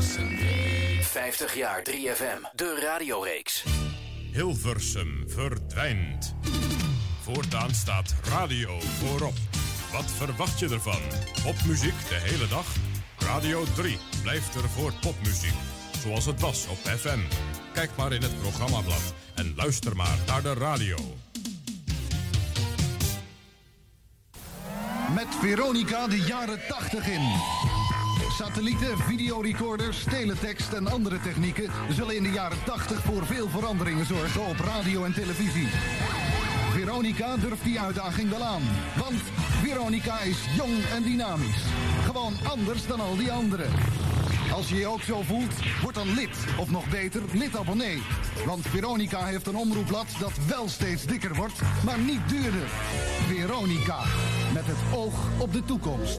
50 jaar 3FM, de radioreeks. Hilversum verdwijnt. Voortaan staat radio voorop. Wat verwacht je ervan? Popmuziek de hele dag? Radio 3 blijft er voor popmuziek. Zoals het was op FM. Kijk maar in het programmablad en luister maar naar de radio. Met Veronica de jaren 80 in. Satellieten, videorecorders, teletext en andere technieken zullen in de jaren 80 voor veel veranderingen zorgen op radio en televisie. Veronica durft die uitdaging wel aan. Want Veronica is jong en dynamisch. Gewoon anders dan al die anderen. Als je je ook zo voelt, word dan lid. Of nog beter, lid-abonnee. Want Veronica heeft een omroepblad dat wel steeds dikker wordt, maar niet duurder. Veronica. Met het oog op de toekomst.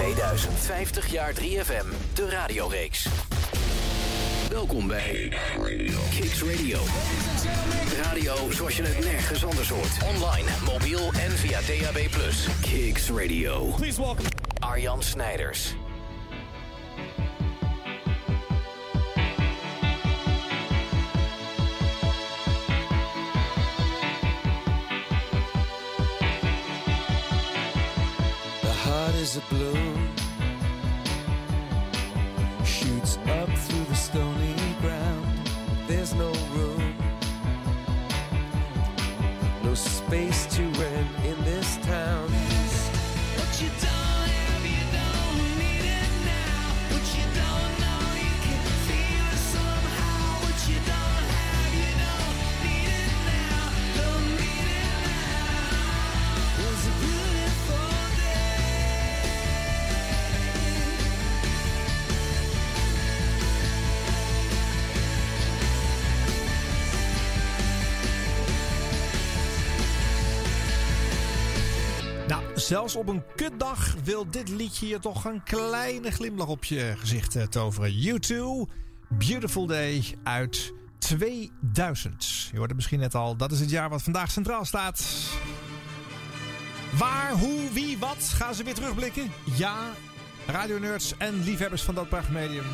2050 jaar 3FM, de radioreeks. Welkom bij Kicks Radio. Radio zoals je het nergens anders hoort. Online, mobiel en via DAB+. Kicks Radio. Please welcome Arjan Snijders. Is a blue. Shoots up zelfs op een kutdag wil dit liedje je toch een kleine glimlach op je gezicht eh, toveren. U2, Beautiful Day uit 2000. Je hoorde misschien net al, dat is het jaar wat vandaag centraal staat. Waar, hoe, wie, wat gaan ze weer terugblikken? Ja, radionerds en liefhebbers van dat prachtmedium.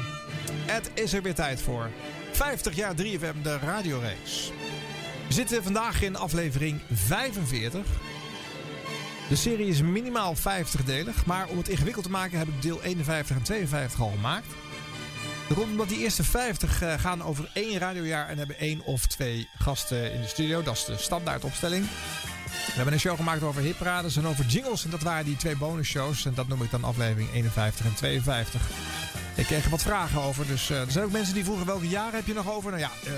Het is er weer tijd voor. 50 jaar 3FM, de radioreeks. We zitten vandaag in aflevering 45. De serie is minimaal 50-delig, maar om het ingewikkeld te maken heb ik deel 51 en 52 al gemaakt. Dat komt omdat die eerste 50 eh, gaan over één radiojaar en hebben één of twee gasten in de studio. Dat is de standaardopstelling. We hebben een show gemaakt over hiprades en over jingles. En dat waren die twee bonusshows. En dat noem ik dan aflevering 51 en 52. Ik kreeg er wat vragen over. Dus eh, er zijn ook mensen die vroegen welke jaren heb je nog over? Nou ja, eh,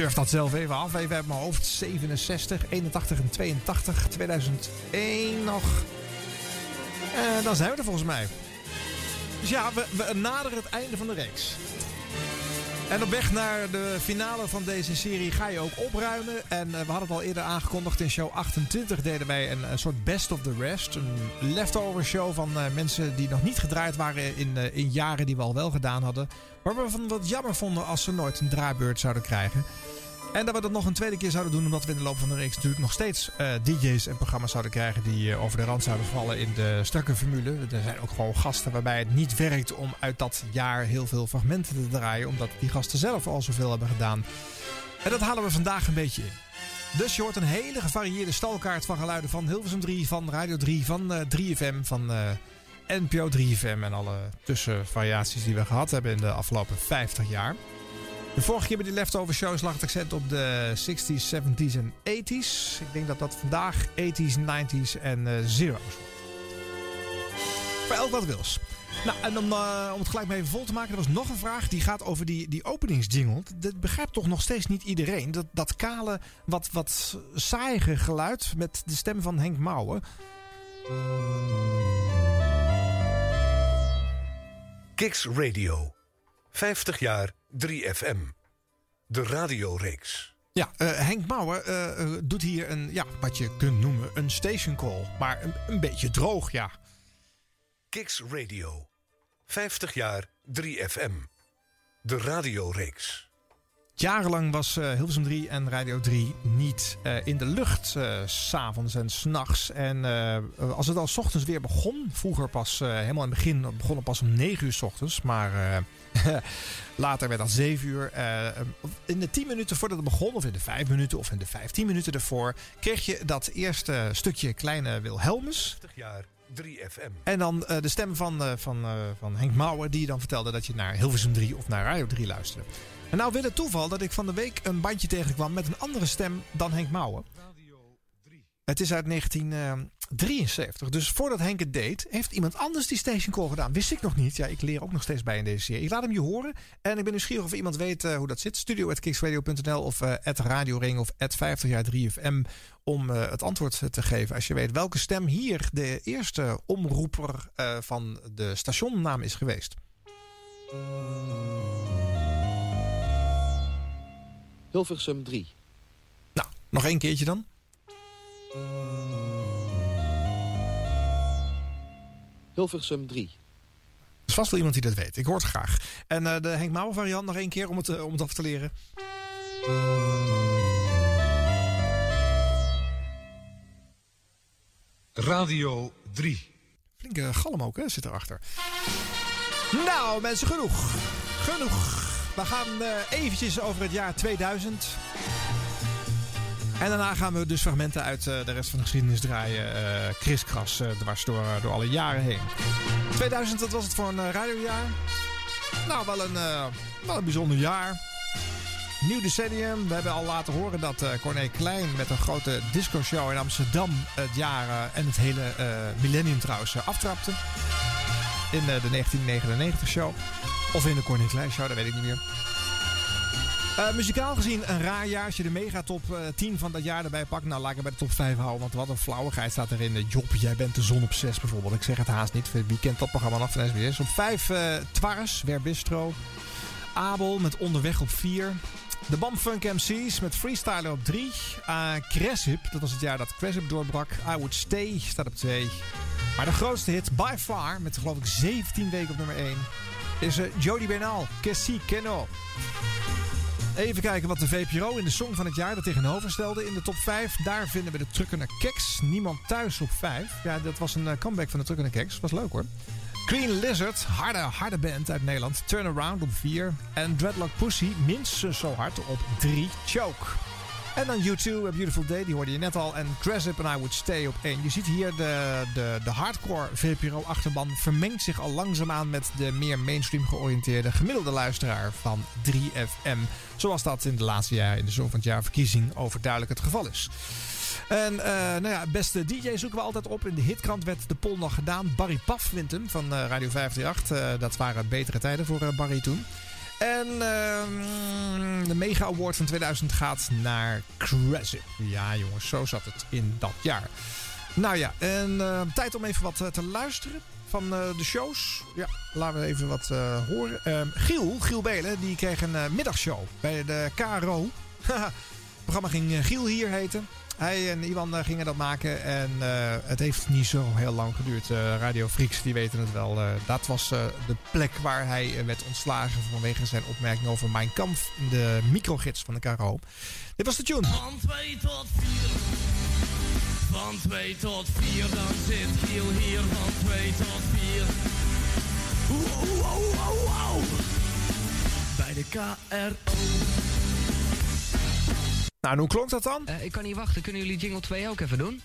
turf dat zelf even af. Even uit mijn hoofd. 67, 81 en 82. 2001 nog. En dan zijn we er volgens mij. Dus ja, we naderen het einde van de reeks. En op weg naar de finale van deze serie ga je ook opruimen. En eh, we hadden het al eerder aangekondigd. In show 28 deden wij een, soort best of the rest. Een leftover show van eh, mensen die nog niet gedraaid waren in, eh, in jaren die we al wel gedaan hadden. Maar we van wat jammer vonden als ze nooit een draaibeurt zouden krijgen. En dat we dat nog een tweede keer zouden doen, omdat we in de loop van de reeks natuurlijk nog steeds eh, DJ's en programma's zouden krijgen die eh, over de rand zouden vallen in de strakke formule. Er zijn ook gewoon gasten waarbij het niet werkt om uit dat jaar heel veel fragmenten te draaien, omdat die gasten zelf al zoveel hebben gedaan. En dat halen we vandaag een beetje in. Dus je hoort een hele gevarieerde stalkaart van geluiden van Hilversum 3, van Radio 3, van eh, 3FM, van eh, NPO 3FM en alle tussenvariaties die we gehad hebben in de afgelopen 50 jaar. De vorige keer bij die leftover shows lag het accent op de 60s, 70s en 80s. Ik denk dat dat vandaag 80s, 90s en eh, zero's wordt. Voor elk wat wils. Nou, en om, eh, om het gelijk even vol te maken, er was nog een vraag die gaat over die, die openingsjingle. Dat begrijpt toch nog steeds niet iedereen. Dat, dat kale, wat, wat saaiige geluid met de stem van Henk Mouwen. Kicks Radio. 50 jaar 3FM. De radioreeks. Ja, eh, Henk Mouwen eh, eh, doet hier een, ja, wat je kunt noemen een station call. Maar een, een beetje droog, ja. Kicks Radio. 50 jaar 3FM. De radioreeks. Jarenlang was eh, Hilversum 3 en Radio 3 niet in de lucht, s s'avonds en s'nachts. En als het al 's ochtends weer begon, vroeger pas helemaal in het begin begon het pas om 9 uur s ochtends. Maar later werd dat 7 uur. Eh, in de 10 minuten voordat het begon, of in de 5 minuten of in de 15 minuten ervoor, kreeg je dat eerste stukje kleine Wilhelmus. 50 jaar 3FM. En dan eh, de stem van, eh, van, van Henk Mouwen, die dan vertelde dat je naar Hilversum 3 of naar Radio 3 luisterde. En nou wil het toeval dat ik van de week een bandje tegenkwam met een andere stem dan Henk Mouwen. Het is uit 1973. Dus voordat Henk het deed, heeft iemand anders die station call gedaan. Wist ik nog niet. Ja, ik leer ook nog steeds bij in deze serie. Ik laat hem je horen. En ik ben nieuwsgierig of iemand weet eh, hoe dat zit. Studio.kicksradio.nl of uh, radioring of 50 jaar 3FM. Om eh, het antwoord te geven als je weet welke stem hier de eerste omroeper eh, van de stationnaam is geweest. Hilversum 3. Nou, nog één keertje dan. Hilversum 3. Er is vast wel iemand die dat weet. Ik hoor het graag. En eh, de Henk Mouwen variant nog één keer om het, eh, om het af te leren. Radio 3. Flinke galm ook, hè, zit erachter. Nou, mensen, genoeg. Genoeg. We gaan eh, eventjes over het jaar 2000. En daarna gaan we dus fragmenten uit eh, de rest van de geschiedenis draaien. eh kriskras, eh, dwars door, door alle jaren heen. 2000, dat was het voor een radiojaar. Nou, wel een, wel een bijzonder jaar. Nieuw decennium. We hebben al laten horen dat Corné Klein met een grote disco-show in Amsterdam het jaar en het hele millennium trouwens aftrapte. In de 1999 show. Of in de Corné Klein show, dat weet ik niet meer. Eh, muzikaal gezien een raar jaar. Als je de mega top eh, 10 van dat jaar erbij pakt. Nou, laat ik bij de top 5 houden. Want wat een flauwigheid staat erin. Eh, Job, jij bent de zon op 6 bijvoorbeeld. Ik zeg het haast niet. Wie kent dat programma nog van SBS? Op 5 eh Twars, Werbistro. Abel met Onderweg op 4. De Bamfunk MC's met Freestyler op 3. Uh, Cresip, dat was het jaar dat Cresip doorbrak. I Would Stay staat op 2. Maar de grootste hit, by far, met geloof ik 17 weken op nummer 1, is uh, Jody Bernal, Kessie Keno. Even kijken wat de VPRO in de song van het jaar er tegenover stelde. In de top 5, daar vinden we de Truckende Keks. Niemand thuis op 5. Ja, dat was een eh, comeback van de Truckende Keks. Was leuk hoor. Green Lizard, harde, harde band uit Nederland. Turnaround op 4. En Dreadlock Pussy, minstens zo hard op 3. Choke. En dan U2, A Beautiful Day, die hoorde je net al. En Cresip and I Would Stay op 1. Je ziet hier de, de, de hardcore VPRO-achterban vermengt zich al langzaamaan met de meer mainstream georiënteerde gemiddelde luisteraar van 3FM. Zoals dat in de laatste jaren in de Song van het Jaar verkiezing overduidelijk het geval is. En eh, nou ja, beste DJ zoeken we altijd op. In de hitkrant werd de poll nog gedaan. Barry Paf wint hem van eh, Radio 538. Eh, dat waren betere tijden voor Barry toen. En ehm, de Mega Award van 2000 gaat naar Cresip. Ja jongens, zo zat het in dat jaar. Nou ja, en eh, tijd om even wat eh, te luisteren van eh, de shows. Ja, laten we even wat horen. Ehm, Giel, Giel Belen, die kreeg een middagshow bij de KRO. het programma ging Giel hier heten. Hij en Iwan eh, gingen dat maken en eh, het heeft niet zo heel lang geduurd. Eh, Radio Freaks, die weten het wel. Eh, dat was de plek waar hij werd ontslagen vanwege zijn opmerking over Mijn Kampf in de microgids van de KRO. Dit was de tune. Van 2 tot 4. Van 2 tot 4, dan zit Giel hier. Van 2 tot 4. Wow, wow, wow, wow. Bij de KRO. Nou, en hoe klonk dat dan? Eh, ik kan niet wachten. Kunnen jullie Jingle 2 ook even doen?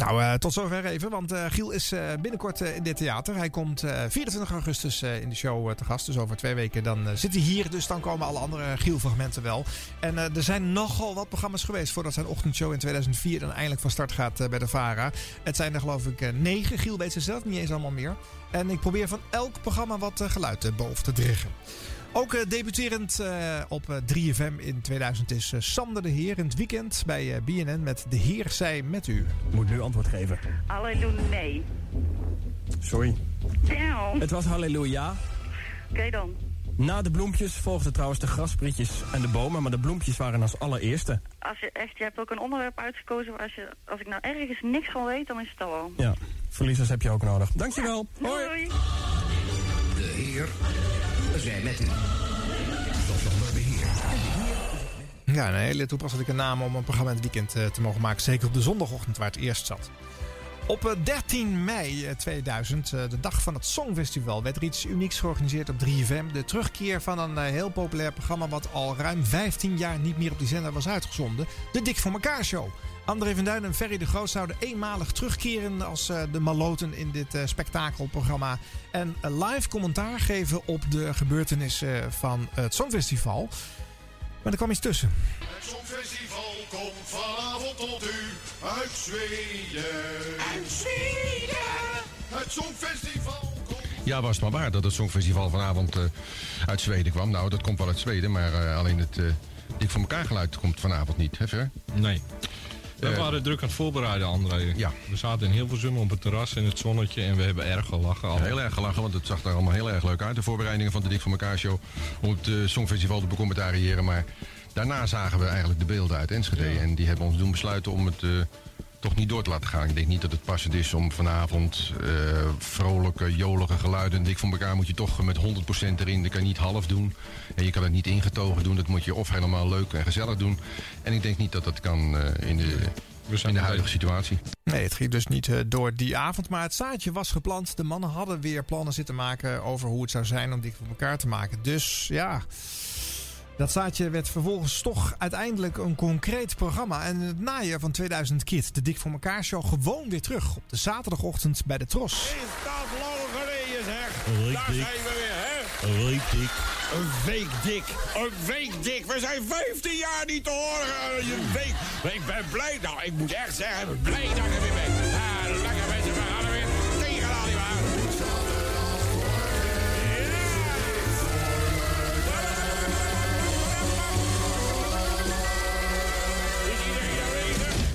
Nou, eh, tot zover even, want eh, Giel is eh, binnenkort in dit theater. Hij komt eh, 24 augustus in de show te gast, dus over twee weken dan zit hij hier. Dus dan komen alle andere Giel-fragmenten wel. En er zijn nogal wat programma's geweest voordat zijn ochtendshow in 2004 dan eindelijk van start gaat bij de VARA. Het zijn er geloof ik negen. Giel weet ze zelf niet eens allemaal meer. En ik probeer van elk programma wat geluid boven te dreggen. Ook eh, debuterend eh, op eh, 3FM in 2000 is eh, Sander de Heer in het weekend bij eh, BNN met De Heer zij met u. Moet nu antwoord geven. Halleluja, nee. Sorry. Damn. Het was halleluja. Oké dan. Na de bloempjes volgden trouwens de grasprietjes en de bomen, maar de bloempjes waren als allereerste. Als je echt, je hebt ook een onderwerp uitgekozen waar als, je, als ik nou ergens niks van weet, dan is het al wel. Ja, verliezers heb je ook nodig. Dankjewel. Hoi. Doei. De Heer zij met u. Ja, een hele toepasselijke naam om een programma in het weekend eh, te mogen maken. Zeker op de zondagochtend waar het eerst zat. Op eh, 13 mei eh, 2000, eh, de dag van het Songfestival, werd er iets unieks georganiseerd op 3FM. De terugkeer van een heel populair programma wat al ruim 15 jaar niet meer op die zender was uitgezonden. De Dik voor elkaar show. André van Duin en Ferry de Groot zouden eenmalig terugkeren als eh, de maloten in dit eh, spektakelprogramma. En een live commentaar geven op de gebeurtenissen van het Songfestival. Maar er kwam iets tussen. Het Songfestival komt vanavond tot u uit Zweden. Uit Zweden! Het Songfestival komt... Ja, was het maar waar dat het Songfestival vanavond eh, uit Zweden kwam. Nou, dat komt wel uit Zweden, maar eh, alleen het eh, dik voor elkaar geluid komt vanavond niet, hè Ver? Nee. We waren druk aan het voorbereiden, André. Ja. We zaten in Hilversum op het terras in het zonnetje en we hebben erg gelachen. Ja, allemaal. heel erg gelachen, want het zag er allemaal heel erg leuk uit. De voorbereidingen van de Dik voor elkaar show om het eh, Songfestival te becommentariëren. Maar daarna zagen we eigenlijk de beelden uit Enschede. En die hebben ons doen besluiten om het eh, toch niet door te laten gaan. Ik denk niet dat het passend is om vanavond eh, vrolijke, jolige geluiden. Dik voor elkaar moet je toch met 100% erin. Dat kan je niet half doen. En je kan het niet ingetogen doen. Dat moet je of helemaal leuk en gezellig doen. En ik denk niet dat dat kan eh, in de, in de huidige situatie. Nee, het ging dus niet eh, door die avond. Maar het zaadje was geplant. De mannen hadden weer plannen zitten maken over hoe het zou zijn om dik voor elkaar te maken. Dus ja, dat zaadje werd vervolgens toch uiteindelijk een concreet programma. En in het najaar van 2000 Kid, de Dik voor elkaar show, gewoon weer terug op de zaterdagochtend bij de Tros. Is dat lang geleden zeg? Daar dik. zijn we weer, hè? Een week dik. Een week dik. Een week dik. We zijn 15 jaar niet te horen. Een week. Ik ben blij. Nou, ik moet echt zeggen, ik ben blij dat ik er weer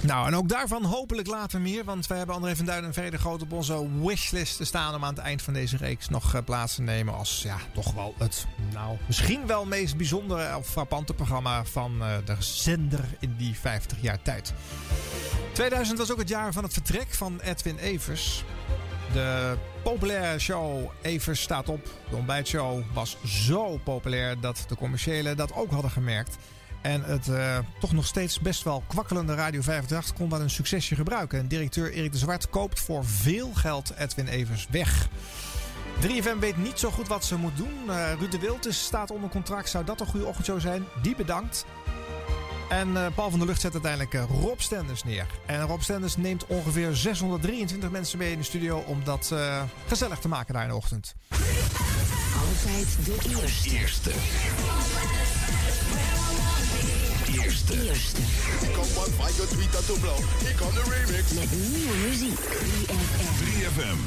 Nou, en ook daarvan hopelijk later meer. Want wij hebben André van Duin en Ferry de Groot op onze wishlist te staan... om aan het eind van deze reeks nog eh, plaats te nemen als ja, toch wel het nou, misschien wel meest bijzondere of frappante programma van eh, de zender in die 50 jaar tijd. 2000 was ook het jaar van het vertrek van Edwin Evers. De populaire show Evers staat op. De ontbijtshow was zo populair dat de commerciële dat ook hadden gemerkt. En het eh, toch nog steeds best wel kwakkelende Radio 538 kon wel een succesje gebruiken. En directeur Erik de Zwart koopt voor veel geld Edwin Evers weg. 3FM weet niet zo goed wat ze moet doen. Eh, Ruud de Wild is, staat onder contract. Zou dat een goede ochtendshow zijn? Die bedankt. En eh, Paul van der Lucht zet uiteindelijk eh, Rob Stenders neer. En Rob Stenders neemt ongeveer 623 mensen mee in de studio... om dat eh, gezellig te maken daar in de ochtend. Altijd de eerste. Eerste. Ik van je tweet to blow. Ik kan de remix. Met nieuwe muziek. 3FM.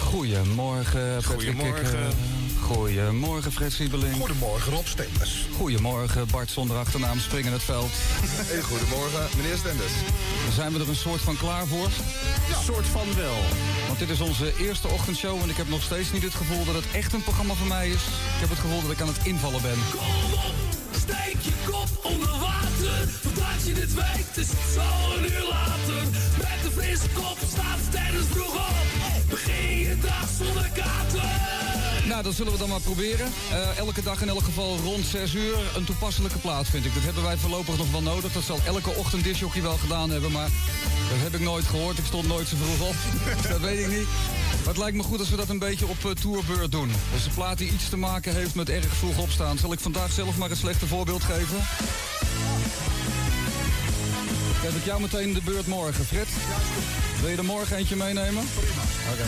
Goedemorgen, Patrick Goedemorgen. Kikker. Goedemorgen, Fred Siebeling. Goedemorgen, Rob Stenders. Goedemorgen, Bart zonder achternaam springen het veld. Hey, goedemorgen, meneer Stenders. Zijn we er een soort van klaar voor? Een soort van wel. Want dit is onze eerste ochtendshow en ik heb nog steeds niet het gevoel dat het echt een programma voor mij is. Ik heb het gevoel dat ik aan het invallen ben. Steek je kop onder water, voordat je het weet is het zo een uur later. Met een frisse kop staat tijdens vroeg op, begin je dag zonder kater. Nou, dat zullen we dan maar proberen. Eh, elke dag in elk geval rond 6 uur. Een toepasselijke plaat vind ik. Dat hebben wij voorlopig nog wel nodig. Dat zal elke ochtend disjockey wel gedaan hebben. Maar dat heb ik nooit gehoord. Ik stond nooit zo vroeg op. Dat weet ik niet. Maar het lijkt me goed als we dat een beetje op uh, tourbeurt doen. Dus een plaat die iets te maken heeft met erg vroeg opstaan. Zal ik vandaag zelf maar een slechte voorbeeld geven? Geef ik jou meteen de beurt morgen, Fred? Wil je er morgen eentje meenemen? Prima. Oké.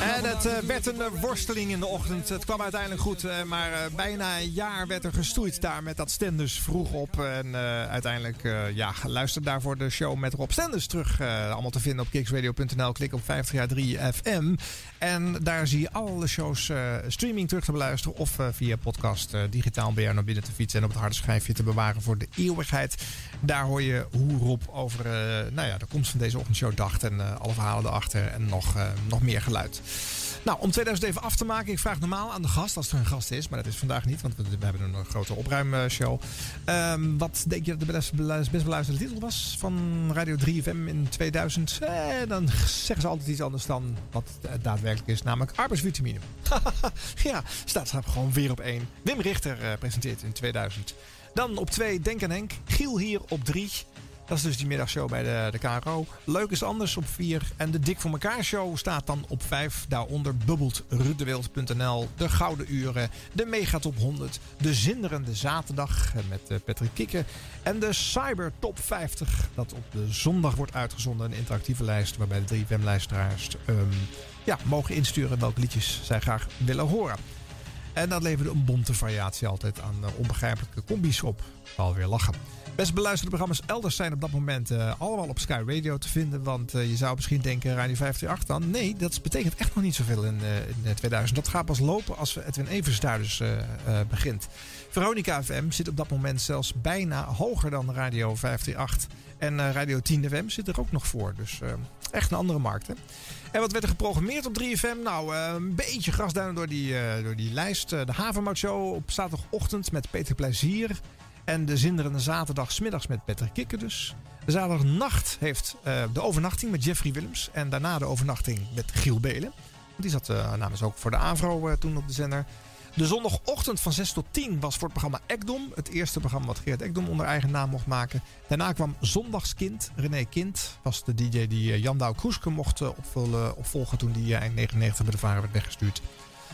En het eh, werd een eh, worsteling in de ochtend. Het kwam uiteindelijk goed, eh, maar eh, bijna een jaar werd er gestoeid daar met dat Stenders vroeg op. En eh, uiteindelijk, eh, ja, luister daarvoor de show met Rob Stenders terug. eh, allemaal te vinden op kicksradio.nl. Klik op 50 jaar 3 FM. En daar zie je alle shows eh, streaming terug te beluisteren. Of eh, via podcast eh, digitaal bij jou naar binnen te fietsen. En op het harde schijfje te bewaren voor de eeuwigheid. Daar hoor je hoe Rob over nou ja, de komst van deze ochtendshow dacht. En alle verhalen erachter. En nog, nog meer geluid. Nou, om 2000 even af te maken. Ik vraag normaal aan de gast, als er een gast is. Maar dat is vandaag niet, want we, hebben een grote opruimshow. Ehm, wat denk je dat de best, best beluisterde titel was van Radio 3FM in 2000? Eh, dan zeggen ze altijd iets anders dan wat het daadwerkelijk is. Namelijk arbeidsvitamine. ja, staat staat gewoon weer op één. Wim Richter eh, presenteert in 2000. Dan op 2 Denk aan Henk. Giel hier op 3. Dat is dus die middagshow bij de, de KRO. Leuk is anders op 4. En de Dik voor elkaar show staat dan op 5. Daaronder bubbelt rudewild.nl. De Gouden Uren. De Megatop 100. De Zinderende Zaterdag met eh, Patrick Kikken. En de Cyber Top 50. Dat op de zondag wordt uitgezonden. Een interactieve lijst waarbij de 3FM-luisteraars ehm, ja, mogen insturen welke liedjes zij graag willen horen. En dat leverde een bonte variatie altijd aan eh, onbegrijpelijke combi's op. Alweer lachen. Best beluisterde programma's elders zijn op dat moment eh, allemaal op Sky Radio te vinden. Want eh, je zou misschien denken Radio 538 dan. Nee, dat betekent echt nog niet zoveel in, eh, in eh, 2000. Dat gaat pas lopen als Edwin Evers daar dus begint. Veronica FM zit op dat moment zelfs bijna hoger dan Radio 538. En Radio 10 FM zit er ook nog voor. Dus echt een andere markt. Hè? En wat werd er geprogrammeerd op 3FM? Nou, een beetje grasduinen door die, door die lijst. De Havermout Show op zaterdagochtend met Peter Plezier. En de zinderende zaterdag 's middags met Patrick Kikker dus. De zaterdagnacht heeft eh, de overnachting met Jeffrey Willems. En daarna de overnachting met Giel Belen. Die zat uh, namens ook voor de AVRO eh, toen op de zender. De zondagochtend van 6 tot 10 was voor het programma Ekdom. Het eerste programma wat Geert Ekdom onder eigen naam mocht maken. Daarna kwam Zondagskind. René Kind was de DJ die eh, Jan Douw Kroeske mocht eh, opvullen- opvolgen toen die eh, eind 99 bij de Varen werd weggestuurd.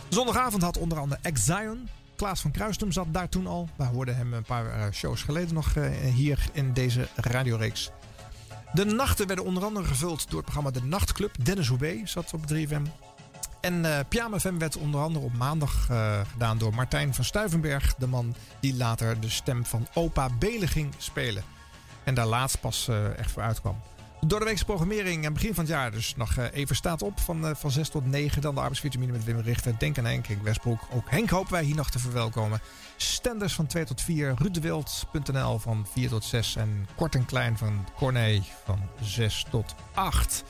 Zondagavond had onder andere Exion. Klaas van Kruistum zat daar toen al. We hoorden hem een paar eh, shows geleden nog eh, hier in deze radioreeks. De nachten werden onder andere gevuld door het programma De Nachtclub. Dennis Hoebe zat op 3FM. En eh Pyjama FM werd onder andere op maandag gedaan door Martijn van Stuivenberg. De man die later de stem van opa Belen ging spelen. En daar laatst pas echt voor uitkwam. De doordeweekse programmering aan begin van het jaar dus nog eh, even staat op. Van, eh, van 6 tot 9. Dan de arbeidsvitamine met Wim Richter. Denk aan Henk, Henk Westbroek. Ook Henk hopen wij hier nog te verwelkomen. Stenders van 2 tot 4. Rudewild.nl van 4 tot 6. En Kort en Klein van Corné van 6 tot 8.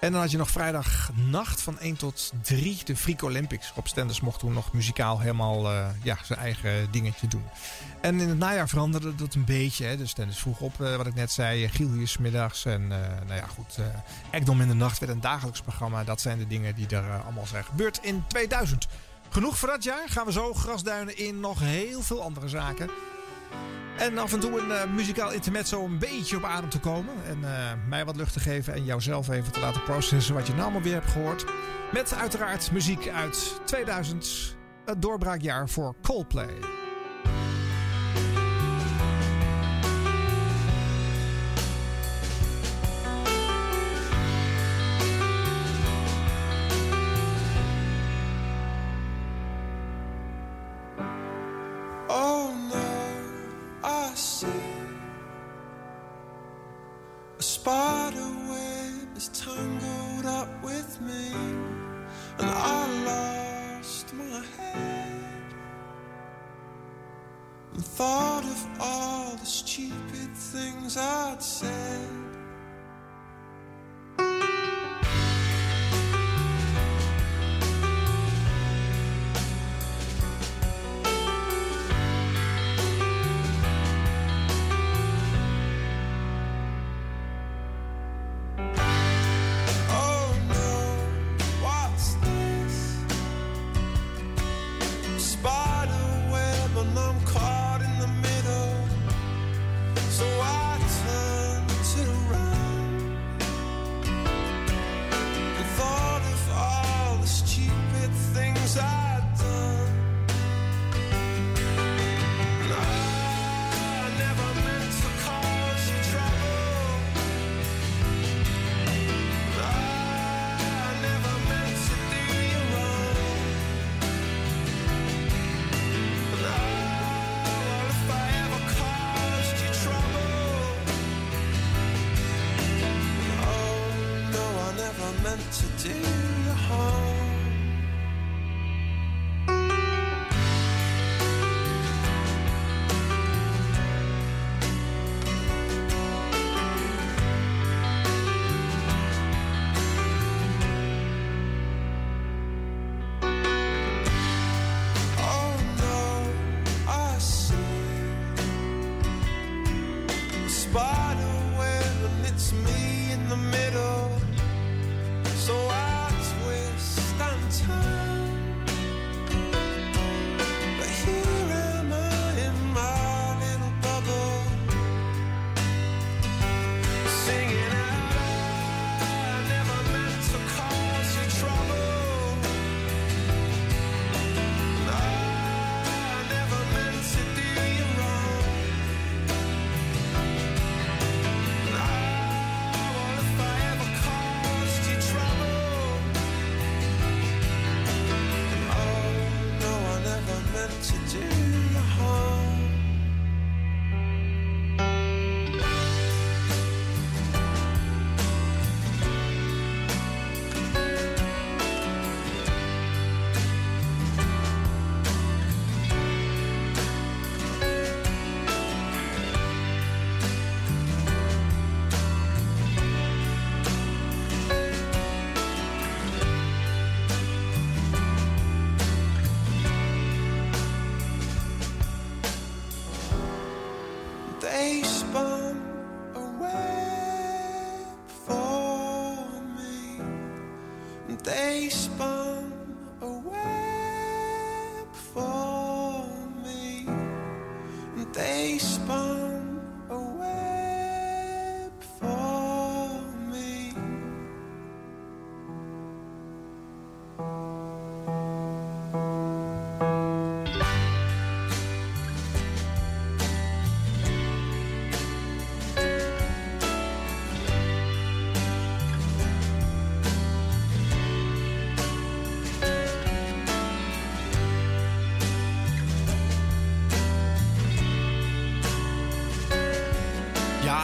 En dan had je nog vrijdagnacht van 1 tot 3 de Freak Olympics. Rob Stenders mocht toen nog muzikaal helemaal eh, ja, zijn eigen dingetje doen. En in het najaar veranderde dat een beetje. Hè. Dus Stenders vroeg op, eh, wat ik net zei. Giel hier 's middags. En eh, nou ja, goed. eh Ekdom in de nacht werd een dagelijks programma. Dat zijn de dingen die er eh, allemaal zijn gebeurd in 2000. Genoeg voor dat jaar. Gaan we zo grasduinen in nog heel veel andere zaken. En af en toe een eh, muzikaal intermezzo een beetje op adem te komen. En eh, mij wat lucht te geven en jouzelf even te laten processen wat je nou weer hebt gehoord. Met uiteraard muziek uit 2000. Het doorbraakjaar voor Coldplay. Spider web is tangled up with me, and I lost my head and thought of all the stupid things I'd said.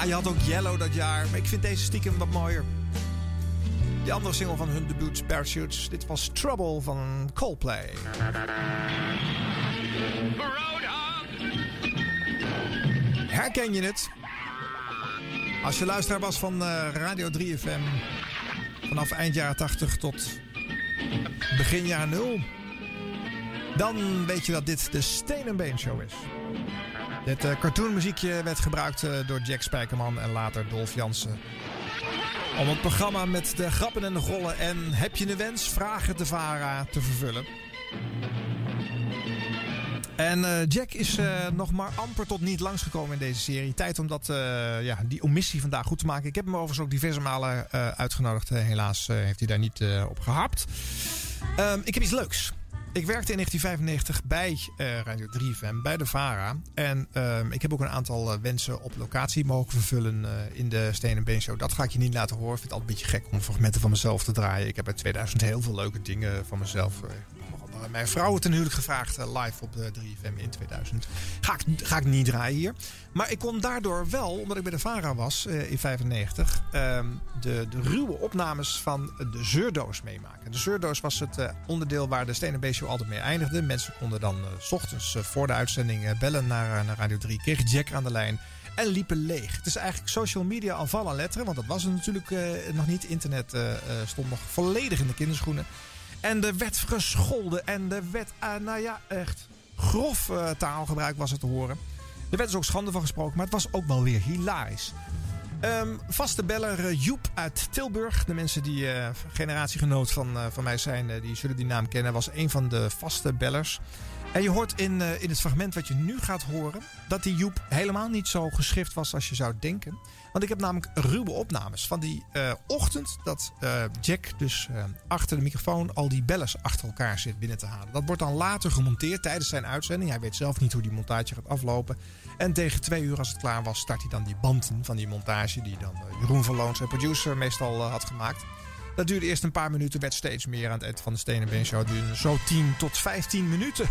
Je had ook Yellow dat jaar, maar ik vind deze stiekem wat mooier. Die andere single van hun debuut, Parachutes. Dit was Trouble van Coldplay. Herken je het? Als je luisteraar was van eh, Radio 3FM vanaf eind jaren 80 tot begin jaar 0, dan weet je dat dit de Steen en Been Show is. Dit eh, cartoonmuziekje werd gebruikt eh, door Jack Spijkerman en later Dolf Jansen. Om het programma met de grappen en de rollen en heb je een wens, vragen te VARA te vervullen. En eh, Jack is nog maar amper tot niet langsgekomen in deze serie. Tijd om dat, ja, die omissie vandaag goed te maken. Ik heb hem overigens ook diverse malen uitgenodigd. Helaas heeft hij daar niet op gehapt. Ehm, ik heb iets leuks. Ik werkte in 1995 bij eh, Radio 3FM, bij de VARA. En ehm, ik heb ook een aantal eh, wensen op locatie mogen vervullen eh, in de Steen en Been Show. Dat ga ik je niet laten horen. Ik vind het altijd een beetje gek om fragmenten van mezelf te draaien. Ik heb uit 2000 heel veel leuke dingen van mezelf. Eh, mijn vrouw ten huwelijk gevraagd eh, live op de 3FM in 2000. Ga ik, ga ik niet draaien hier. Maar ik kon daardoor wel, omdat ik bij de VARA was eh, in 95, ehm, de, de ruwe opnames van de Zeurdoos meemaken. De Zeurdoos was het eh, onderdeel waar de Stenen Show altijd mee eindigde. Mensen konden dan eh, s ochtends eh, voor de uitzending eh, bellen naar, eh, naar Radio 3. Kregen Jack aan de lijn en liepen leeg. Het is eigenlijk social media aan vallen letteren. Want dat was er natuurlijk eh, nog niet. Internet eh, eh, stond nog volledig in de kinderschoenen. En er werd gescholden. En er werd, eh, nou ja, echt grof eh, taalgebruik was het te horen. Er werd dus ook schande van gesproken. Maar het was ook wel weer hilarisch. Ehm, vaste beller eh, Joep uit Tilburg. De mensen die eh, generatiegenoot van, eh, van mij zijn, die zullen die naam kennen. Was een van de vaste bellers. En je hoort in, in het fragment wat je nu gaat horen... dat die Joep helemaal niet zo geschift was als je zou denken. Want ik heb namelijk ruwe opnames van die ochtend... dat Jack dus achter de microfoon al die bellers achter elkaar zit binnen te halen. Dat wordt dan later gemonteerd tijdens zijn uitzending. Hij weet zelf niet hoe die montage gaat aflopen. En tegen twee uur als het klaar was... start hij dan die banden van die montage... die dan eh, Jeroen van Loon, zijn producer, meestal eh, had gemaakt... Dat duurde eerst een paar minuten, werd steeds meer aan het eind van de Stenen Been Show. Duurde zo 10 tot 15 minuten.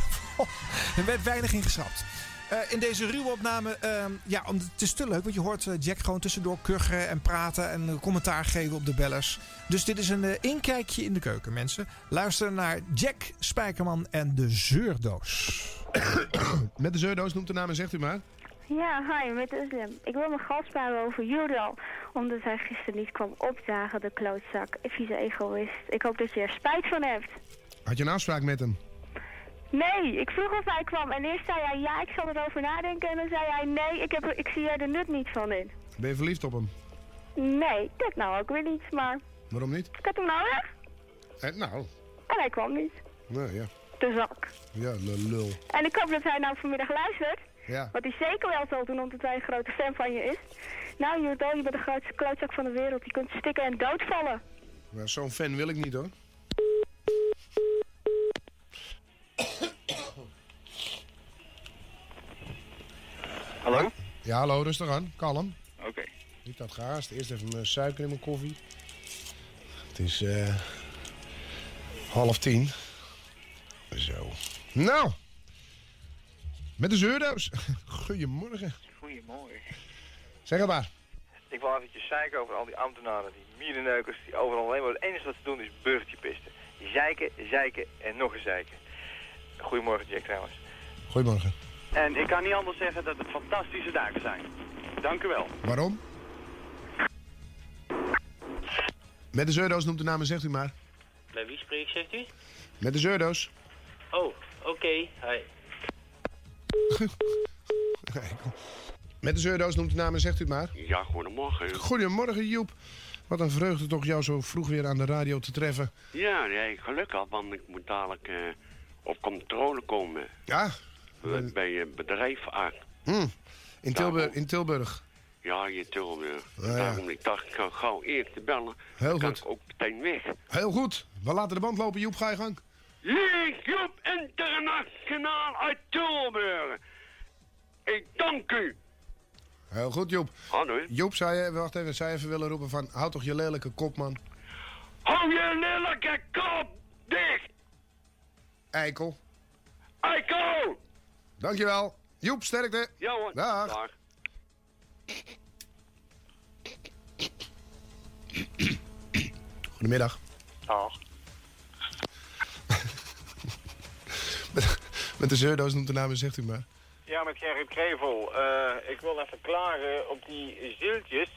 er werd weinig in geschrapt. Eh, in deze ruwe opname, ehm, ja, om- het is te leuk, want je hoort Jack gewoon tussendoor kuchen en praten en commentaar geven op de bellers. Dus dit is een inkijkje in de keuken, mensen. Luister naar Jack Spijkerman en de zeurdoos. Met de zeurdoos noemt de naam en zegt u maar. Ja, hi, met Uslim. Ik wil mijn gast vragen over Judo. Omdat hij gisteren niet kwam opdagen, de klootzak. Vieze egoïst. Ik hoop dat je er spijt van hebt. Had je een afspraak met hem? Nee, ik vroeg of hij kwam. En eerst zei hij ja, ik zal erover nadenken. En dan zei hij nee, ik, heb, er- ik zie er de nut niet van in. Ben je verliefd op hem? Nee, dat nou ook weer niet. Maar Waarom niet? ik had hem nodig. Eh, nou, En hij kwam niet. nou ja. De zak. Ja, lul. En ik hoop dat hij nou vanmiddag luistert. Ja. Wat hij zeker wel zal doen, omdat hij een grote fan van je is. Nou, Judo, je bent de grootste klootzak van de wereld. Je kunt stikken en doodvallen. Maar zo'n fan wil ik niet hoor. Hallo? Ja, hallo, rustig aan. Kalm. Oké. Niet dat gehaast. Eerst even mijn suiker in mijn koffie. Het is eh half tien. Zo. Nou. Met de zeurdoos. Goedemorgen. Goedemorgen. Zeg het maar. Ik wil eventjes zeiken over al die ambtenaren, die mierenneukers, die overal alleen maar het enige wat ze doen is burgertje pisten. Zeiken, zeiken en nog eens zeiken. Goedemorgen Jack trouwens. Goedemorgen. En ik kan niet anders zeggen dat het fantastische dagen zijn. Dank u wel. Waarom? Met de zeurdoos noemt de naam en zegt u maar. Bij wie spreek zegt u? Met de zeurdoos. Oh, oké. Hi. Met de zeurdoos noemt de naam en zegt u maar. Ja, goedemorgen. Goedemorgen Joep. Wat een vreugde toch jou zo vroeg weer aan de radio te treffen. Ja, nee, gelukkig, want ik moet dadelijk eh, op controle komen. Ja? Bij- Bij je bedrijf aan. Hm. In, Tilburg, in Tilburg. Ja, je Tilburg. Ja. Daarom ik dacht, ik ga gauw eerst te bellen. Heel Dan kan goed. ik ook meteen weg. Heel goed. We laten de band lopen. Joep, ga je gang. Leeg Joep Internationaal uit Tilburg. Ik dank u. Heel goed, Joep. Hallo. Joep, zou je, wacht even, zou je even willen roepen van... Houd toch je lelijke kop, man. Hou je lelijke kop dicht. Eikel. Eikel. Dankjewel. Joep, sterkte. Ja hoor. Dag. Goedemiddag. Dag. Met de zeurdoos noemt de naam en zegt u maar. Ja, met Gerrit Krevel. Eh, ik wil even klagen op die zieltjes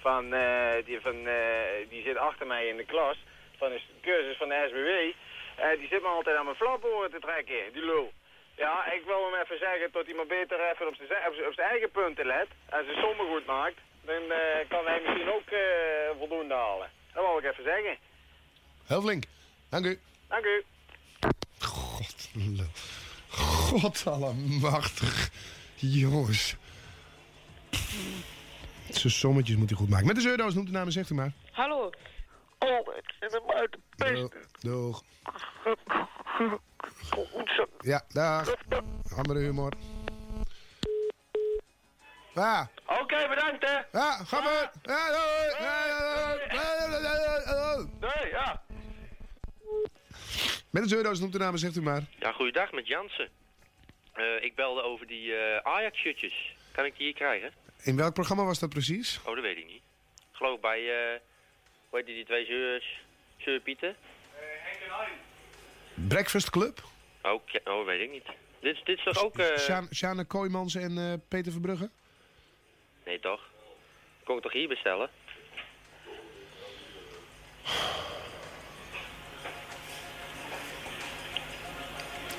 van, eh, die, van, eh, die zit achter mij in de klas van een cursus van de SBW. Die zit me altijd aan mijn flaporen te trekken, die lul. Ja, ik wil hem even zeggen dat hij maar beter even op zijn, op zijn, zijn eigen punten let. Als hij sommen goed maakt, dan kan hij misschien ook voldoende halen. Dat wil ik even zeggen. Heel flink. Dank u. Dank u. God. God allemachtig. Jongens. Zijn sommetjes moet hij goed maken. Met de zeurdoos noemt de naam en zegt u maar. Hallo. Oh, ik zit hem uit de Doeg. Ja, dag. Andere humor. Ja. Oké, bedankt hè. Ja, ga maar. Ja, doei. Ja, ja, ja. Nee, ja. Met de zeurdoos noemt de naam en zegt u maar. Ja, goeiedag met Jansen. Eh, ik belde over die eh, Ajax-shirtjes. Kan ik die hier krijgen? In welk programma was dat precies? Oh, dat weet ik niet. Ik geloof bij, eh hoe heet die, die twee zeurs? Zeur Pieten? Breakfast Club? Oh, oh, weet ik niet. Dit, is- dit is toch ook... eh Sjaan- Sjane Kooijmans en eh, Peter Verbrugge? Nee, toch? Kon ik toch hier bestellen?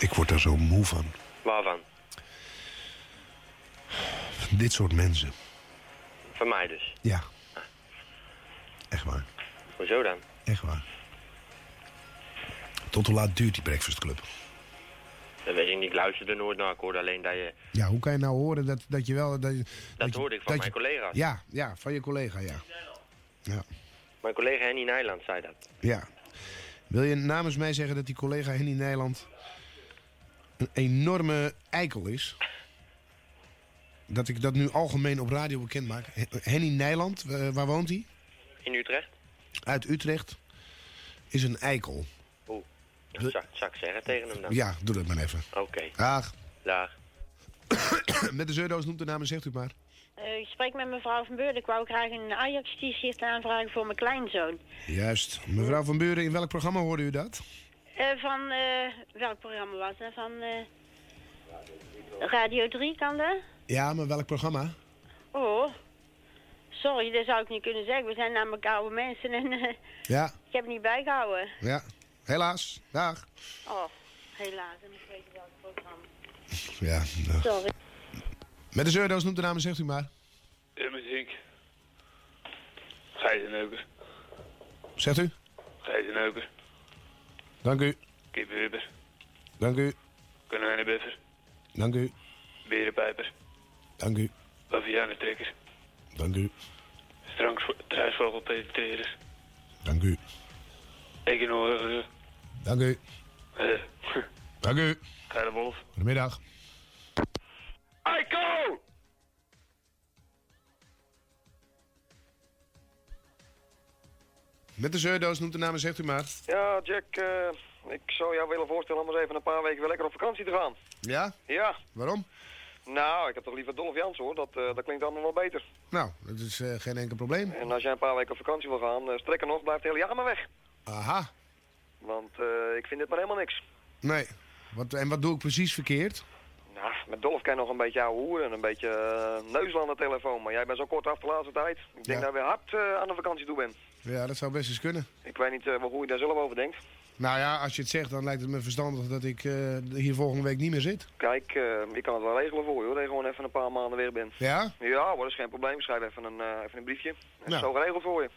Ik word daar zo moe van. Waarvan? Van dit soort mensen. Van mij dus. Ja. Echt waar. Hoezo dan? Echt waar. Tot hoe laat duurt die Breakfast Club? Dat weet ik niet. Ik luisterde nooit naar. Ik hoorde alleen dat je... Ja, hoe kan je nou horen dat, dat je wel... Dat, je, Dat je- hoorde ik van mijn je- collega's. Ja, ja, van je collega, ja. Ja. Mijn collega Henny Nijland zei dat. ja. Wil je namens mij zeggen dat die collega Henny Nijland... een enorme eikel is? Dat ik dat nu algemeen op radio bekend maak. He- Henny Nijland, waar woont hij? In Utrecht? Uit Utrecht. Is een eikel. Oeh. Dat zou, zou ik zeggen tegen hem dan. Ja, doe dat maar even. Oké. Dag. Dag. Met de zeurdoos noemt de naam en zegt u maar. Eh, ik spreek met mevrouw Van Beurden. Ik wou graag een Ajax t-shirt aanvragen voor mijn kleinzoon. Juist. Mevrouw Van Buren, in welk programma hoorde u dat? Eh, van, eh, welk programma was dat? Van eh, Radio 3 kan dat? Ja, maar welk programma? Oh, sorry, dat zou ik niet kunnen zeggen. We zijn namelijk oude mensen en eh, Ja, ik heb het niet bijgehouden. ja. Helaas. Dag. Oh, helaas. En ik weet welk programma. Ja. nou. Sorry. Met de zeurdoos noemt de naam zegt u maar. Emma Zink. Geizeneuker. Zegt u? Geizeneuker. Dank u. Kippenwipper. Dank u. Konijnenbuffer. Dank u. Berenpijper. Dank u. Bavianentrekker. Dank u. Struisvogelpenetreerders. Dank u. Egenoren. Dank u. eh, Dank u. Geile wolf. Goedemiddag. Eiko! Met de zeurdoos noemt de naam en zegt u maar. Ja, Jack, eh, ik zou jou willen voorstellen om eens even een paar weken weer lekker op vakantie te gaan. Ja? Ja. Waarom? Nou, ik heb toch liever Dolph Jans hoor, dat, eh, dat klinkt allemaal wel beter. Nou, dat is eh, geen enkel probleem. En als jij een paar weken op vakantie wil gaan, uh, strekker nog, blijft het hele jaar maar weg. Aha. Want ik vind dit maar helemaal niks. Nee. Wat, en wat doe ik precies verkeerd? Nou, met Dolph kan je nog een beetje ouwe hoeren en een beetje uh, neusel aan de telefoon. Maar jij bent zo kort af de laatste tijd. Ik denk Ja. dat je weer hard aan de vakantie toe bent. Ja, dat zou best eens kunnen. Ik weet niet eh, hoe je daar zelf over denkt. Nou ja, als je het zegt, dan lijkt het me verstandig dat ik eh, hier volgende week niet meer zit. Kijk, eh, ik kan het wel regelen voor je hoor, dat je gewoon even een paar maanden weer bent. Ja? Ja hoor, dat is geen probleem. Schrijf even een, even een briefje. Dat is Nou. zo geregeld voor je.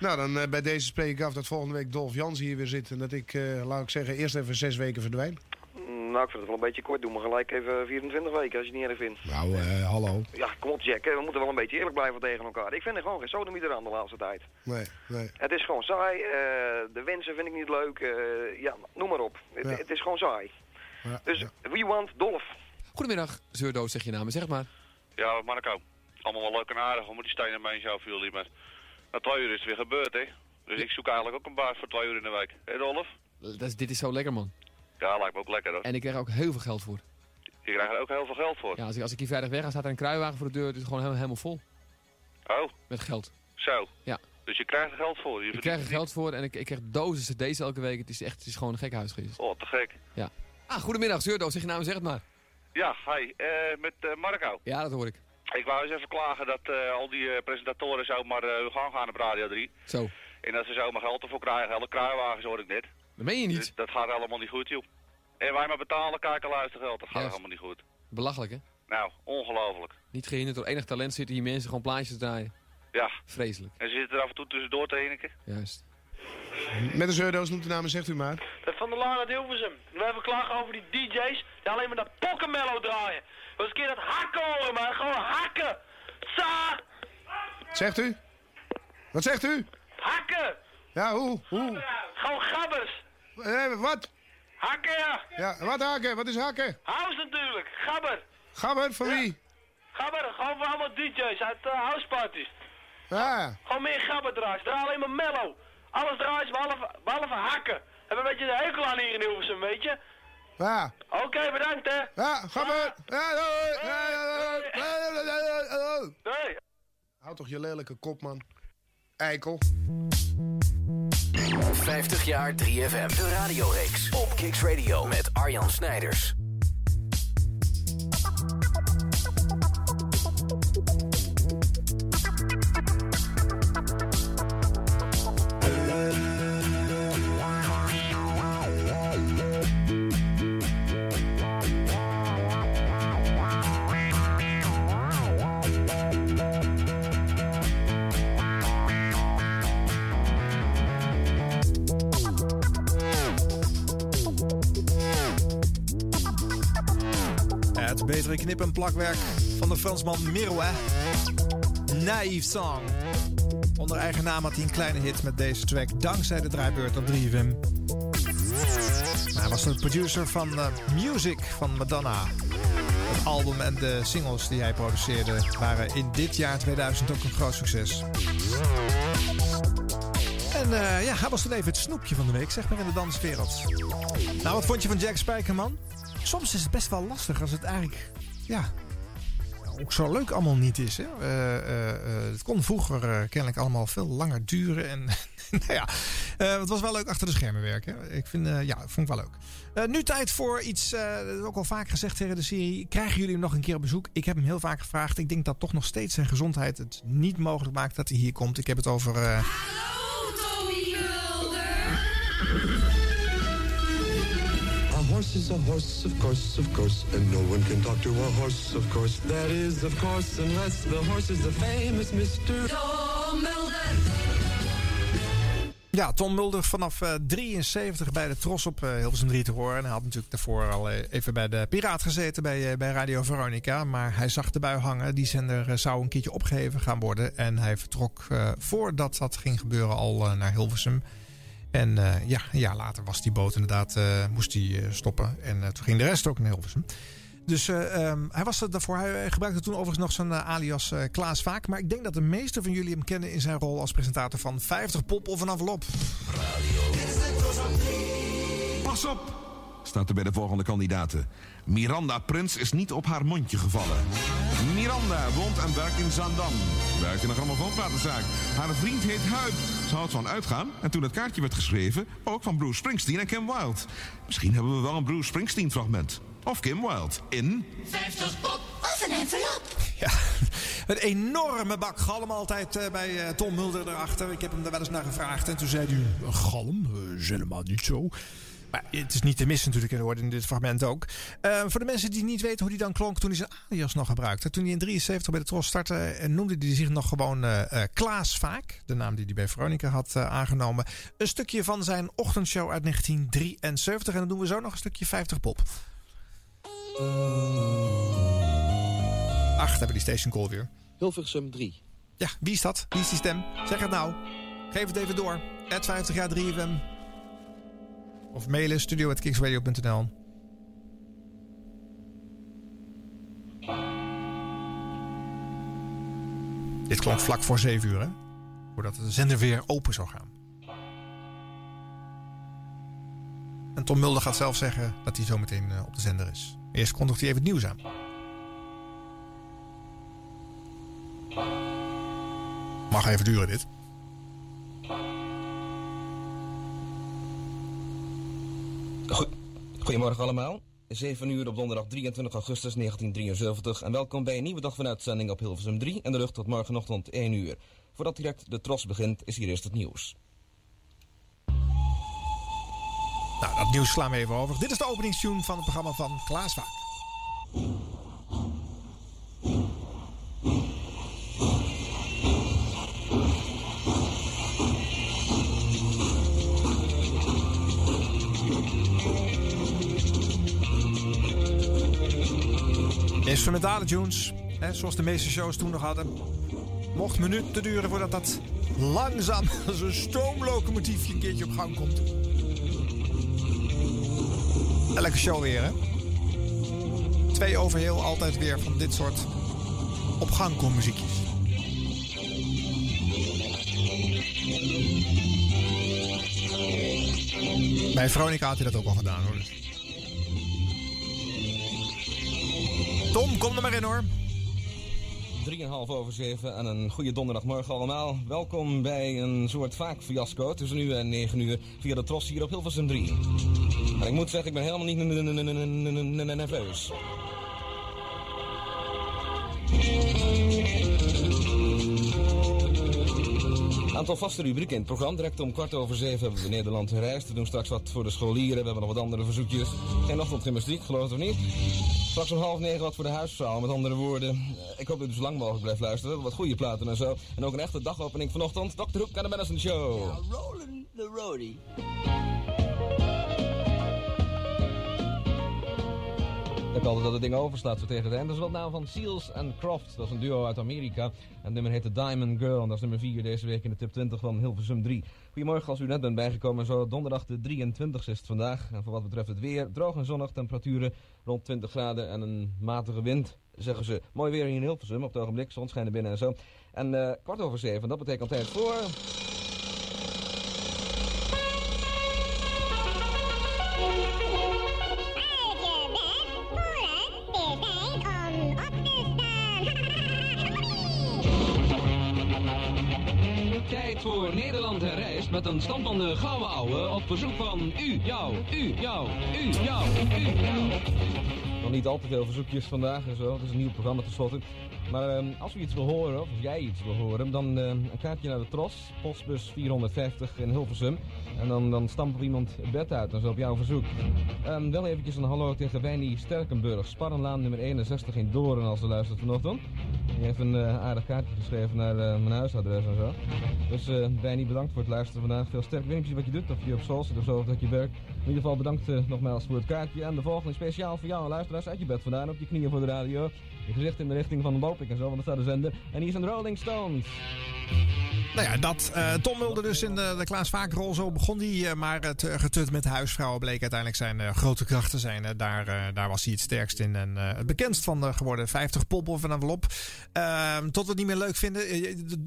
Nou, dan bij deze spreek ik af dat volgende week Dolf Jans hier weer zit. En dat ik, laat ik zeggen, eerst even zes weken verdwijn. Nou, ik vind het wel een beetje kort. Doe maar gelijk even 24 weken als je het niet erg vindt. Nou, eh, hallo. Ja, kom op Jack, hè. we moeten wel een beetje eerlijk blijven tegen elkaar. Ik vind er gewoon geen sodomieter aan de laatste tijd. Nee, nee. Het is gewoon saai, eh, de wensen vind ik niet leuk, eh, ja, noem maar op. Het, Ja. het is gewoon saai. Ja, dus we want Dolph. Goedemiddag, Zeurdoos zeg je namen, zeg maar. Ja, Marco. Allemaal wel leuk en aardig om die stenen bij jou voor jullie. Maar na twee uur is het weer gebeurd, hè. Dus ik zoek eigenlijk ook een baas voor twee uur in de week. Hé, Dolph? Dat is, dit is zo lekker, man. Ja, lijkt me ook lekker, hoor. En ik krijg er ook heel veel geld voor. Je krijgt er ook heel veel geld voor. Ja, als ik, als ik hier vrijdag weg ga, staat er een kruiwagen voor de deur. Het is gewoon helemaal, helemaal vol. Oh, Met geld. zo. Ja. Dus je krijgt er geld voor. Je Ik krijg er geld voor en ik, ik krijg dozen cd's elke week. Het is echt het is gewoon een gek huis geweest. Oh, te gek. Ja. Ah, goedemiddag, Zeurdoos. Zeg je naam, zeg het maar. Ja, hi. eh, met eh, Marco. Ja, dat hoor ik. Ik wou eens even klagen dat eh, al die presentatoren zomaar uh, gaan gaan op Radio 3. Zo. En dat ze zomaar geld ervoor krijgen. Alle kruiwagens hoor ik net. Dat meen je niet. Dus dat gaat helemaal niet goed, joh. En wij maar betalen, kijken, luisteren geld. Dat gaat Ja. helemaal niet goed. Belachelijk, hè? Nou, ongelooflijk. Niet gehinderd door enig talent zitten hier mensen gewoon plaatjes te draaien. Ja. Vreselijk. En ze zitten er af en toe tussendoor te hinniken. Juist. Met de zeurdoos noemt de naam en zegt u maar. Dat van de Laan uit Hilversum. We hebben klagen over die DJ's die alleen maar dat pokkenmello draaien. We eens een keer dat hakken horen, man. Gewoon hakken. Tsa! Zegt u? Wat zegt u? Hakken! Ja, hoe? hoe? Gewoon gabbers. Eh, wat? Hakken, ja. Ja, wat hakken? Wat is hakken? House natuurlijk. Gabber. Gabber, van wie? Gabber. Gewoon voor allemaal DJ's uit uh, houseparties. Ja. Gewoon meer gabber draaien. Ze draaien alleen maar mellow. Alles draaien behalve, behalve hakken. Hebben een beetje de hekel aan hier in Hilversum, weet je. Ja. Oké, bedankt hè. Ja, gabber. Ja, doei. Ja, ja, doei. Nee. Houd toch je lelijke kop, man. Eikel. 50 jaar 3FM. De radioreeks op Kicks Radio met Arjan Snijders. Betere knip- en plakwerk van de Fransman Mirouet. Naïef Song. Onder eigen naam had hij een kleine hit met deze track dankzij de draaibeurt op 3FM. Maar hij was de producer van eh, Music van Madonna. Het album en de singles die hij produceerde waren in dit jaar 2000 ook een groot succes. En eh, ja, hij was toen even het snoepje van de week, zeg maar, in de danswereld. Nou, wat vond je van Jack Spijkerman? Soms is het best wel lastig als het eigenlijk ja, ook zo leuk allemaal niet is. Hè? Eh, eh, eh, het kon vroeger kennelijk allemaal veel langer duren. En nou ja, het was wel leuk achter de schermen werken. Ik vind, ja, vond ik wel leuk. Nu tijd voor iets, dat is ook al vaak gezegd tegen de serie. Krijgen jullie hem nog een keer op bezoek? Ik heb hem heel vaak gevraagd. Ik denk dat toch nog steeds zijn gezondheid het niet mogelijk maakt dat hij hier komt. Ik heb het over... eh, horse is a horse, of course, of course, and no one can talk to a horse, of course. That is, of course, unless the horse is the famous Mr. Tom Mulder. Ja, Tom Mulder vanaf eh, 73 bij de Tros op eh, Hilversum 3 te horen. En hij had natuurlijk daarvoor al eh, even bij de Piraat gezeten bij, bij Radio Veronica. Maar hij zag de bui hangen. Die zender zou een keertje opgeheven gaan worden. En hij vertrok eh, voordat dat ging gebeuren al naar Hilversum. En eh, ja, een jaar later was die boot inderdaad, eh, moest hij eh, stoppen. En toen ging de rest ook naar Hilversum. Dus eh, ehm, hij was er daarvoor. Hij gebruikte toen overigens nog zijn alias eh, Klaas Vaak. Maar ik denk dat de meeste van jullie hem kennen in zijn rol als presentator van 50 Pop of een envelop. Pas op! Staat er bij de volgende kandidaten. Miranda Prins is niet op haar mondje gevallen. Miranda woont en werkt in Zandam. Werkt in een grammofoonplatenzaak. Haar vriend heet Huib. Ze houdt van uitgaan. En toen het kaartje werd geschreven, ook van Bruce Springsteen en Kim Wilde. Misschien hebben we wel een Bruce Springsteen fragment. Of Kim Wilde in... 50 pop of een envelop. Ja, een enorme bak galm altijd eh, bij eh, Tom Mulder erachter. Ik heb hem daar wel eens naar gevraagd. En toen zei hij, "Een galm? Is helemaal niet zo. Maar het is niet te missen natuurlijk, dat hoort in dit fragment ook. Eh, voor de mensen die niet weten hoe hij dan klonk toen hij zijn alias nog gebruikte. Toen hij in 73 bij de Tros startte, eh, noemde hij zich nog gewoon eh, Klaas Vaak. De naam die hij bij Veronica had aangenomen. Een stukje van zijn ochtendshow uit 1973. En dan doen we zo nog een stukje 50 pop. Ach, daar hebben we die station call weer. Hilversum 3. Ja, wie is dat? Wie is die stem? Zeg het nou. Geef het even door. Ed 50 jaar 3FM. Of mailen studio.kicksradio.nl Dit klonk vlak voor 7 uur, hè? Voordat de zender weer open zou gaan. En Tom Mulder gaat zelf zeggen dat hij zometeen eh, op de zender is. Eerst kondigt hij even het nieuws aan. Mag even duren dit. Goedemorgen allemaal. 7 uur op donderdag 23 augustus 1973 en welkom bij een nieuwe dag van uitzending op Hilversum 3 en de lucht tot morgenochtend 1 uur. Voordat direct de tros begint is hier eerst het nieuws. Nou, dat nieuws slaan we even over. Dit is de openingstune van het programma van Klaas Vaak. Instrumentale tunes, hè, zoals de meeste shows toen nog hadden. Mocht minuten duren voordat dat langzaam als een stoomlocomotiefje een keertje op gang komt. Elke show weer, hè? Twee overheel, altijd weer van dit soort op gang komen muziekjes. Bij Veronica had hij dat ook al gedaan, hoor. Tom, kom er maar in, hoor. 3,5 over 7 en een goede donderdagmorgen allemaal. Welkom bij een soort vaak fiasco tussen nu en 9 uur via de Tros hier op Hilversum 3. En ik moet zeggen, ik ben helemaal niet nerveus. Aantal vaste rubrieken in het programma. Direct om kwart over zeven hebben we Nederland gereisd. We doen straks wat voor de scholieren. We hebben nog wat andere verzoekjes. Geen ochtendgymnastiek, geloof het of niet. Straks om half negen wat voor de huisvrouw. Met andere woorden, eh, ik hoop dat u zo lang mogelijk blijft luisteren. Wat goede platen en zo. En ook een echte dagopening vanochtend. Dr. Hoek en de Madison Show. Rolling the roadie. Ik altijd dat het ding overslaat zo tegen het eind. Dat is wel de naam van Seals and Croft. Dat is een duo uit Amerika. En het nummer heet The Diamond Girl. En dat is nummer 4 deze week in de tip 20 van Hilversum 3. Goedemorgen als u net bent bijgekomen. Zo donderdag de 23 is het vandaag. En voor wat betreft het weer, droog en zonnig. Temperaturen rond 20 graden en een matige wind. Zeggen ze, mooi weer hier in Hilversum op het ogenblik. Zon schijnt binnen en zo. En eh, kwart over zeven, dat betekent tijd voor... voor Nederland herreist met een stand van de gouden ouwe op verzoek van u, jou, u, jou, u, jou, u, jou. Nog niet al te veel verzoekjes vandaag en zo. Het is een nieuw programma tenslotte. Maar ehm, als u iets wil horen, of jij iets wil horen, dan ehm, een kaartje naar de Tros, postbus 450 in Hilversum. En dan, dan stampt er iemand bed uit, en zo op jouw verzoek. Ehm, wel eventjes een hallo tegen Wijnie Sterkenburg, Sparrenlaan nummer 61 in Doorn als ze luistert vanochtend. Die heeft een eh, aardig kaartje geschreven naar eh, mijn huisadres en zo. Dus eh Wijnie, bedankt voor het luisteren vandaag. Veel sterk. Ik weet wat je doet, of je op school zit of zo, of dat je werkt. In ieder geval bedankt nogmaals voor het kaartje. En de volgende speciaal voor jou, luisteraars, uit je bed vandaan, op je knieën voor de radio. Je gezicht in de richting van de Bopik en zo, dat staat de zender. En hier zijn de Rolling Stones. Nou ja, dat. eh, Tom Mulder dus in de, de Klaas Vakerrol. Zo begon hij. eh, maar het eh, getut met huisvrouwen bleek uiteindelijk zijn grote krachten zijn. Eh, daar, daar was hij het sterkst in. En het bekendst van geworden. 50 pop of een envelop. Tot we het niet meer leuk vinden. Er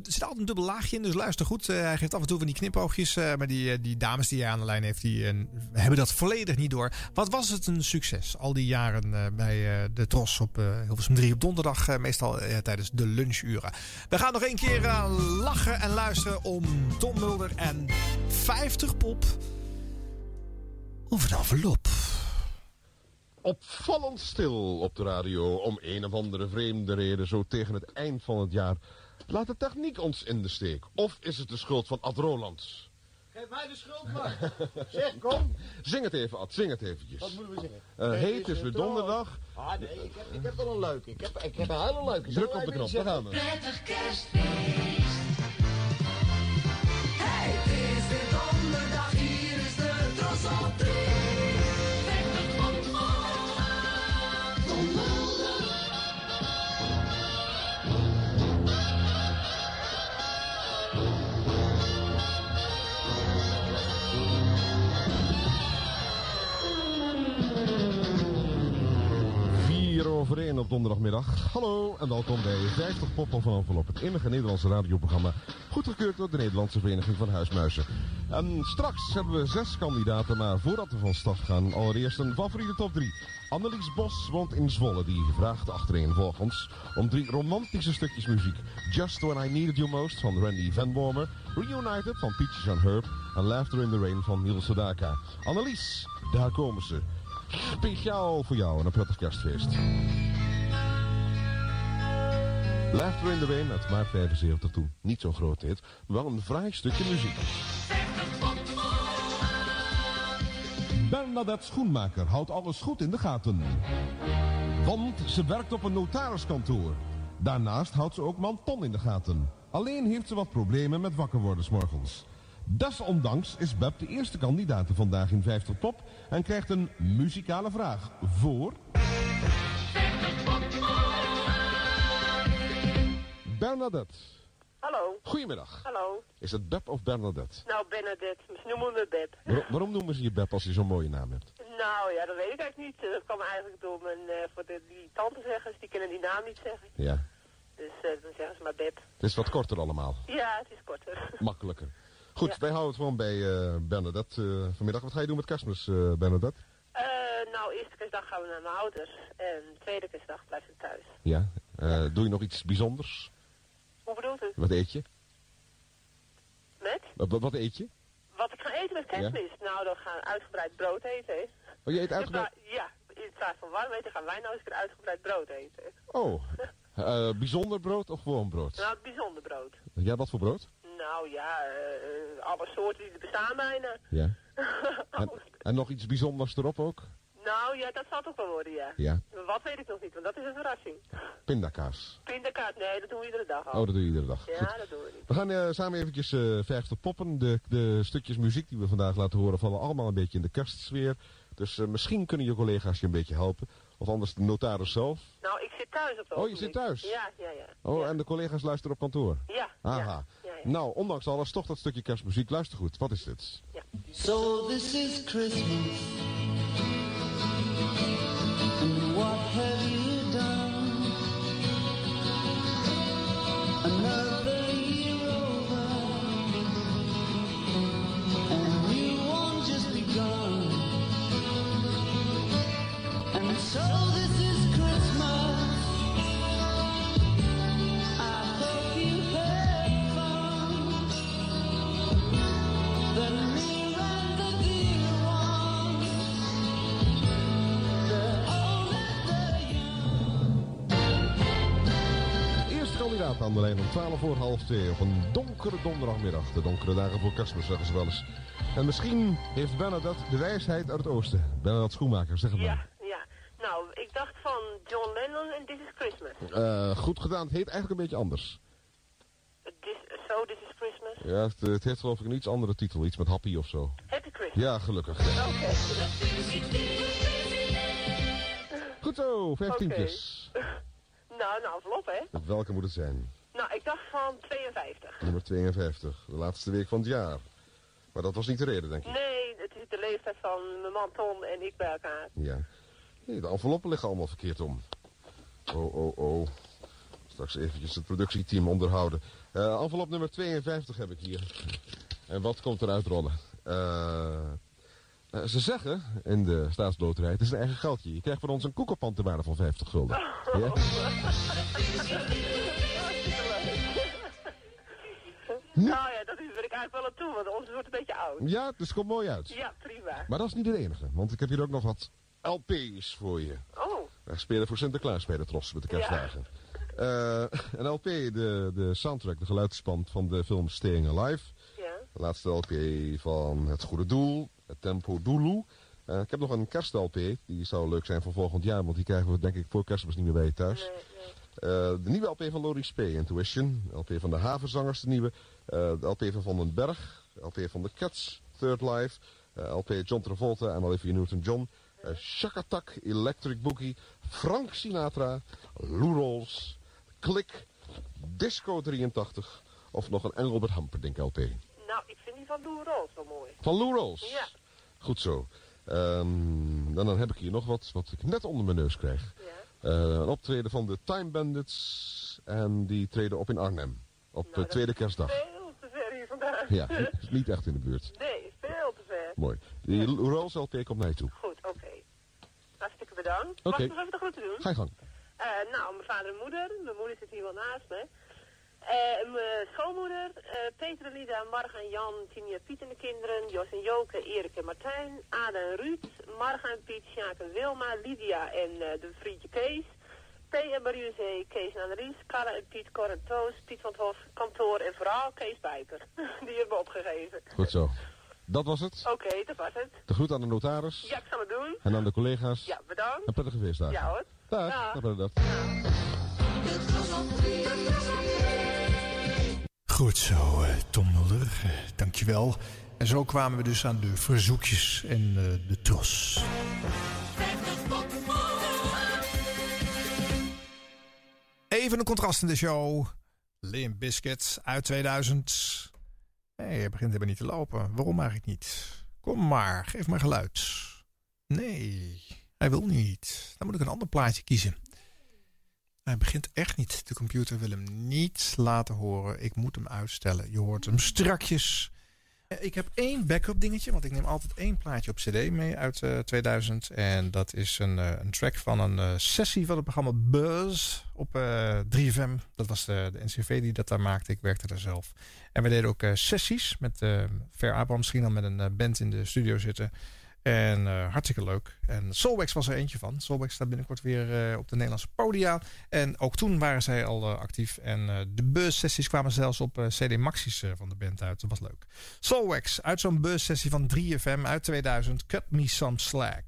zit altijd een dubbel laagje in. Dus luister goed. Hij geeft af en toe van die knipoogjes. maar die, die dames die hij aan de lijn heeft. Die hebben dat volledig niet door. Wat was het een succes. Al die jaren bij de Tros op Hilversum 3 op donderdag. meestal tijdens de lunchuren. We gaan nog één keer lachen en luisteren om Tom Mulder en 50 pop. Of een envelop. Opvallend stil op de radio om een of andere vreemde reden zo tegen het eind van het jaar. Laat de techniek ons in de steek? Of is het de schuld van Ad Rolands? Geef mij de schuld maar. zeg, kom. Zing het even, Ad, zing het eventjes. Wat moeten we zeggen? Eh, heet is weer donderdag. Ah nee, ik heb, ik heb wel een leuke. Ik heb, ik heb een hele leuke. Druk op de knop, daar gaan we. Prettig kerstfeest. De Vier over één op donderdagmiddag. Hallo en welkom bij 50 Poppen van Envelop, het enige Nederlandse radioprogramma. Goedgekeurd door de Nederlandse Vereniging van Huismuizen. En straks hebben we zes kandidaten, maar voordat we van start gaan, allereerst een favoriete top 3. Annelies Bos woont in Zwolle, die vraagt achterin volgens om drie romantische stukjes muziek. Just When I Needed You Most van Randy Van Wormer, Reunited van Peaches and Herb en Laughter in the Rain van Niels Sedaka. Annelies, daar komen ze. Speciaal voor jou en een prettig kerstfeest. Laughter in the Rain uit maart 75 toen. Niet zo'n groot maar wel een fraai stukje muziek. Bernadette Schoenmaker houdt alles goed in de gaten. Want ze werkt op een notariskantoor. Daarnaast houdt ze ook Manton in de gaten. Alleen heeft ze wat problemen met wakker worden 's morgens. Desondanks is Beb de eerste kandidaat vandaag in 50 Pop en krijgt een muzikale vraag voor... Bernadette. Hallo. Goedemiddag. Hallo. Is het Beb of Bernadette? Nou, Bernadette. Ze noemen me Beb. Waar- waarom noemen ze je Beb als je zo'n mooie naam hebt? Nou ja, dat weet ik eigenlijk niet. Dat kwam eigenlijk door mijn, eh, voor de, die tantezeggers, die kunnen die naam niet zeggen. Ja, Dus eh, dan zeggen ze maar Beb. het is wat korter allemaal. Ja, het is korter. Makkelijker. Goed, Ja. wij houden het gewoon bij eh, Bernadette eh, vanmiddag. Wat ga je doen met kerstmis, eh, Bernadette? Nou, eerste kerstdag gaan we naar mijn ouders. En tweede kerstdag blijf ik thuis. Ja. Doe je nog iets bijzonders? Hoe bedoelt u? Wat eet je? Met? Wat, wat, eet je? Wat ik ga eten met kerstmis? Nou, dan gaan we uitgebreid brood eten. Oh, je eet uitgebreid... Ja, in plaats van warm eten gaan wij nou eens een keer uitgebreid brood eten. Oh, bijzonder brood of gewoon brood? Nou, bijzonder brood. Ja, wat voor brood? Nou ja, eh, eh, alle soorten die er bestaan bijna. Ja. En, en nog iets bijzonders erop ook? Nou ja, dat zal toch wel worden, ja. Ja. Wat weet ik nog niet, want dat is een verrassing. Pindakaas. Pindakaas, nee, dat doen we iedere dag al. Oh, dat doe je iedere dag. Ja, Goed. dat doen we niet. We gaan eh, samen eventjes 50 poppen. De, de stukjes muziek die we vandaag laten horen vallen allemaal een beetje in de kerstsfeer. Dus misschien kunnen je collega's je een beetje helpen. Of anders de notaris zelf. Nou, ik zit thuis op het Oh, je zit thuis? Ja, ja, ja. Oh, en de collega's luisteren op kantoor. Ja, Aha. ja. Nou, ondanks alles toch dat stukje kerstmuziek. Luister goed, wat is dit? So this is Christmas. Aan de lijn om 12 voor half 2 op een donkere donderdagmiddag. De donkere dagen voor kerstmis, zeggen ze wel eens. En misschien heeft Bernadette de wijsheid uit het oosten. Bernadette Schoenmaker, zeg het maar. Ja, ja. Nou, ik dacht van John Lennon en This is Christmas. Eh, goed gedaan, het heet eigenlijk een beetje anders. This, so, This is Christmas. Ja, het, het heeft geloof ik een iets andere titel, iets met Happy of zo. Happy Christmas. Ja, gelukkig. ja. Oké. Goed zo, vijftientjes. Nou, een envelop, hè? Welke moet het zijn? Nou, ik dacht van 52. Nummer 52, de laatste week van het jaar. Maar dat was niet de reden, denk ik. Nee, het is de leeftijd van mijn man Tom en ik bij elkaar. Ja. Nee, de enveloppen liggen allemaal verkeerd om. Oh, oh, oh. Straks eventjes het productieteam onderhouden. Eh envelop nummer 52 heb ik hier. En wat komt eruit rollen? Eh, eh, ze zeggen in de staatsloterij, het is een eigen geldje. Je krijgt van ons een koekenpan ter waarde van 50 gulden. Ja? Nou ja, dat is wil ik eigenlijk wel aan toe, want onze wordt een beetje oud. ja, dus komt mooi uit. Ja, prima. Maar dat is niet het enige, want ik heb hier ook nog wat LP's voor je. Oh. Wij spelen voor Sinterklaas bij de Tros met de kerstdagen. Eh, een LP, de, de soundtrack, de geluidsspan van de film Staying Alive. Ja. De laatste LP van Het Goede Doel, Tempo Doelu. Eh, ik heb nog een kerst-LP, die zou leuk zijn voor volgend jaar, want die krijgen we denk ik voor kerstmis niet meer bij je thuis. Eh, de nieuwe LP van Laurie Spee, Intuition. LP van de Havenzangers, de nieuwe. Eh, de LP van Van den Berg. LP van The Cats, Third Life. eh, LP John Travolta en Olivia Newton-John. Uh, Shakatak, Electric Boogie. Frank Sinatra. Lou Rolls. Click. Disco 83. Of nog een Engelbert Humperdinck LP. Nou, ik vind die van Lou Rolls wel mooi. Van Lou Rolls? Ja. Goed zo. Ehm, dan, dan heb ik hier nog wat wat ik net onder mijn neus krijg. Eh, een optreden van de Time Bandits. En die treden op in Arnhem. Op de tweede kerstdag. Veel te ver hier vandaan. Ja, niet echt in de buurt. Nee, veel te ver. Mooi. Die Lou Rolls LP komt naar je toe. Goed, oké. Hartstikke bedankt. Oké. Mag ik nog even de groeten doen? Ga je gang. Eh, nou, mijn vader en moeder. Mijn moeder zit hier wel naast me. Eh, mijn schoonmoeder, eh, Peter Lida, Marga en Jan, Tinia, Piet en de kinderen, Jos en Joke, Erik en Martijn, Ada en Ruud, Marga en Piet, Sjaak en Wilma, Lydia en eh, de vriendje Kees, P en Mariuzee, Kees en Annelies, Carla en Piet, Cor en Toos, Piet van het Hof, kantoor en vooral Kees Bijper. Die hebben me opgegeven. Goed zo. Dat was het. Oké, dat was het. De groet aan de notaris. Ja, ik zal het doen. En aan de collega's. Ja, bedankt. En prettige feestdagen. Ja hoor. Dag. Dag. Dag, Bernadette. Goed zo, eh, Tom Mulder. eh, dankjewel. En zo kwamen we dus aan de verzoekjes en eh, de tros. Even een contrast in de show. Limp Biscuit uit 2000. Nee, begint helemaal niet te lopen. Waarom eigenlijk niet? Kom maar, geef maar geluid. Nee, hij wil niet. Dan moet ik een ander plaatje kiezen. Hij begint echt niet. De computer wil hem niet laten horen. Ik moet hem uitstellen. Je hoort hem strakjes. Eh, Ik heb één backup dingetje, want ik neem altijd één plaatje op CD mee uit eh, 2000. En dat is een, eh, een track van een eh, sessie van het programma Buzz op eh 3FM. Dat was de, de NCV die dat daar maakte. Ik werkte daar zelf. En we deden ook eh, sessies met eh Ver Abraham misschien dan met een eh, band in de studio zitten. En eh, hartstikke leuk. En Soulwax was er eentje van. Soulwax staat binnenkort weer eh, op de Nederlandse podia. En ook toen waren zij al eh, actief. En de bus-sessies kwamen zelfs op CD Maxis van de band uit. Dat was leuk. Soulwax uit zo'n bus-sessie van 3FM uit 2000. Cut Me Some Slack.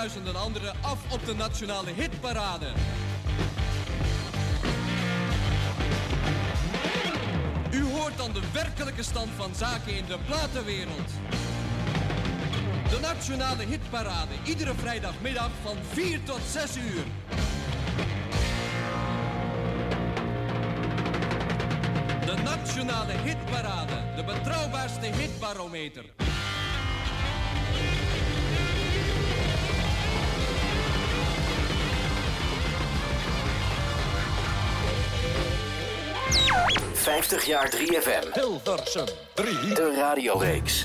Als honderdduizenden anderen, af op de nationale hitparade. U hoort dan de werkelijke stand van zaken in de platenwereld. De Nationale Hitparade, iedere vrijdagmiddag van 4 tot 6 uur. De Nationale Hitparade, de betrouwbaarste hitbarometer. 50 jaar 3FM. Hilversum 3. De radioreeks.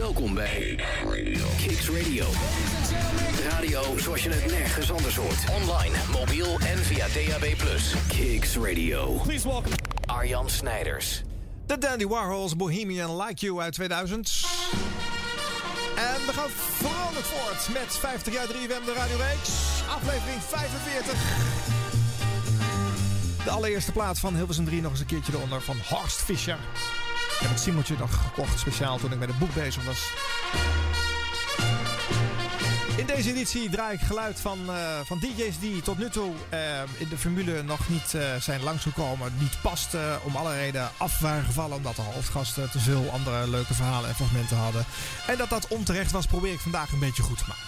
Welkom bij Kicks Radio. Radio zoals je het nergens anders hoort. Online, mobiel en via DAB+. Kicks Radio. Please welcome Arjan Snijders. De Dandy Warhols Bohemian Like You uit 2000. En we gaan vrolijk voort met 50 jaar 3FM de radioreeks. Aflevering 45. De allereerste plaat van Hilversum 3 nog eens een keertje eronder van Horst Fischer. Ik heb het Simmeltje nog gekocht, speciaal toen ik met het boek bezig was. In deze editie draai ik geluid van, uh, van DJ's die tot nu toe uh, in de formule nog niet uh, zijn langsgekomen. Niet past om alle reden af waren gevallen omdat de hoofdgasten te veel andere leuke verhalen en fragmenten hadden. En dat dat onterecht was, probeer ik vandaag een beetje goed te maken.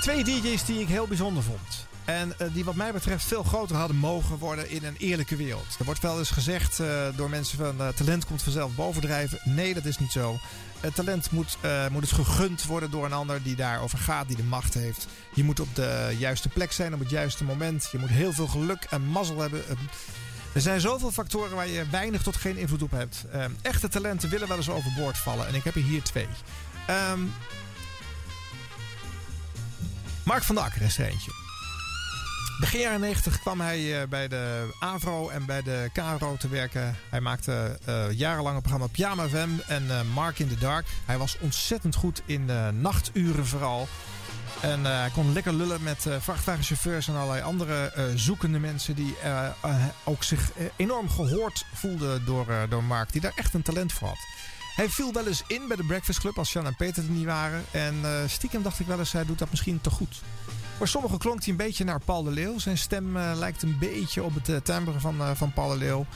Twee DJ's die ik heel bijzonder vond. En uh, die wat mij betreft veel groter hadden mogen worden in een eerlijke wereld. Er wordt wel eens gezegd uh, door mensen van uh, talent komt vanzelf bovendrijven. Nee, dat is niet zo. Het talent moet, moet het gegund worden door een ander die daarover gaat, die de macht heeft. Je moet op de juiste plek zijn op het juiste moment. Je moet heel veel geluk en mazzel hebben. Er zijn zoveel factoren waar je weinig tot geen invloed op hebt. echte talenten willen wel eens overboord vallen. En ik heb er hier twee. Um, Mark van der Akker is eentje. Begin jaren 90 kwam hij bij de AVRO en bij de KRO te werken. Hij maakte uh, jarenlang een programma Pyjama FM en uh, Mark in the Dark. Hij was ontzettend goed in uh, nachturen vooral. En hij kon lekker lullen met vrachtwagenchauffeurs en allerlei andere zoekende mensen... die ook zich enorm gehoord voelden door, door Mark, die daar echt een talent voor had. Hij viel wel eens in bij de Breakfast Club als Jan en Peter er niet waren. En stiekem dacht ik wel eens, hij doet dat misschien te goed. Voor sommigen klonk hij een beetje naar Paul de Leeuw. Zijn stem uh, lijkt een beetje op het uh, timbre van, uh, van Paul de Leeuw.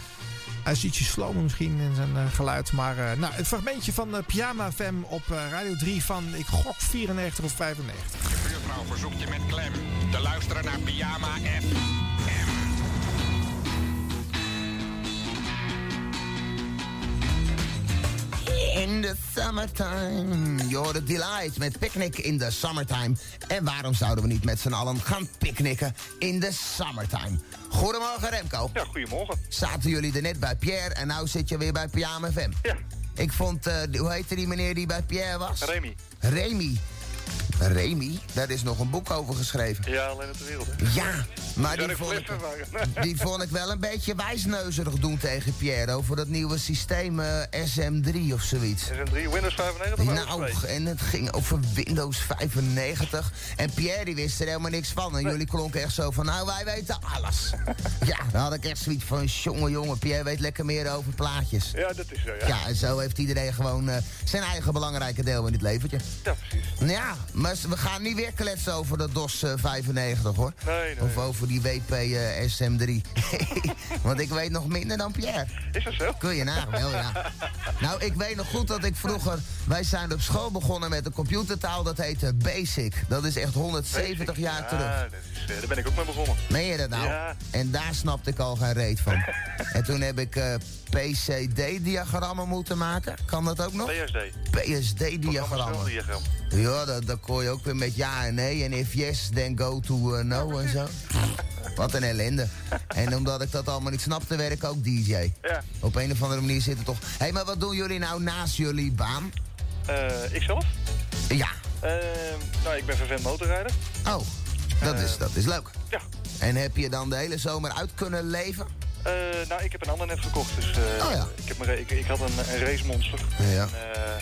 Hij is ietsje slomer misschien in zijn geluid. Maar nou, het fragmentje van Pyjama FM op Radio 3 van, ik gok 94 of 95. De buurvrouw verzoekt je met klem te luisteren naar Pyjama FM. In the summertime. You're the delight met Picnic in the summertime. En waarom zouden we niet met z'n allen gaan picknicken in the summertime? Goedemorgen Remco. Ja, goedemorgen. Zaten jullie er net bij Pierre en nou zit je weer bij Pyjama FM. Ja. Ik vond, uh, hoe heette die meneer die bij Pierre was? Remy. Remy. Remy, daar is nog een boek over geschreven. Ja, alleen op de wereld. Ja, maar die vond, ik, die vond ik wel een beetje wijsneuzerig doen tegen Pierre... over dat nieuwe systeem uh, SM3 of zoiets. SM3, Windows 95? Nou, en het ging over Windows 95. En Pierre die wist er helemaal niks van. En nee. jullie klonken echt zo van, nou, wij weten alles. ja, dan had ik echt zoiets van, jongen, jongen, Pierre weet lekker meer over plaatjes. Ja, dat is zo, ja. Ja, en zo heeft iedereen gewoon uh, zijn eigen belangrijke deel in dit leventje. Ja, precies. Ja, maar we gaan niet weer kletsen over de DOS eh, 95 hoor. Nee, nee. Of over die WP eh, SM3. Want ik weet nog minder dan Pierre. Is dat zo? Kun je nagaan, wel ja. Nou, ik weet nog goed dat ik vroeger... Wij zijn op school begonnen met een computertaal dat heette Basic. Dat is echt 170 jaar ja, terug. Dat is, eh, daar ben ik ook mee begonnen. Meen je dat nou? Ja. En daar snapte ik al geen reet van. en toen heb ik eh, PCD-diagrammen moeten maken. Kan dat ook nog? PSD. PSD-diagrammen. Diagram. Ja, dat, dat kon je ook weer met ja en nee. En if yes, then go to eh, no en zo. Wat een ellende. En omdat ik dat allemaal niet snapte, werd ik ook DJ. Ja. Op een of andere manier zit het toch... Hé, hey, maar wat doen jullie nou naast jullie baan? Eh, ikzelf? Ja. Eh, nou, ik ben vervent motorrijder. Oh, dat, is, dat is leuk. Ja. En heb je dan de hele zomer uit kunnen leven? Eh, nou, ik heb een ander net gekocht, dus eh, Oh ja. ik, heb ik, ik had een, een racemonster. Ja. En, eh,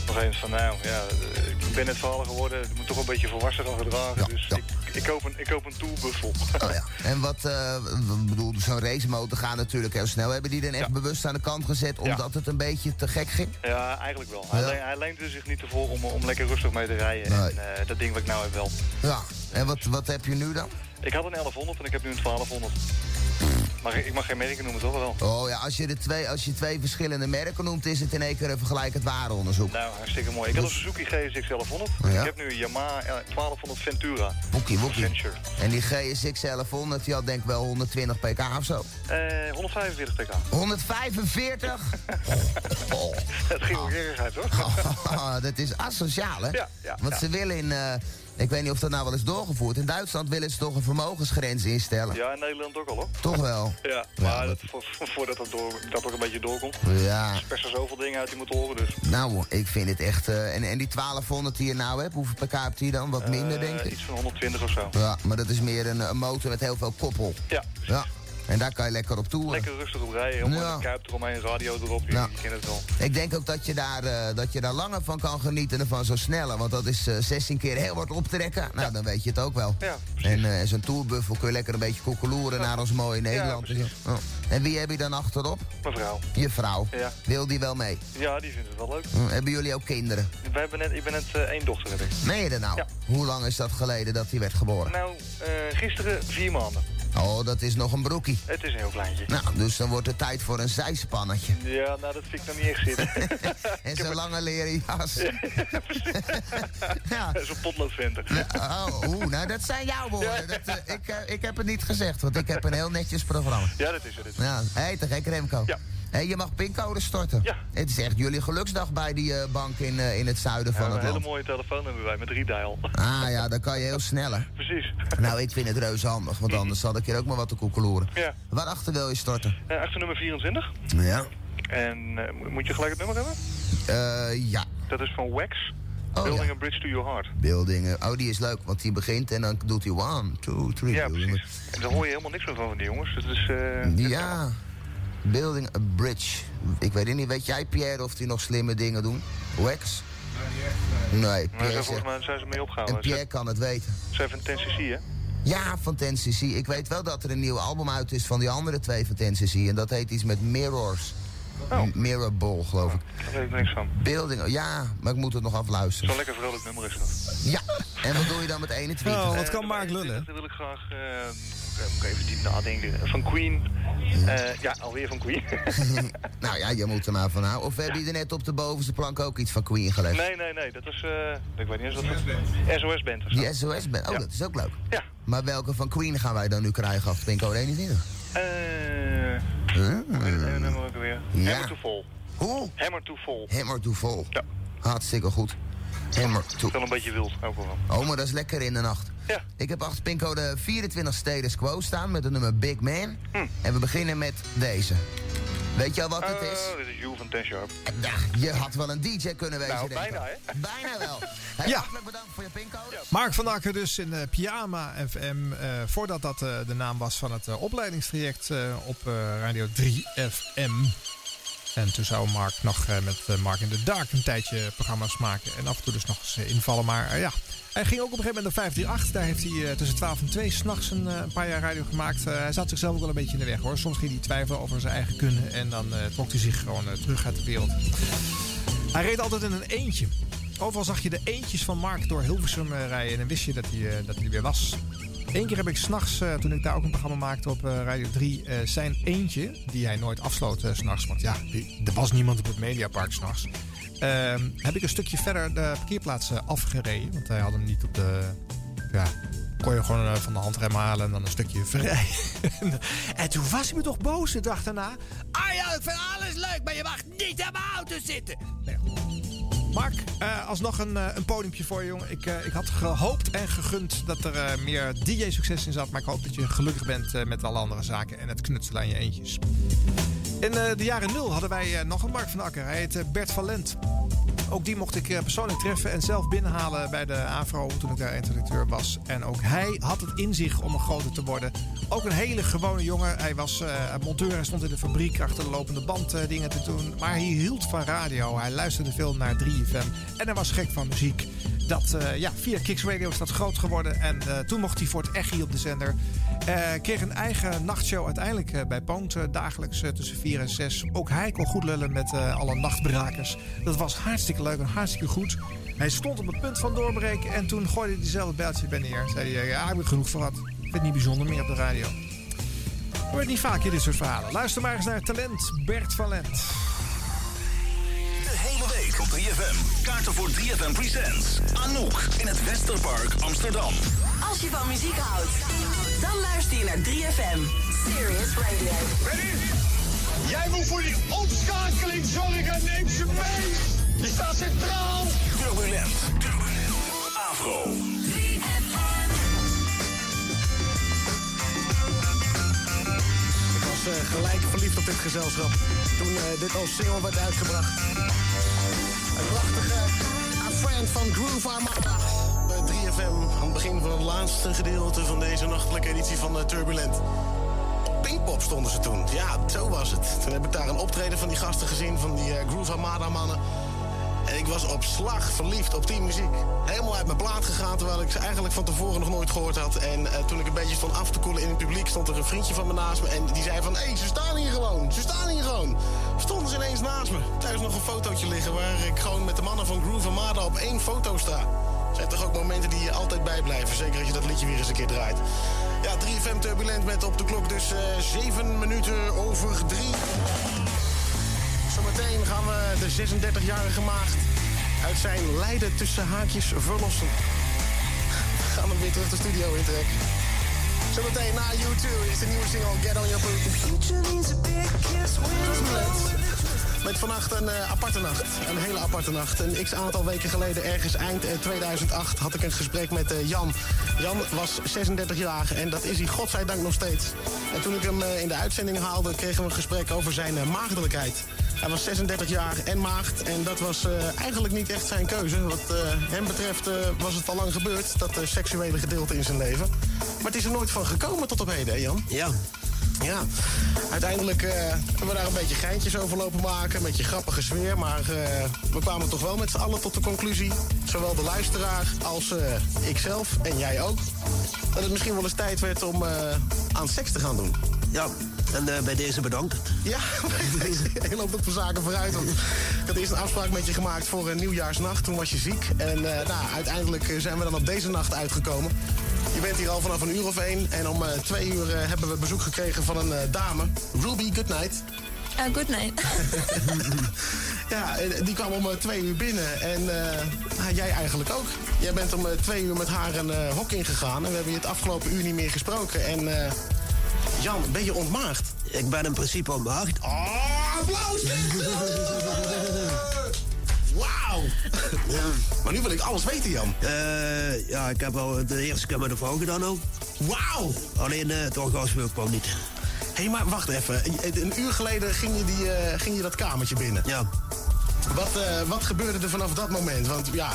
op een gegeven moment van, nou ja, ik ben net vader geworden, ik moet toch een beetje volwassen gaan gedragen. dus Ik, ik, koop een, ik koop een toolbuffel. Oh ja. En wat, bedoel, zo'n racemotor gaat natuurlijk heel snel. Hebben die dan echt bewust aan de kant gezet omdat het een beetje te gek ging? Ja, eigenlijk wel. Hij, hij leende zich niet ervoor om, om lekker rustig mee te rijden. Nee. En dat ding wat ik nou heb wel. Ja. En wat, wat heb je nu dan? Ik had een 1100 en ik heb nu een 1200. Maar ik mag geen merken noemen, toch wel? Oh ja, als je, de twee, als je twee verschillende merken noemt, is het in één keer een vergelijkend waardeonderzoek. Nou, hartstikke mooi. Ik had een Suzuki GSX 1100. Ja. Ik heb nu een Yamaha eh, 1200 Ventura. Woekie, woekie. Adventure. En die GSX 1100, die had denk ik wel 120 pk of zo. Eh 145 pk. 145? Het ging ook erg uit, hoor. Oh, dat is asociaal, hè? Ja, ja, Want ja. ze willen in... eh, ik weet niet of dat nou wel is doorgevoerd. In Duitsland willen ze toch een vermogensgrens instellen. Ja, in Nederland ook al, hoor. Toch wel? Ja, maar dat, vo- vo- voordat dat, door, dat ook een beetje doorkomt. Ja. Er persen zoveel dingen uit die motoren, dus. Nou, ik vind het echt... eh, en, en die 1200 die je nou hebt, hoeveel pk hebt die dan? Wat minder, Eh, denk ik? Iets van 120 of zo. Ja, maar dat is meer een, een motor met heel veel koppel. Ja, Ja. En daar kan je lekker op toeren. lekker rustig op rijden. Helemaal Ja. een kuip eromheen, radio erop. Je, kent het wel. Ik denk ook dat je, daar, eh, dat je daar langer van kan genieten dan van zo sneller. Want dat is eh, 16 keer heel hard optrekken. Nou, dan weet je het ook wel. Ja, en eh, zo'n tourbuffel kun je lekker een beetje koekeloeren naar ons mooie Nederland. en. Oh. wie heb je dan achterop? Mijn vrouw. Je vrouw. Ja. Wil die wel mee? Ja, die vindt het wel leuk. Hm, hebben jullie ook kinderen? Wij hebben net, ik ben net eh, één dochter, heb ik. Meen je dat nou? Hoe lang is dat geleden dat die werd geboren? Nou, eh, gisteren vier maanden. Oh, dat is nog een broekie. Het is een heel kleintje. Nou, dus dan wordt het tijd voor een zijspannetje. Ja, nou dat vind ik nog niet echt zitten. En zo'n lange leren jas. ja. Zo'n potloodventer. Oh, oeh, nou dat zijn jouw woorden. Dat, eh, ik, eh, ik heb het niet gezegd, want ik heb een heel netjes programma. Ja, dat is het. Ja, hé, te gek Remco. Ja. Hé, je mag pincode storten. Ja. Het is echt jullie geluksdag bij die eh, bank in, eh, in het zuiden Ja, van een het hele land. mooie telefoon hebben wij met redial. Ah ja, dan kan je heel sneller. Precies. Nou, ik vind het reuze handig, want anders had ik hier ook maar wat te koekeloeren. Ja. Waarachter wil je storten? Eh, achter nummer 24. Ja. En mo- moet je gelijk het nummer hebben? Eh, ja. Dat is van Wax. Oh, Building ja. a Bridge to Your Heart. Beeldingen. Oh, die is leuk, want die begint en dan doet hij one, two, three. Ja, precies. En daar hoor je helemaal niks meer van van die jongens. Het is... Ja. Building a bridge. Ik weet het niet. Weet jij, Pierre, of die nog slimme dingen doen? Wax? Nee, Maar Pierre, zegt- volgens mij zijn ze mee en opgehouden. Pierre kan het weten. Ze zijn van 10cc, hè? Ja, van 10cc. Ik weet wel dat er een nieuw album uit is van die andere twee van 10cc. En dat heet iets met Mirrors. M- Mirror Ball, geloof ik. Daar weet ik niks van. Building, ja, maar ik moet het nog afluisteren. Zo'n lekker vrolijk nummer is dat. Ja, en wat doe je dan met 21? Oh, wat Eh, kan Mark 21 lullen? Dan wil ik graag... eh, moet ik even diep nadenken. Van Queen. Eh, ja, alweer van Queen. nou ja, je moet er maar van houden. Of heb je er net op de bovenste plank ook iets van Queen gelegd? nee, nee, nee. Dat is... eh, ik weet niet eens wat dat SOS Band of zo. Die SOS band. Oh, Ja. dat is ook leuk. Ja. Maar welke van Queen gaan wij dan nu krijgen af Pincode 21? Eh... Huh? Uh, nummer ook weer. Ja. Hammer to Fall. Hoe? Hammer to Fall. Hammer to Fall. Ja. Hartstikke goed. Hammer to... Wel een beetje wild, ook wel van. Oh, maar dat is lekker in de nacht. Ja. Ik heb achter pincode 24 status quo staan met het nummer Big Man. Hm. En we beginnen met deze. Weet je al wat het is? Oh, dit is Jules van Ten Sharp. Ja, je had wel een DJ kunnen wezen, Nou, denk ik. bijna, hè? Bijna wel. Hey, Ja. Hartelijk bedankt voor je pincode. Mark van Akker dus in eh, Pyjama FM. eh, voordat dat eh, de naam was van het eh, opleidingstraject eh, op eh, Radio 3FM. En toen zou Mark nog eh, met eh, Mark in the Dark een tijdje programma's maken. En af en toe dus nog eens eh, invallen. Maar eh, ja, hij ging ook op een gegeven moment naar 538. Daar heeft hij eh, tussen 12 en 2 s'nachts een, eh, een paar jaar radio gemaakt. Eh, hij zat zichzelf ook wel een beetje in de weg hoor. Soms ging hij twijfelen over zijn eigen kunnen. En dan trok hij zich gewoon terug uit de wereld. Hij reed altijd in een eentje. Overal zag je de eentjes van Mark door Hilversum rijden. En dan wist je dat hij, dat hij er weer was. Eén keer heb ik s'nachts, eh toen ik daar ook een programma maakte op eh, Radio 3... eh, zijn eentje, die hij nooit afsloot s s'nachts. Want ja, er was niemand op het Mediapark s'nachts. Ehm heb ik een stukje verder de parkeerplaats afgereden. Want hij had hem niet op de... Ja, kon je gewoon van de handrem halen en dan een stukje verrijden. en toen was hij me toch boos de dag daarna. Ah ja, ik vind alles leuk, maar je mag niet in mijn auto zitten. Nee, Mark, eh, alsnog een, eh, een podiumpje voor je, jongen. Ik, eh, ik had gehoopt en gegund dat er meer DJ-succes in zat. Maar ik hoop dat je gelukkig bent met alle andere zaken en het knutselen aan je eentjes. In de jaren nul hadden wij nog een Mark van Akker. Hij heet Bert van Lent. Ook die mocht ik eh, persoonlijk treffen en zelf binnenhalen bij de AVRO toen ik daar eindredacteur was. En ook hij had het in zich om een groter te worden. Ook een hele gewone jongen. Hij was eh, monteur en stond in de fabriek achter de lopende band eh, dingen te doen. Maar hij hield van radio. Hij luisterde veel naar 3FM en hij was gek van muziek. Dat, ja, via Kicks Radio is dat groot geworden. En toen mocht hij voor het Echi op de zender. Kreeg een eigen nachtshow uiteindelijk bij Poont. dagelijks tussen 4 en 6. Ook hij kon goed lullen met alle nachtbrakers. Dat was hartstikke leuk en hartstikke goed. Hij stond op het punt van doorbreken. En toen gooide hij bijltje bij neer. Zei hij, ja, ik heb genoeg voor gehad. Ik vind het niet bijzonder meer op de radio. Hoort niet vaak in dit soort verhalen. Luister maar eens naar Talent Bert van Lent. De hele week op 3FM. Kaarten voor 3FM Presents. Anouk in het Westerpark Amsterdam. Als je van muziek houdt, dan luister je naar 3FM. Serious Radio. Ready? Jij moet voor die omschakeling zorgen. Neem ze mee. Je staat centraal. Turbulent. Afro. Ik was eh, gelijk verliefd op dit gezelschap toen eh, dit als single werd uitgebracht. Een prachtige A Friend van Groove Armada. Bij 3FM aan het begin van het laatste gedeelte van deze nachtelijke editie van eh, Turbulent. Op Pinkpop stonden ze toen. Ja, zo was het. Toen heb ik daar een optreden van die gasten gezien, van die eh, Groove Armada mannen. En ik was op slag verliefd op die muziek. Helemaal uit mijn plaat gegaan, terwijl ik ze eigenlijk van tevoren nog nooit gehoord had. En eh, toen ik een beetje stond af te koelen in het publiek, stond er een vriendje van me naast me. En die zei van, hé, hey, ze staan hier gewoon, ze staan hier gewoon. Stonden ze ineens naast me. Thuis nog een fotootje liggen waar ik gewoon met de mannen van Groove Armada op één foto sta. Zijn toch ook momenten die je altijd bijblijven, zeker als je dat liedje weer eens een keer draait. Ja, 3FM Turbulent met op de klok dus eh 7 minuten over 3. Zometeen gaan we de 36-jarige maagd uit zijn lijden tussen haakjes verlossen. We gaan hem weer terug de studio intrekken. Zometeen na U2 is de nieuwe single Get On Your Boot. Met vannacht een eh, aparte nacht. Een hele aparte nacht. Een x aantal weken geleden, ergens eind eh, 2008, had ik een gesprek met eh, Jan. Jan was 36 jaar en dat is hij godzijdank nog steeds. En toen ik hem eh, in de uitzending haalde, kregen we een gesprek over zijn eh, maagdelijkheid. Hij was 36 jaar en maagd en dat was eh, eigenlijk niet echt zijn keuze. Wat eh, hem betreft eh, was het al lang gebeurd, dat seksuele gedeelte in zijn leven. Maar het is er nooit van gekomen tot op heden, hè Jan? Ja. Ja, uiteindelijk hebben we daar een beetje geintjes over lopen maken. Een beetje grappige sfeer. Maar we kwamen toch wel met z'n allen tot de conclusie. Zowel de luisteraar als ikzelf en jij ook. Dat het misschien wel eens tijd werd om aan seks te gaan doen. Ja, en eh, bij deze bedankt. Ja, bij deze. Je loopt op de zaken vooruit. Want ik had eerst een afspraak met je gemaakt voor een nieuwjaarsnacht. Toen was je ziek. En eh, nou, uiteindelijk eh, zijn we dan op deze nacht uitgekomen. Je bent hier al vanaf een uur of één. En om eh, twee uur hebben we bezoek gekregen van een eh, dame. Ruby, good night. Uh, good night. Ja, en die kwam om twee uur binnen. En eh, nou, jij eigenlijk ook. Jij bent om twee uur met haar een hok ingegaan. En we hebben je het afgelopen uur niet meer gesproken. En eh, Jan, ben je ontmaagd? Ik ben in principe ontmaagd. Oh, applaus! Wauw! Maar nu wil ik alles weten, Jan. Eh, ja, ik heb al de eerste keer met een vrouw gedaan ook. Wauw! Alleen eh, het orgasme kwam niet. Hé, maar wacht even. Een uur geleden ging je, die, eh, ging je dat kamertje binnen. Ja. Wat, eh, wat gebeurde er vanaf dat moment? Want ja,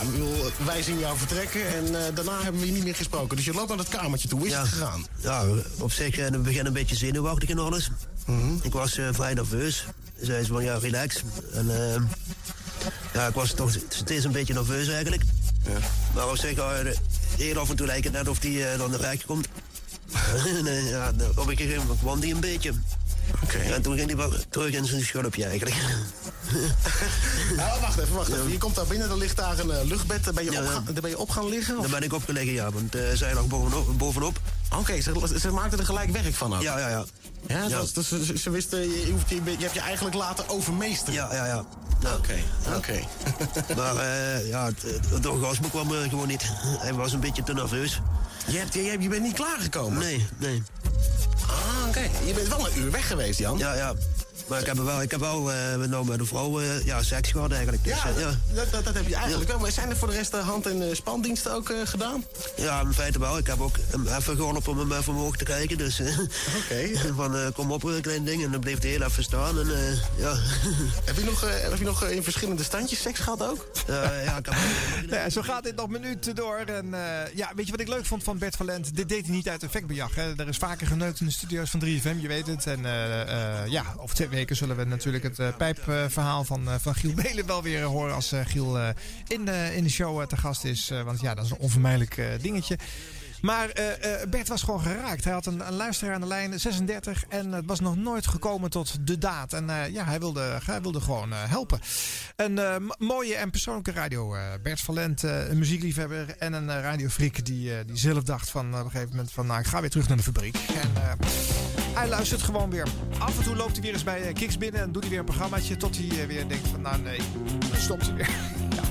wij zien jou vertrekken en eh, daarna hebben we je niet meer gesproken. Dus je loopt naar dat kamertje toe. Hoe is Ja. het gegaan? Ja, op zich in het begin een beetje zenuwachtig en alles. Ik was eh, vrij nerveus. Zei ze van ja, relax. En eh, ja, ik was toch steeds een beetje nerveus eigenlijk. Maar op zich, heel af en toe lijkt het net of die eh, dan de rijk komt. en eh, ja, op een gegeven moment kwam die een beetje. En toen ging hij terug in zijn schulpje eigenlijk. Nou, wacht even, wacht even. Je komt daar binnen, er ligt daar een eh, luchtbed. Daar ben, je Ja, op, ja. gaan- daar ben je op gaan liggen? Daar ben ik opgelegen, ja, want eh zij lag bovenop. bovenop. Oké, ze, ze maakten er gelijk werk van ook. Ja, ja, ja. Ja, Ja. dat- ze, ze wisten, je, hoeft, je, je hebt je eigenlijk laten overmeesteren. Ja, ja, ja. Oké, oké. Maar eh, ja, het orgasme kwam er gewoon niet. Hij was een beetje te nerveus. Je, hebt, je, je, je bent niet klaargekomen? Nee, nee. Ah, oké. Je bent wel een uur weg geweest, Jan. Ja, ja. Maar ik heb wel, ik heb wel eh, met, nou, met een vrouw eh, ja, seks gehad eigenlijk. Dus, Ja, eh, ja. Dat, dat, dat heb je eigenlijk wel. Maar zijn er voor de rest eh, hand- en eh, spandiensten ook eh, gedaan? Ja, in feite wel. Ik heb ook even geholpen om hem even omhoog te kijken. Dus, Oké. van eh, kom op, een klein ding. En dan bleef hij heel even staan. En, eh, ja. Heb je nog, eh, heb je nog in verschillende standjes seks gehad ook? Eh, ja, ik heb ja, zo gaat dit nog minuten door. En eh, ja, weet je wat ik leuk vond van Bert van Lent? Dit deed hij niet uit effectbejag. Hè. Er is vaker geneukt in de studio's van 3FM, je weet het. En eh, eh, ja, over twee weken zullen we natuurlijk het eh, pijpverhaal van, eh, van Giel Belen wel weer horen. Als eh, Giel eh, in, de in de show eh, te gast is. Eh, want ja, dat is een onvermijdelijk eh, dingetje. Maar eh, eh, Bert was gewoon geraakt. Hij had een, luisteraar aan de lijn, 36. En het was nog nooit gekomen tot de daad. En eh, ja, hij wilde, hij wilde gewoon eh, helpen. Een eh, mooie en persoonlijke radio. eh, Bert van eh, een muziekliefhebber en een radiofreak die, eh, die zelf dacht van eh, op een gegeven moment van nou, ik ga weer terug naar de fabriek. En eh, hij luistert gewoon weer. Af en toe loopt hij weer eens bij eh, Kiks binnen en doet hij weer een programmaatje tot hij eh, weer denkt van nou nee, dan stopt hij weer. ja,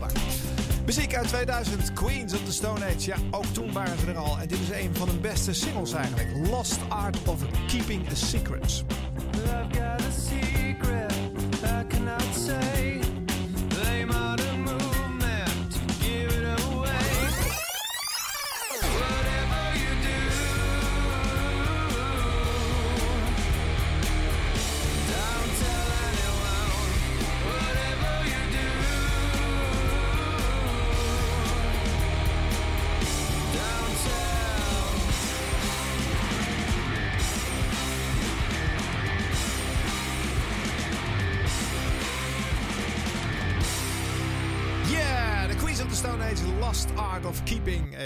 dat is. Muziek uit 2000, Queens of the Stone Age. Ja, ook toen waren ze er al. En dit is een van hun beste singles eigenlijk. Lost Art of Keeping a Secret. I've got a secret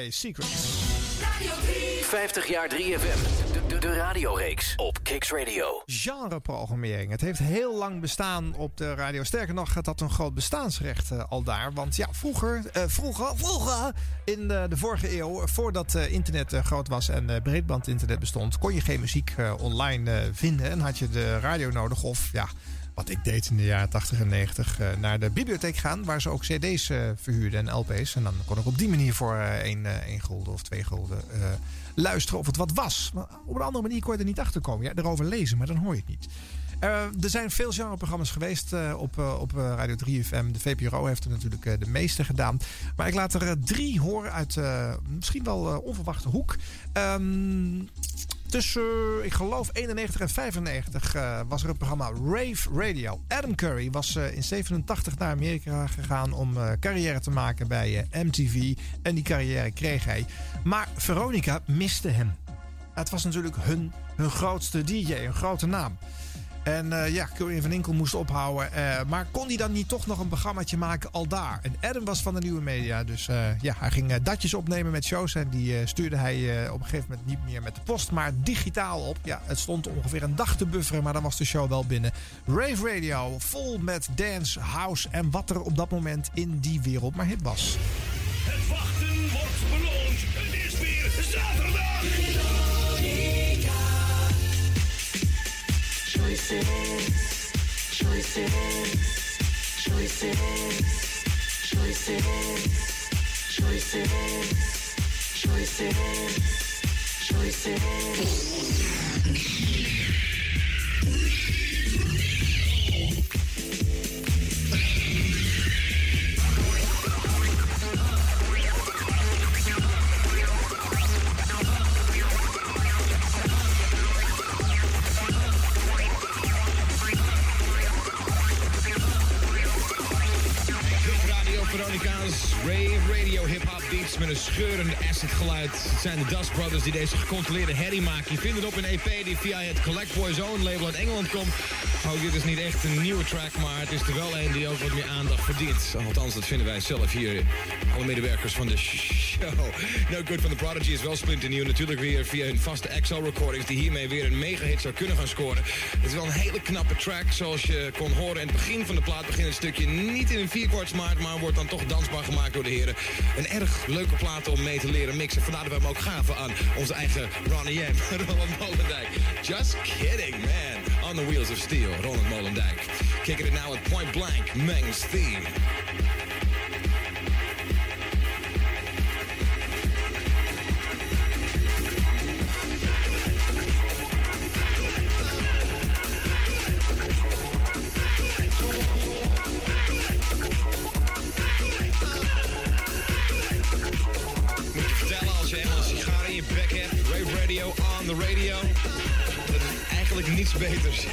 Keeping a Secret. 50 jaar 3FM. De, de, de radioreeks op Kicks Radio. Genreprogrammering. Het heeft heel lang bestaan op de radio. Sterker nog, het had een groot bestaansrecht eh, al daar. Want ja, vroeger, eh, vroeger, vroeger in de, de vorige eeuw, voordat eh, internet eh, groot was en breedbandinternet bestond, kon je geen muziek online vinden en had je de radio nodig of ja. Wat ik deed in de jaren 80 en 90, eh, naar de bibliotheek gaan, waar ze ook CD's eh, verhuurden en LP's. En dan kon ik op die manier voor eh, één één gulden of twee gulden luisteren of het wat was. Maar op een andere manier kon je er niet achter komen. Ja, erover lezen, maar dan hoor je het niet. Er zijn veel genreprogramma's geweest op, op Radio 3FM. De VPRO heeft er natuurlijk de meeste gedaan. Maar ik laat er drie horen uit misschien wel onverwachte hoek. Ehm, tussen, ik geloof, 91 en 95 eh, was er een programma Rave Radio. Adam Curry was eh, in 87 naar Amerika gegaan om eh, carrière te maken bij MTV. En die carrière kreeg hij. Maar Veronica miste hem. Het was natuurlijk hun, hun grootste DJ, een grote naam. En eh, ja, Curry van Inkel moest ophouden. eh, maar kon hij dan niet toch nog een programmaatje maken al daar? En Adam was van de nieuwe media. Dus eh, ja, hij ging datjes opnemen met shows. En die stuurde hij op een gegeven moment niet meer met de post, maar digitaal op. Ja, het stond ongeveer een dag te bufferen, maar dan was de show wel binnen. Rave Radio, vol met dance, house en wat er op dat moment in die wereld maar hit was. Het wachten wordt beloond. Het is weer zaterdag. Choices, choices, choices, choices, choices, choices, choices. Met een scheurend acid geluid. Het zijn de Dust Brothers die deze gecontroleerde herrie maken. Je vindt het op een EP die via het Collect Boys Own label uit Engeland komt. Ook dit is niet echt een nieuwe track, maar het is er wel een die ook wat meer aandacht verdient. Althans, dat vinden wij zelf hier, alle medewerkers van de show. No Good van The Prodigy is wel splinternieuw. Natuurlijk weer via hun vaste XL recordings die hiermee weer een mega hit zou kunnen gaan scoren. Het is wel een hele knappe track, zoals je kon horen. In het begin van de plaat begint het stukje niet in een vierkwartsmaat, maar wordt dan toch dansbaar gemaakt door de heren. Een erg plaat om mee te leren mixen. Vandaar dat we hem ook gaven aan onze eigen Ronnie M. Roland Molendijk. Just kidding, man. On the wheels of steel, Roland Molendijk. Kicking it now at point blank, Meng's theme. Niets beters.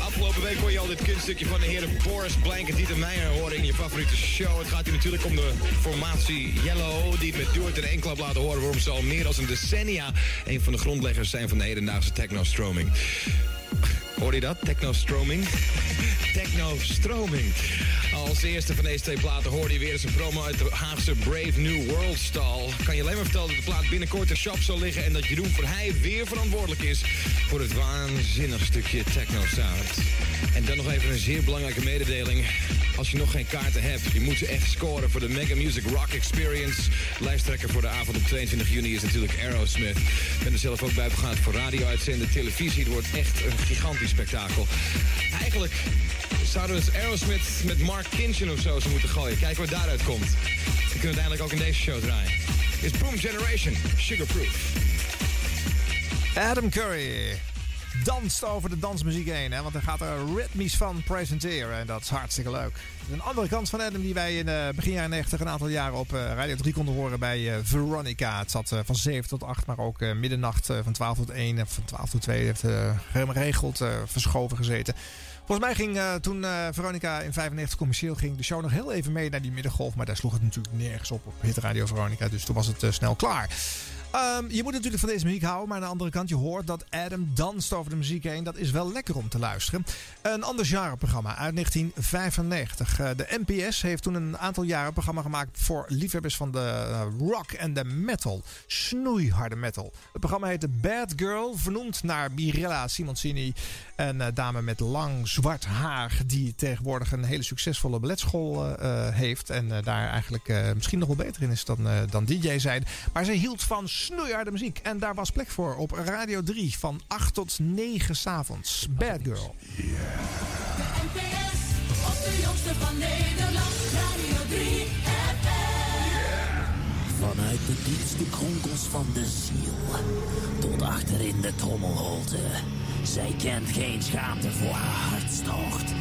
Afgelopen week hoor je al dit kunststukje van de heren Boris Blank en Dieter Meijer horen in je favoriete show. Het gaat hier natuurlijk om de formatie Yellow, die met in één klap laten horen waarom ze al meer dan een decennia een van de grondleggers zijn van de hedendaagse techno-stroming. Hoor je dat? Techno-stroming? Techno-stroming. Als eerste van deze twee platen hoorde je weer eens een promo uit de Haagse Brave New World Stall. Kan je alleen maar vertellen dat de plaat binnenkort in shop zal liggen... en dat Jeroen Verheij weer verantwoordelijk is voor het waanzinnig stukje techno-sound. En dan nog even een zeer belangrijke mededeling. Als je nog geen kaarten hebt, je moet ze echt scoren voor de Mega Music Rock Experience. Lijsttrekker voor de avond op 22 juni is natuurlijk Aerosmith. Ik ben er zelf ook bij begaan voor radio-uitzenden, televisie. Het wordt echt een gigantisch spektakel. Eigenlijk zouden we eens Aerosmith met Mark Kinchen of zo ze moeten gooien. Kijken wat daaruit komt. We kunnen uiteindelijk ook in deze show draaien. Is Boom Generation, Sugarproof. Adam Curry danst over de dansmuziek heen. Hè? Want hij gaat er ritmisch van presenteren. En dat is hartstikke leuk. Een andere kant van Adam die wij in uh, begin jaren 90 een aantal jaren op uh, Radio 3 konden horen bij uh, Veronica. Het zat van 7 tot 8, maar ook middernacht van 12 tot 1 en van 12 tot 2 heeft geregeld verschoven gezeten. Volgens mij ging uh, toen uh, Veronica in 95 commercieel ging de show nog heel even mee naar die middengolf. Maar daar sloeg het natuurlijk nergens op op Hit Radio Veronica. Dus toen was het uh, snel klaar. Um, je moet natuurlijk van deze muziek houden, maar aan de andere kant, je hoort dat Adam danst over de muziek heen. Dat is wel lekker om te luisteren. Een ander genreprogramma uit 1995. Uh, de NPS heeft toen een aantal jaren programma gemaakt voor liefhebbers van de uh, rock en de metal. Snoeiharde metal. Het programma heette Bad Girl, vernoemd naar Mirella Simoncini. Een uh, dame met lang zwart haar die tegenwoordig een hele succesvolle balletschool heeft. En daar eigenlijk misschien nog wel beter in is dan, dan DJ zijn. Maar ze hield van snoeiharde muziek. En daar was plek voor op Radio 3 van 8 tot 9 s'avonds. Bad Girl. De NPS op de jongste van Nederland. Radio 3 Vanuit de diepste kronkels van de ziel tot achterin de trommelholte. Zij kent geen schaamte voor haar hartstocht.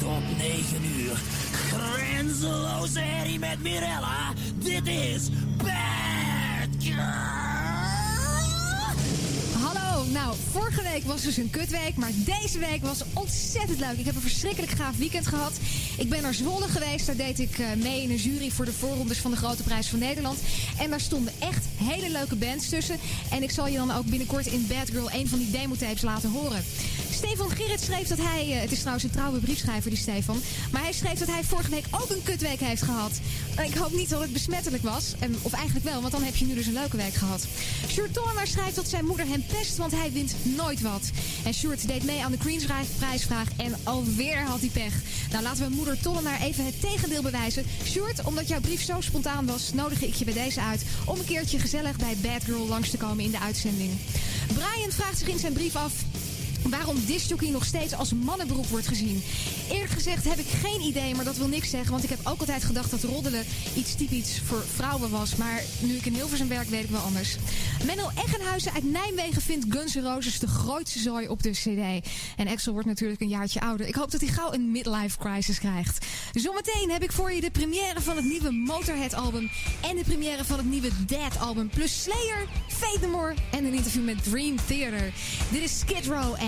Tot 9 uur. Grenzeloze herrie met Mirella. Dit is Bad Hallo, nou, vorige week was dus een kutweek, maar deze week was ontzettend leuk. Ik heb een verschrikkelijk gaaf weekend gehad. Ik ben naar Zwolle geweest, daar deed ik mee in een jury voor de voorrondes van de Grote Prijs van Nederland. En daar stonden echt hele leuke bands tussen. En ik zal je dan ook binnenkort in Bad Girl een van die demotapes laten horen. Stefan Gerrit schreef dat hij, het is trouwens een trouwe briefschrijver die Stefan, maar hij schreef dat hij vorige week ook een kutweek heeft gehad. Ik hoop niet dat het besmettelijk was, of eigenlijk wel, want dan heb je nu dus een leuke week gehad. Sjoerd schrijft dat zijn moeder hem pest, want hij wint nooit wat. En Sjoerd deed mee aan de Queen's prijsvraag en alweer had hij pech. Nou, laten we moeder Tollenaar even het tegendeel bewijzen. Sjoerd, omdat jouw brief zo spontaan was, nodig ik je bij deze uit om een keertje gezellig bij Bad Girl langs te komen in de uitzending. Brian vraagt zich in zijn brief af waarom discjockey nog steeds als mannenberoep wordt gezien. Eerlijk gezegd heb ik geen idee, maar dat wil niks zeggen. Want ik heb ook altijd gedacht dat roddelen iets typisch voor vrouwen was. Maar nu ik in Hilversum werk, weet ik wel anders. Menno Eggenhuizen uit Nijmegen vindt Guns N' Roses de grootste zooi op de cd. En Axel wordt natuurlijk een jaartje ouder. Ik hoop dat hij gauw een midlife crisis krijgt. Zometeen heb ik voor je de première van het nieuwe Motorhead album. En de première van het nieuwe Dead album. Plus Slayer, Fate en een interview met Dream Theater. Dit is Skid Row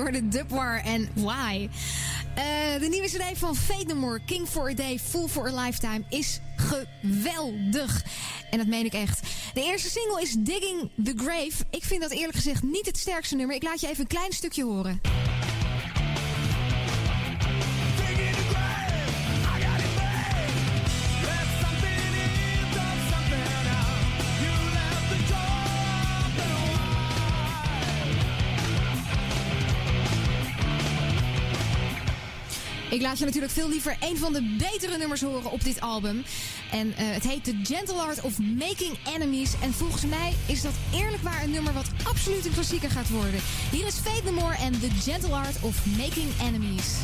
hoorde Dubwar en Why. Eh, de nieuwe CD van Fate No King for a Day, Full for a Lifetime, is geweldig. En dat meen ik echt. De eerste single is Digging the Grave. Ik vind dat eerlijk gezegd niet het sterkste nummer. Ik laat je even een klein stukje horen. Ik laat je natuurlijk veel liever een van de betere nummers horen op dit album. En eh, het heet The Gentle Art of Making Enemies. En volgens mij is dat eerlijk waar een nummer wat absoluut een klassieker gaat worden. Hier is Fate No More en The Gentle Art of Making Enemies.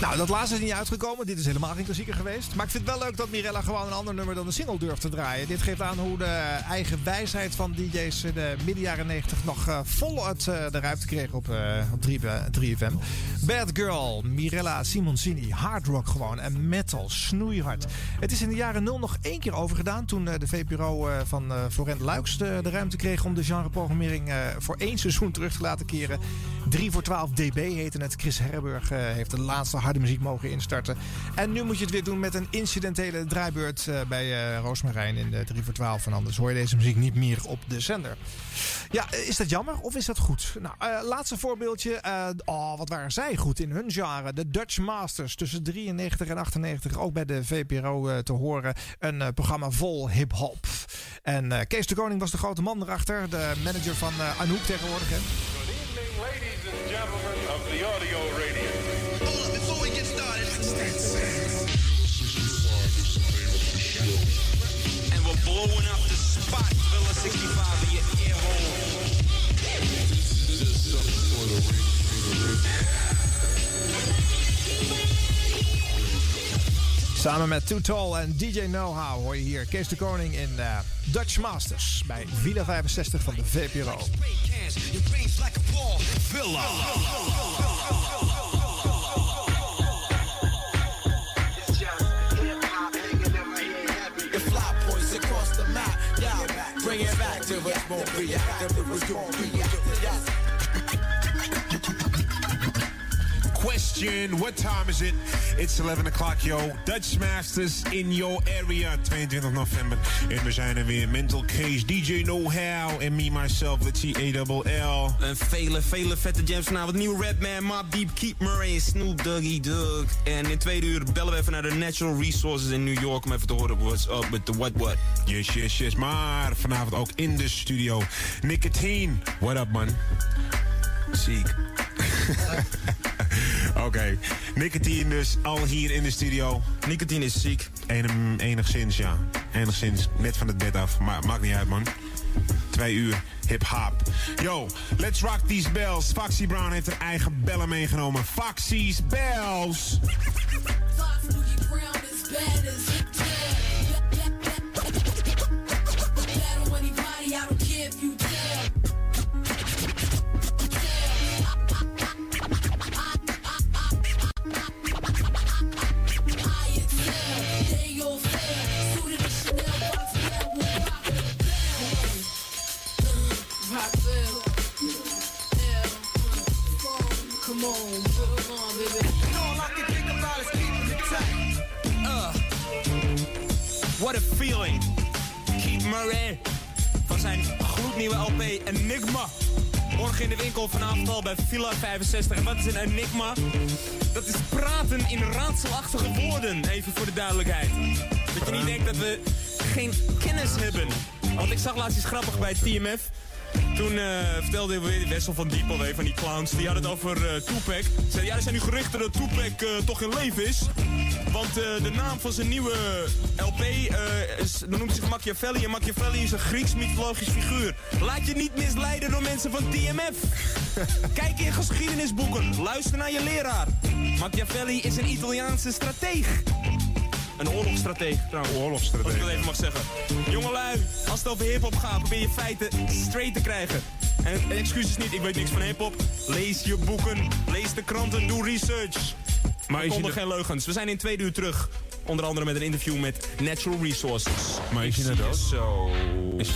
Nou, dat laatste is niet uitgekomen. Dit is helemaal geen klassieker geweest. Maar ik vind het wel leuk dat Mirella gewoon een ander nummer dan de single durft te draaien. Dit geeft aan hoe de eigen wijsheid van DJ's in de midden jaren 90 nog uh, voluit uh, de ruimte kreeg op, op 3, 3FM. Bad Girl, Mirella Simoncini, hard rock gewoon en metal, snoeihard. Het is in de jaren 0 nog één keer overgedaan toen de VPRO van Florent Luiks de, de, ruimte kreeg om de genreprogrammering voor één seizoen terug te laten keren. 3 voor 12 dB heette het. Chris Herberg heeft de laatste harde muziek mogen instarten. En nu moet je het weer doen met een incidentele draaibeurt bij Roosmarijn in de 3 voor 12. En anders hoor je deze muziek niet meer op de zender. Ja, is dat jammer of is dat goed? Nou, laatste voorbeeldje. oh, wat waren zij goed in hun genre. De Dutch Masters tussen 93 en 98. Ook bij de VPRO te horen. Een programma vol hip-hop. En Kees de Koning was de grote man erachter. De manager van Anouk tegenwoordig. Hè? Good evening, ladies and gentlemen of the audio radio. And we're blowing up the spot, Villa 65 in your ear hole. Samen met Too Tall en DJ Know-How hoor je hier Kees de Koning in uh, Dutch Masters bij Villa 65 van de VPRO. Bring it back to. Question, what time is it? It's 11 o'clock, yo. Dutch Masters in your area. 22 november. En we zijn er weer. Mental Case, DJ Know-How en me, myself, the T-A-L-L. En vele, vele vette jams vanavond. Nieuw Redman, Mob Deep, Keep Murray en Snoop Doggy Dogg. En in tweede uur bellen we even naar de Natural Resources in New York... om even te horen what's up with the what what. Yes, yes, yes. Maar vanavond ook in de studio. Nicotine. What up, man? Ziek. Oké. Okay. Nicotine dus al hier in de studio. Nicotine is ziek. En, enigszins, ja. Enigszins. Net van het bed af. Maar maakt niet uit, man. Twee uur hip-hop. Yo, let's rock these bells. Foxy Brown heeft haar eigen bellen meegenomen. Foxy's Bells. Come on, baby. Know all I can think about is keeping it tight. Uh, what a feeling. Keith Murray van zijn gloednieuwe LP Enigma. Morgen in de winkel vanavond al bij Villa 65. En wat is een enigma? Dat is praten in raadselachtige woorden, even voor de duidelijkheid. Dat je niet denkt dat we geen kennis hebben. Want ik zag laatst iets grappig bij TMF. Toen uh, vertelde Wessel van Diep alweer van die clowns. Die hadden het over uh, Tupac. Zei, ja, er zijn nu gerichten dat Tupac uh, toch in leven is. Want de naam van zijn nieuwe LP is, dan noemt zich Machiavelli. En Machiavelli is een Grieks mythologisch figuur. Laat je niet misleiden door mensen van TMF. Kijk in geschiedenisboeken. Luister naar je leraar. Machiavelli is een Italiaanse strateeg. Een oorlogsstrateeg trouwens. Oorlogsstrateeg. Als ik dat even mag zeggen. Jongelui, als het over hiphop gaat, probeer je feiten straight te krijgen. En excuses niet, ik weet niks van hiphop. Lees je boeken, lees de kranten, doe research. Maar er konden geen leugens. We zijn in twee uur terug. Onder andere met een interview met Natural Resources. Maar is nou dood? Zo. Is?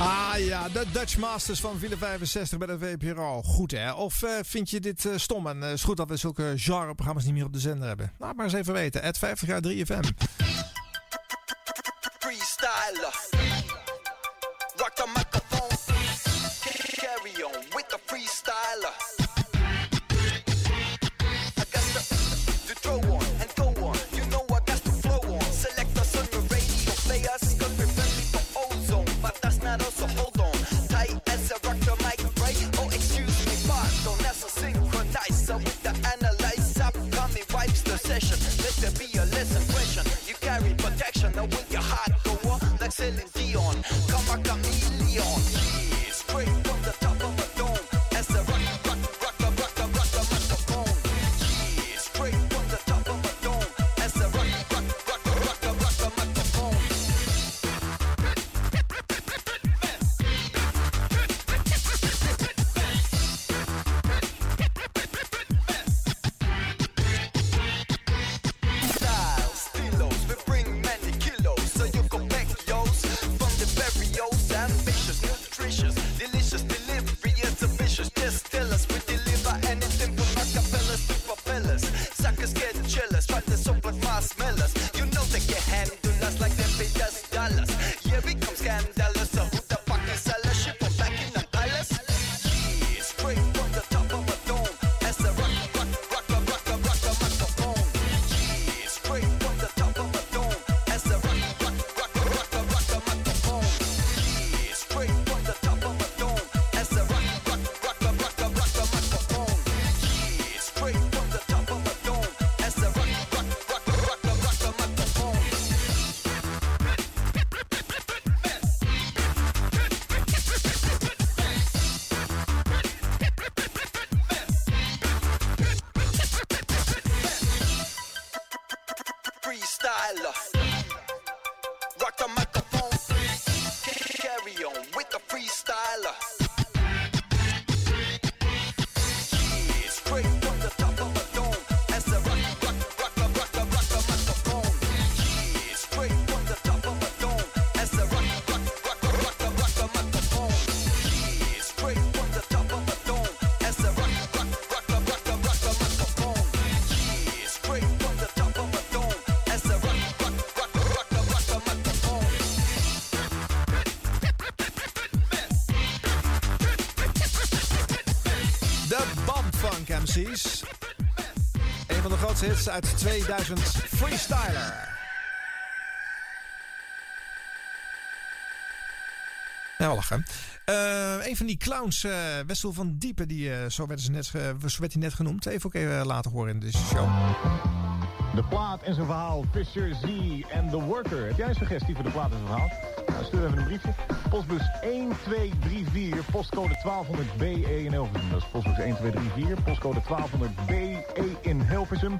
Ah ja, de Dutch Masters van Ville 65 bij de VPRO. Goed hè? Of eh, vind je dit eh, stom en uh, is goed dat we zulke genreprogramma's niet meer op de zender hebben? Laat maar eens even weten. Het 50 jaar 3FM. Freestyler. Rock. Carry on with the freestyler. Session. Let there be a less Een van de grootste hits uit 2000, Freestyler. Ja, lachen. Eh, een van die clowns, eh, Wessel van Diepen, die, eh, zo, werd ze net, hij net genoemd. Even ook even laten horen in deze show. De plaat en zijn verhaal, Fisher Z en The Worker. Heb jij een suggestie voor de plaat en zijn verhaal? Nou, stuur even een briefje. Postbus 1234, postcode 1200 BE in Hilversum. Dat is postbus 1234, postcode 1200 BE in Hilversum.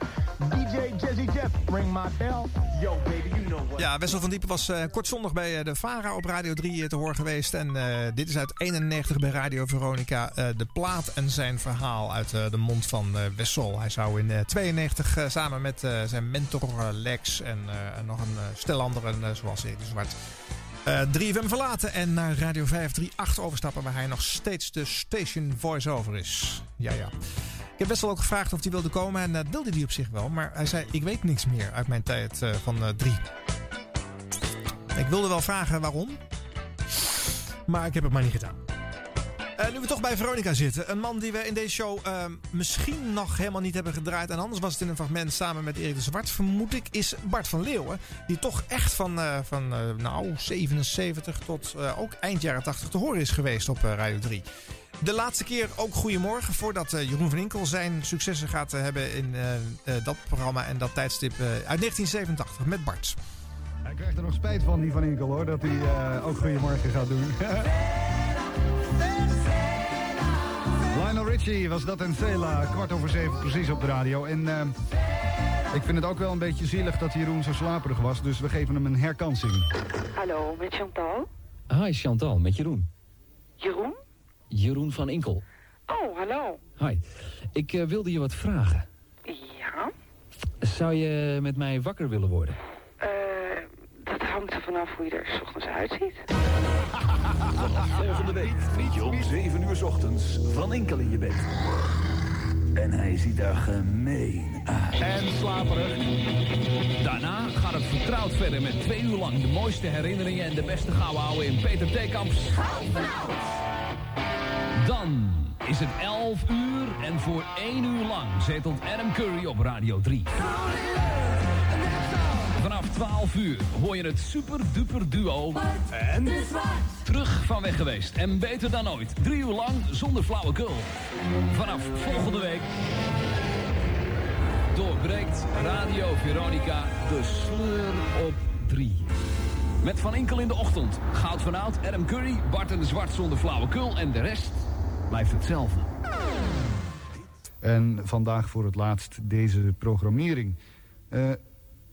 DJ Jazzy Jeff, ring my bell. Yo baby, you know what. Ja, Wessel van Diepen was eh, kort zondag bij eh, de VARA op Radio 3 eh, te horen geweest. En eh, dit is uit 91 bij Radio Veronica. eh, de plaat en zijn verhaal uit eh, de mond van eh, Wessel. Hij zou in eh, 92 eh, samen met eh, zijn mentor Lex en, eh, en nog een stel anderen, zoals Erik de Zwart... eh 3FM verlaten en naar Radio 538 overstappen... waar hij nog steeds de station voice-over is. Ja, ja. Ik heb Wessel ook gevraagd of hij wilde komen en dat wilde hij op zich wel. Maar hij zei, ik weet niks meer uit mijn tijd eh, van eh, 3. Ik wilde wel vragen waarom. Maar ik heb het maar niet gedaan. Eh, nu we toch bij Veronica zitten. Een man die we in deze show eh, misschien nog helemaal niet hebben gedraaid. En anders was het in een fragment samen met Erik de Zwart. Vermoed ik is Bart van Leeuwen. Die toch echt van, eh, van eh, nou, 77 tot ook eind jaren 80 te horen is geweest op Radio 3. De laatste keer ook Goedemorgen. Voordat Jeroen van Inkel zijn successen gaat hebben in dat programma en dat tijdstip uit 1987 met Bart. Hij krijgt er nog spijt van, die van Inkel hoor, dat hij ook Goedemorgen gaat doen. Lionel Richie was dat en Cela, kwart over zeven precies op de radio. En eh, ik vind het ook wel een beetje zielig dat Jeroen zo slaperig was, dus we geven hem een herkansing. Hallo, met Chantal. Hi Chantal, met Jeroen. Jeroen? Jeroen van Inkel. Oh, hallo. Hi. Ik eh, wilde je wat vragen. Ja? Zou je met mij wakker willen worden? Hangt er vanaf hoe je er 's ochtends uitziet. Volgende week je om 7 uur 's ochtends Van Inkel in je bed. En hij ziet er gemeen uit. En slaperig. Daarna gaat het vertrouwd verder met twee uur lang de mooiste herinneringen en de beste gouden in Peter Theekamps. Dan is het 11 uur en voor 1 uur lang zetelt Adam Curry op Radio 3. Vanaf 12 uur hoor je het super duper duo en terug van weg geweest en beter dan ooit. Drie uur lang zonder flauwekul. Vanaf volgende week doorbreekt Radio Veronica de sleur op 3. Met Van Inkel in de ochtend, Goud van Oud, Adam Curry, Bart en de Zwart zonder flauwekul en de rest blijft hetzelfde. En vandaag voor het laatst deze programmering. Eh,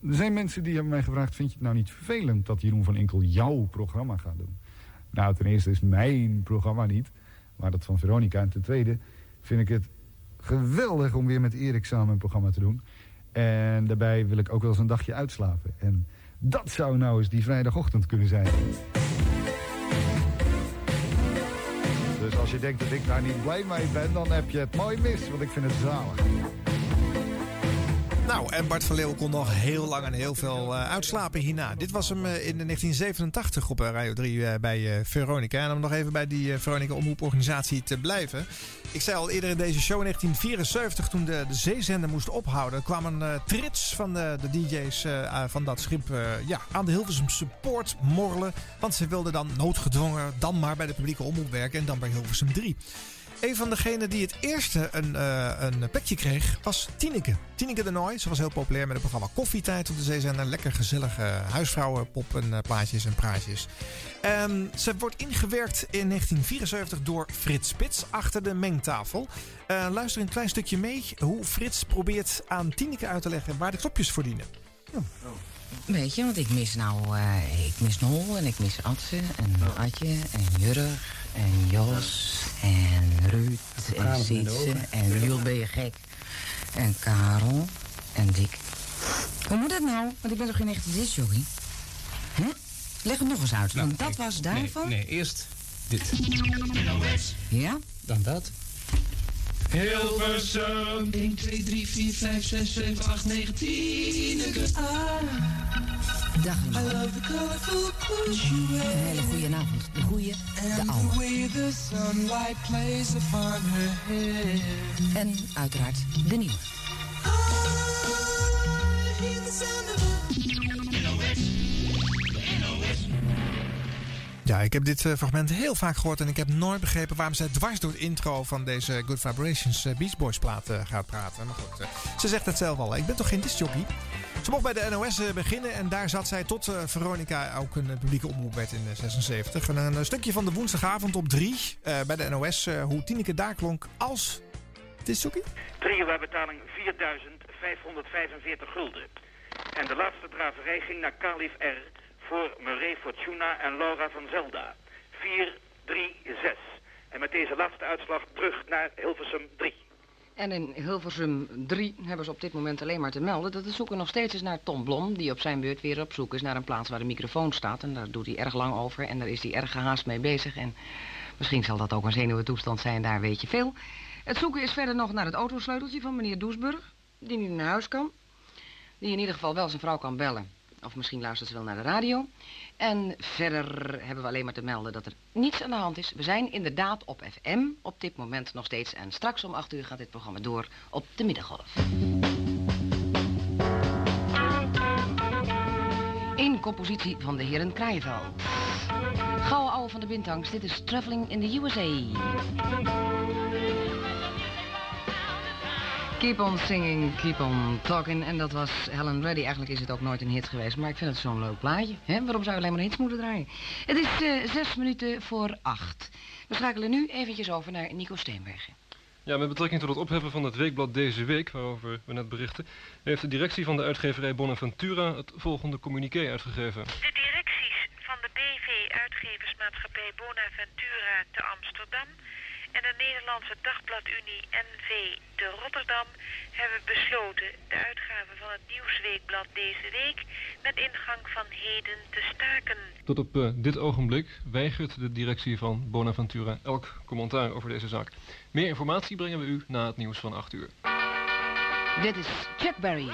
er zijn mensen die hebben mij gevraagd... vind je het nou niet vervelend dat Jeroen van Inkel jouw programma gaat doen? Nou, ten eerste is mijn programma niet, maar dat van Veronica. En ten tweede vind ik het geweldig om weer met Erik samen een programma te doen. En daarbij wil ik ook wel eens een dagje uitslapen. En dat zou nou eens die vrijdagochtend kunnen zijn. Dus als je denkt dat ik daar niet blij mee ben, dan heb je het mooi mis. Want ik vind het zalig. Nou, en Bart van Leeuwen kon nog heel lang en heel veel eh, uitslapen hierna. Dit was hem eh, in de 1987 op eh, Radio 3 eh, bij Veronica. En om nog even bij die Veronica Omroeporganisatie te blijven. Ik zei al eerder in deze show in 1974, toen de, de zeezender moest ophouden, kwamen eh, trits van de, de DJ's van dat schip ja, aan de Hilversum Support morrelen. Want ze wilden dan noodgedwongen dan maar bij de publieke omroep werken en dan bij Hilversum 3. Een van degenen die het eerste een, eh, een petje kreeg was Tineke. Tineke de Nooi. Ze was heel populair met het programma Koffietijd op de zeezender. Lekker gezellige huisvrouwen, pop en eh, plaatjes en praatjes. Ehm, ze wordt ingewerkt in 1974 door Frits Spits achter de mengtafel. Eh, luister een klein stukje mee hoe Frits probeert aan Tineke uit te leggen waar de knopjes voor dienen. Weet je, want ik mis nou, eh, ik mis Nol en ik mis Atse en Atje en Jurg en Jos en Ruud en Sietse en Jules ben je gek en Karel en Dick. Hoe moet dat nou? Want ik ben toch geen echte discjockey? Hm? Leg het nog eens uit, want dat was daarvan. Nee, eerst dit. Ja? Dan dat. Hilversum. 1, 2, 3, 4, 5, 6, 7, 8, 9, 10. Dag allemaal. Een hele goede avond. De goede, de oude. En uiteraard de nieuwe. Ja, ik heb dit eh, fragment heel vaak gehoord en ik heb nooit begrepen waarom zij dwars door het intro van deze Good Vibrations eh, Beach Boys plaat eh, gaat praten. Maar goed, ze zegt het zelf al. Ik ben toch geen discjockey? Ze mocht bij de NOS beginnen en daar zat zij tot Veronica ook een publieke omroep werd in eh, 76. En een stukje van de woensdagavond op 3 eh, bij de NOS, hoe Tineke daar klonk als discjockey. Drieënwaarbetaling 4.545 gulden. En de laatste draverij ging naar Kalif R. voor Murray Fortuna en Laura van Zelda. 4, 3, 6. En met deze laatste uitslag terug naar Hilversum 3. En in Hilversum 3 hebben ze op dit moment alleen maar te melden... dat de zoeken nog steeds is naar Tom Blom... die op zijn beurt weer op zoek is naar een plaats waar de microfoon staat. En daar doet hij erg lang over en daar is hij erg gehaast mee bezig. En misschien zal dat ook een zenuwentoestand zijn, daar weet je veel. Het zoeken is verder nog naar het autosleuteltje van meneer Doesburg... die niet naar huis kan. Die in ieder geval wel zijn vrouw kan bellen. Of misschien luistert ze wel naar de radio. En verder hebben we alleen maar te melden dat er niets aan de hand is. We zijn inderdaad op FM op dit moment nog steeds. En straks om 8 uur gaat dit programma door op de middengolf. In compositie van de heren Kraaienveld. Gouden ouwe van de Bintangs, dit is Traveling in the USA. Keep on singing, keep on talking. En dat was Helen Reddy. Eigenlijk is het ook nooit een hit geweest, maar ik vind het zo'n leuk plaatje. Hè? Waarom zou je alleen maar hits moeten draaien? Het is eh, zes minuten voor acht. We schakelen nu eventjes over naar Nico Steenbergen. Ja, met betrekking tot het opheffen van het weekblad Deze Week, waarover we net berichten, heeft de directie van de uitgeverij Bonaventura het volgende communiqué uitgegeven. De directies van de BV Uitgeversmaatschappij Bonaventura te Amsterdam en de Nederlandse Dagbladunie NV gemeente Rotterdam hebben besloten de uitgave van het Nieuwsweekblad deze week met ingang van heden te staken. Tot op eh, dit ogenblik weigert de directie van Bonaventura elk commentaar over deze zaak. Meer informatie brengen we u na het nieuws van 8 uur. Dit is Chuck Berry.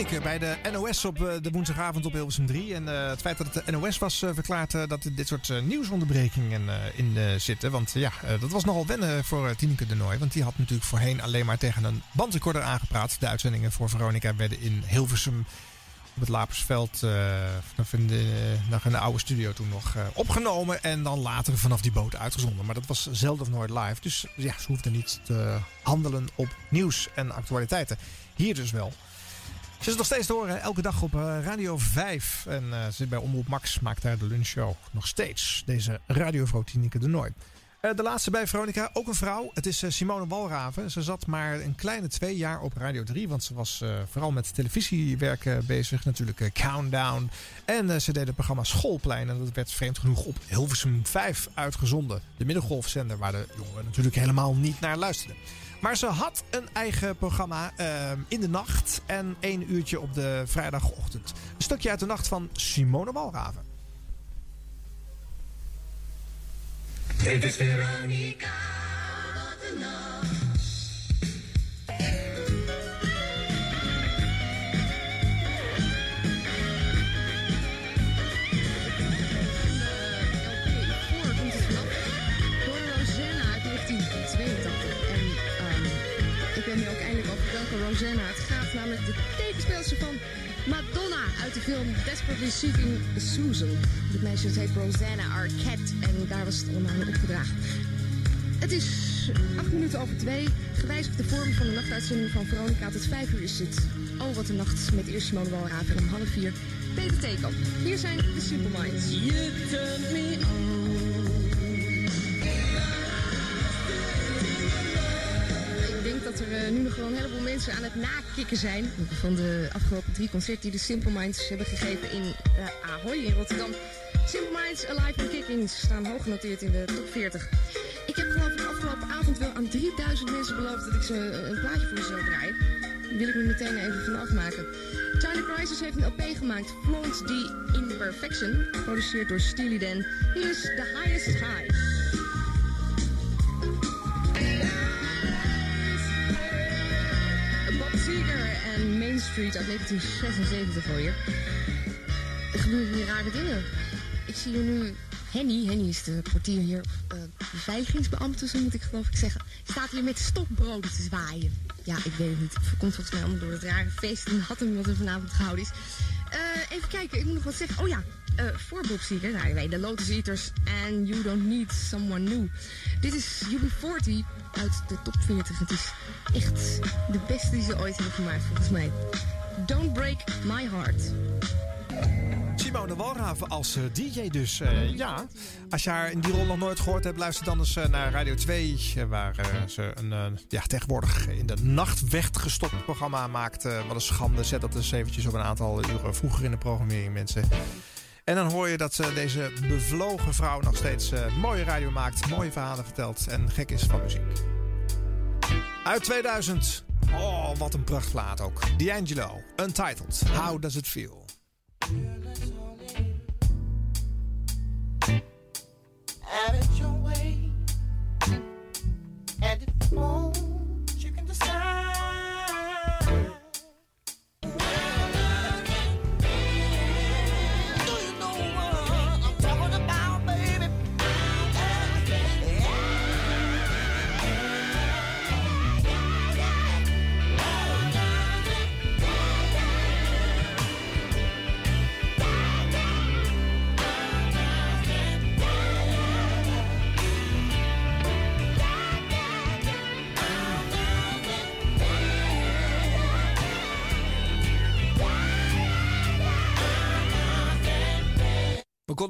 Tineke bij de NOS op eh, de woensdagavond op Hilversum 3. En eh, het feit dat het de NOS was uh, verklaard uh, dat dit soort nieuwsonderbrekingen in zitten. Want ja, dat was nogal wennen voor Tineke de Nooi. Want die had natuurlijk voorheen alleen maar tegen een bandrecorder aangepraat. De uitzendingen voor Veronica werden in Hilversum op het Lapersveld nog in, de, nog in de oude studio toen nog opgenomen. En dan later vanaf die boot uitgezonden. Maar dat was zelden of nooit live. Dus ja, ze hoefden niet te handelen op nieuws en actualiteiten. Hier dus wel. Ze is nog steeds te horen, elke dag op Radio 5. En uh, zit bij Omroep Max, maakt daar de lunchshow. Nog steeds, deze radiovrouw Tineke de Nooi. Uh, de laatste bij Veronica, ook een vrouw. Het is Simone Walraven. Ze zat maar een kleine twee jaar op Radio 3. Want ze was vooral met televisiewerk bezig. Natuurlijk Countdown. En ze deed het programma Schoolplein. En dat werd vreemd genoeg op Hilversum 5 uitgezonden. De middengolfzender waar de jongeren natuurlijk helemaal niet naar luisterden. Maar ze had een eigen programma uh, in de nacht en één uurtje op de vrijdagochtend. Een stukje uit de nacht van Simone Walraven. Dit is Veronica, namelijk de tegenspeelster van Madonna uit de film Desperately Seeking Susan. Het meisje heet Rosanna Arquette en daar was het allemaal opgedragen. Het is acht minuten over twee. Gewijzigd de vorm van de nachtuitzending van Veronica. Tot vijf uur is het Oh Wat een Nacht met eerst Simone Walraven en om half vier Peter Theekamp. Hier zijn de Simple Minds. You turn me on. Er uh, nu nog wel een heleboel mensen aan het nakikken zijn. Van de afgelopen drie concerten die de Simple Minds hebben gegeven in uh, Ahoy in Rotterdam. Simple Minds, Alive and Kicking staan hoog genoteerd in de top 40. Ik heb geloof ik afgelopen avond wel aan 3000 mensen beloofd dat ik ze een plaatje voor ze zou draaien. Daar wil ik me meteen even van afmaken. China Crisis heeft een LP gemaakt, Flaunt the Imperfection, geproduceerd door Steely Dan. Hier is The Highest High. En Main Street uit 1976 alweer. Er gebeuren hier rare dingen. Ik zie hier nu Henny, Henny is de portier hier, uh, zo moet ik geloof ik zeggen, staat hier met stokbroden te zwaaien. Ja, ik weet het niet. Het komt volgens mij allemaal door het rare feest in Hattem wat er vanavond gehouden is. Even kijken, ik moet nog wat zeggen. Oh ja, uh, voor Bob Seeger, nou, de Lotus Eaters and You Don't Need Someone New. Dit is UB40 uit de top 40. Het is echt de beste die ze ooit hebben gemaakt, volgens mij. Don't Break My Heart. Simone Walraven als uh, DJ dus. Uh, ja, als je haar in die rol nog nooit gehoord hebt, luister dan eens uh, naar Radio 2. waar ze een ja, tegenwoordig in de nacht weggestopt programma maakt. wat een schande. Zet dat eens eventjes op een aantal uren vroeger in de programmering, mensen. En dan hoor je dat deze bevlogen vrouw nog steeds mooie radio maakt, mooie verhalen vertelt en gek is van muziek. Uit 2000. Oh, wat een prachtplaat ook. D'Angelo, Untitled. How Does It Feel? Have it your way. And if you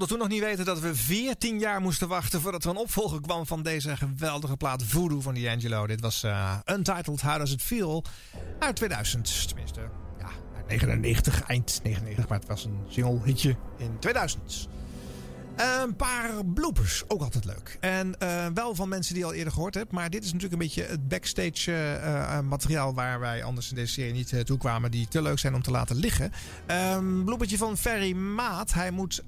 We konden toen nog niet weten dat we 14 jaar moesten wachten voordat er een opvolger kwam van deze geweldige plaat Voodoo van D'Angelo. Dit was uh, Untitled How Does It Feel uit 2000. Tenminste, ja, uit 99, eind 99, maar het was een single hitje in 2000. Een paar bloopers, ook altijd leuk. En eh, wel van mensen die je al eerder gehoord hebt. Maar dit is natuurlijk een beetje het backstage eh, eh, materiaal waar wij anders in deze serie niet toe kwamen. Die te leuk zijn om te laten liggen. Een bloopertje van Ferry Maat. Hij moet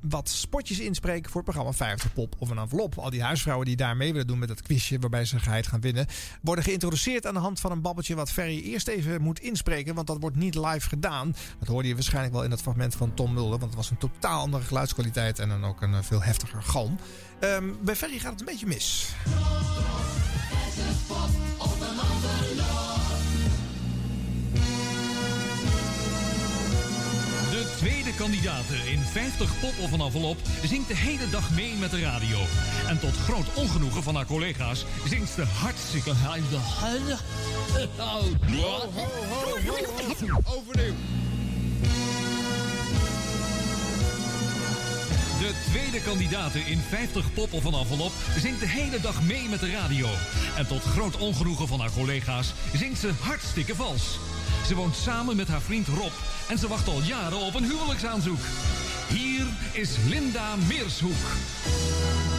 wat spotjes inspreken voor het programma 50 Pop of een envelop. Al die huisvrouwen die daar mee willen doen met dat quizje waarbij ze geheid gaan winnen. Worden geïntroduceerd aan de hand van een babbeltje wat Ferry eerst even moet inspreken. Want dat wordt niet live gedaan. Dat hoorde je waarschijnlijk wel in dat fragment van Tom Mulder. Want het was een totaal andere geluidskwaliteit en dan ook een eh, veel heftiger galm. Ehm, bij Ferry gaat het een beetje mis. De tweede kandidaat in 50 pop of een envelop zingt de hele dag mee met de radio. En tot groot ongenoegen van haar collega's zingt ze hartstikke huilde. Overnieuw. De tweede kandidaat in 50 pop of een envelop zingt de hele dag mee met de radio. En tot groot ongenoegen van haar collega's zingt ze hartstikke vals. Ze woont samen met haar vriend Rob en ze wacht al jaren op een huwelijksaanzoek. Hier is Linda Meershoek.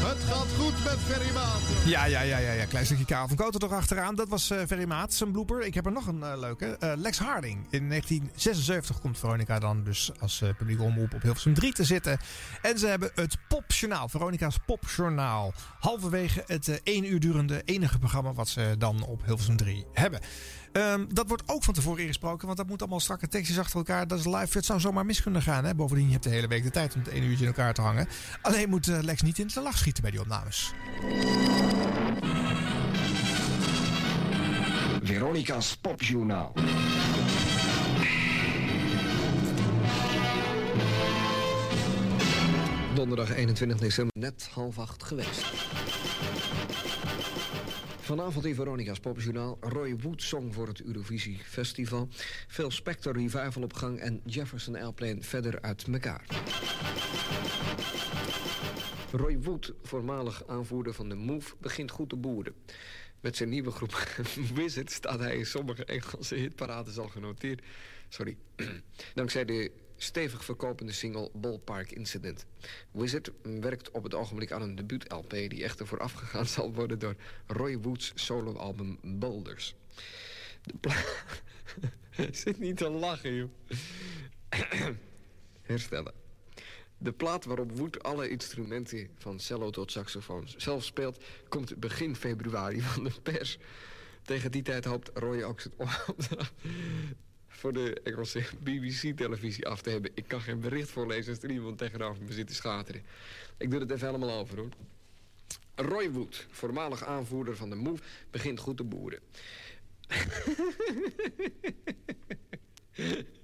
Het gaat goed met Ferry Maat. Ja, ja, ja, ja, ja. Klein stukje Karel van Koten toch achteraan. Dat was eh Ferry Maat, zijn blooper. Ik heb er nog een eh, leuke. Eh, Lex Harding. In 1976 komt Veronica dan dus als eh, publieke omroep op Hilversum 3 te zitten. En ze hebben het Popjournaal. Veronica's Popjournaal. Halverwege het eh, één uur durende enige programma wat ze dan op Hilversum 3 hebben. Ehm, dat wordt ook van tevoren ingesproken, want dat moet allemaal strakke tekstjes achter elkaar. Dat is live. Het zou zomaar mis kunnen gaan. Hè? Bovendien, je hebt de hele week de tijd om het één uurtje in elkaar te hangen. Alleen moet eh, Lex niet in de lach schieten bij die opnames. Veronica's Popjournaal. Donderdag 21 december, net half acht geweest. Vanavond in Veronica's Popjournaal Roy Wood Song voor het Eurovisie Festival. Phil Spector Revival op gang en Jefferson Airplane verder uit elkaar. Roy Wood, voormalig aanvoerder van de Move, begint goed te boeren. Met zijn nieuwe groep Wizard staat hij in sommige Engelse hitparades al genoteerd. Sorry. Dankzij de stevig verkopende single Ballpark Incident. Wizard werkt op het ogenblik aan een debuut-LP... die echter voorafgegaan zal worden door Roy Woods soloalbum Boulders. Zit niet te lachen, joh. Herstellen. De plaat waarop Wood alle instrumenten van cello tot saxofoon zelf speelt... komt begin februari van de pers. Tegen die tijd hoopt Roy ook zijn voor de Engelse BBC-televisie af te hebben. Ik kan geen bericht voorlezen als er iemand tegenover me zit te schateren. Ik doe het even helemaal over, hoor. Roy Wood, voormalig aanvoerder van de Move, begint goed te boeren.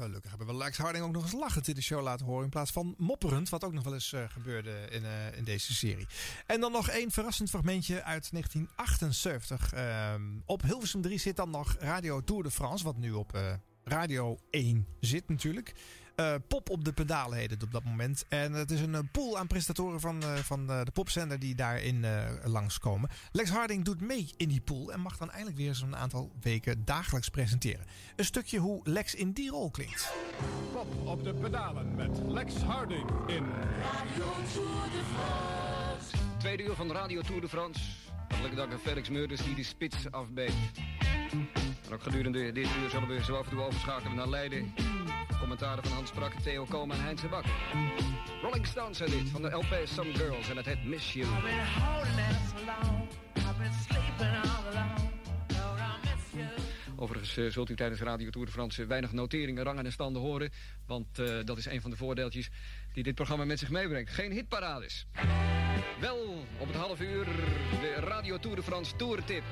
Gelukkig hebben we Lex Harding ook nog eens lachend in de show laten horen. In plaats van mopperend, wat ook nog wel eens eh, gebeurde in, eh, in deze serie. En dan nog één verrassend fragmentje uit 1978. Ehm, op Hilversum 3 zit dan nog Radio Tour de France, wat nu op eh, Radio 1 zit natuurlijk. Eh, pop op de pedalen heet het op dat moment. En het is een eh, pool aan presentatoren van, eh, van eh, de popzender die daarin eh, langskomen. Lex Harding doet mee in die pool en mag dan eindelijk weer zo'n aantal weken dagelijks presenteren. Een stukje hoe Lex in die rol klinkt. Pop op de pedalen met Lex Harding in Radio Tour de France. Tweede uur van Radio Tour de France. Hartelijk dank aan Felix Meurders die de spits afbeet. En ook gedurende dit uur zullen we zo af en toe overschakelen naar Leiden. Commentaren van Hans Sprakke, Theo Komen en Heinz de Bak. Rolling Stones zijn dit van de LP Some Girls en het heet Miss You. I've been holding it so long. I've been sleeping all alone. Lord, I miss you. Overigens eh, zult u tijdens Radio Tour de France weinig noteringen, rangen en standen horen. Want eh, dat is een van de voordeeltjes die dit programma met zich meebrengt. Geen hitparades. Wel op het half uur de Radio Tour de France Tourtip.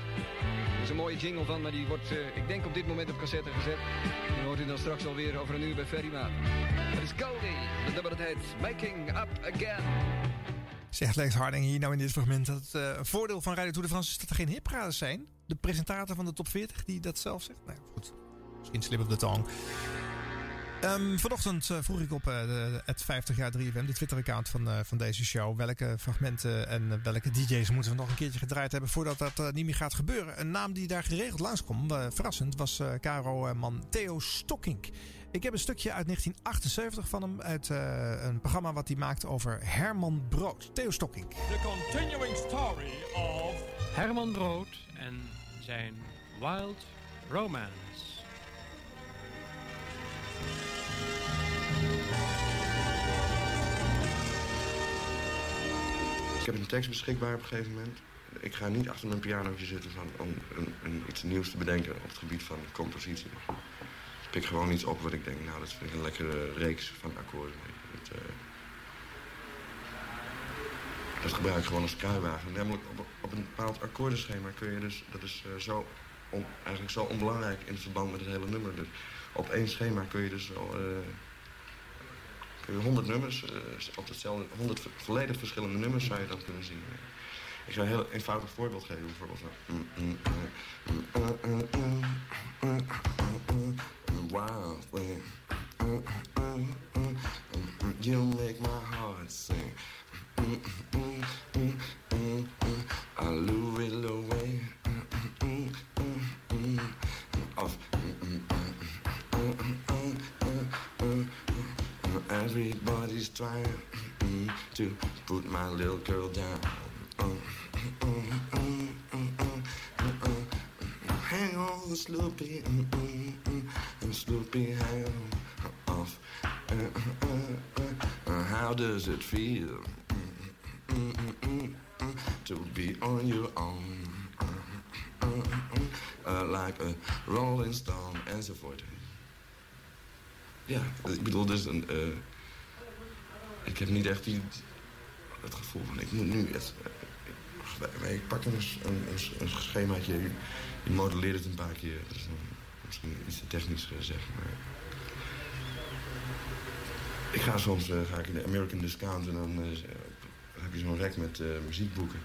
Er is een mooie jingle van, maar die wordt, eh, ik denk op dit moment op cassette gezet. Die hoort u dan straks alweer over een uur bij Ferry Maat. Het is Goldie, de nummer dat heet Making Up Again. Zegt Lex Harding hier nou in dit fragment dat het eh, voordeel van Radio Tour de France is dat er geen hitparades zijn. De presentator van de top 40 die dat zelf zegt. Nou goed, misschien slip op de tong. Ehm, vanochtend eh, vroeg ik op eh, de- het 50 jaar 3FM, de Twitter-account van, eh, van deze show. Welke fragmenten en welke DJ's moeten we nog een keertje gedraaid hebben voordat dat niet meer gaat gebeuren. Een naam die daar geregeld langskwam, verrassend, was eh Caro-man Theo Stokkink. Ik heb een stukje uit 1978 van hem. Uit eh, een programma wat hij maakt over Herman Brood. Theo Stokking. The continuing story of Herman Brood en zijn Wild Romance. Ik heb een tekst beschikbaar op een gegeven moment. Ik ga niet achter mijn pianootje zitten om een, een, iets nieuws te bedenken op het gebied van compositie. Ik pik gewoon iets op wat ik denk, nou dat vind ik een lekkere reeks van akkoorden. Dat, eh, dat gebruik ik gewoon als kruiwagen. Namelijk op, op een bepaald akkoordenschema kun je dus, dat is eh, zo eigenlijk zo onbelangrijk in verband met het hele nummer. Dus op één schema kun je dus eh, kun je 100 nummers, eh, op hetzelfde, 100 vo- volledig verschillende nummers zou je dan kunnen zien. Ik zou een heel eenvoudig voorbeeld geven, bijvoorbeeld mm, mm, mm, trying to put my little girl down. Hang on, Sloopy, and Sloopy, hang off. How does it feel to be on your own? like a Rolling Stone and so forth? Yeah, bedoel dus een... Uh, ik heb niet echt die, het gevoel van ik moet nu het... eh, ik, pak een, een, een, schemaatje, je, modelleert het een paar keer. Is misschien iets te technisch gezegd, maar... Ik ga soms eh, ga ik in de American Discount en dan eh, heb je zo'n rek met muziekboeken.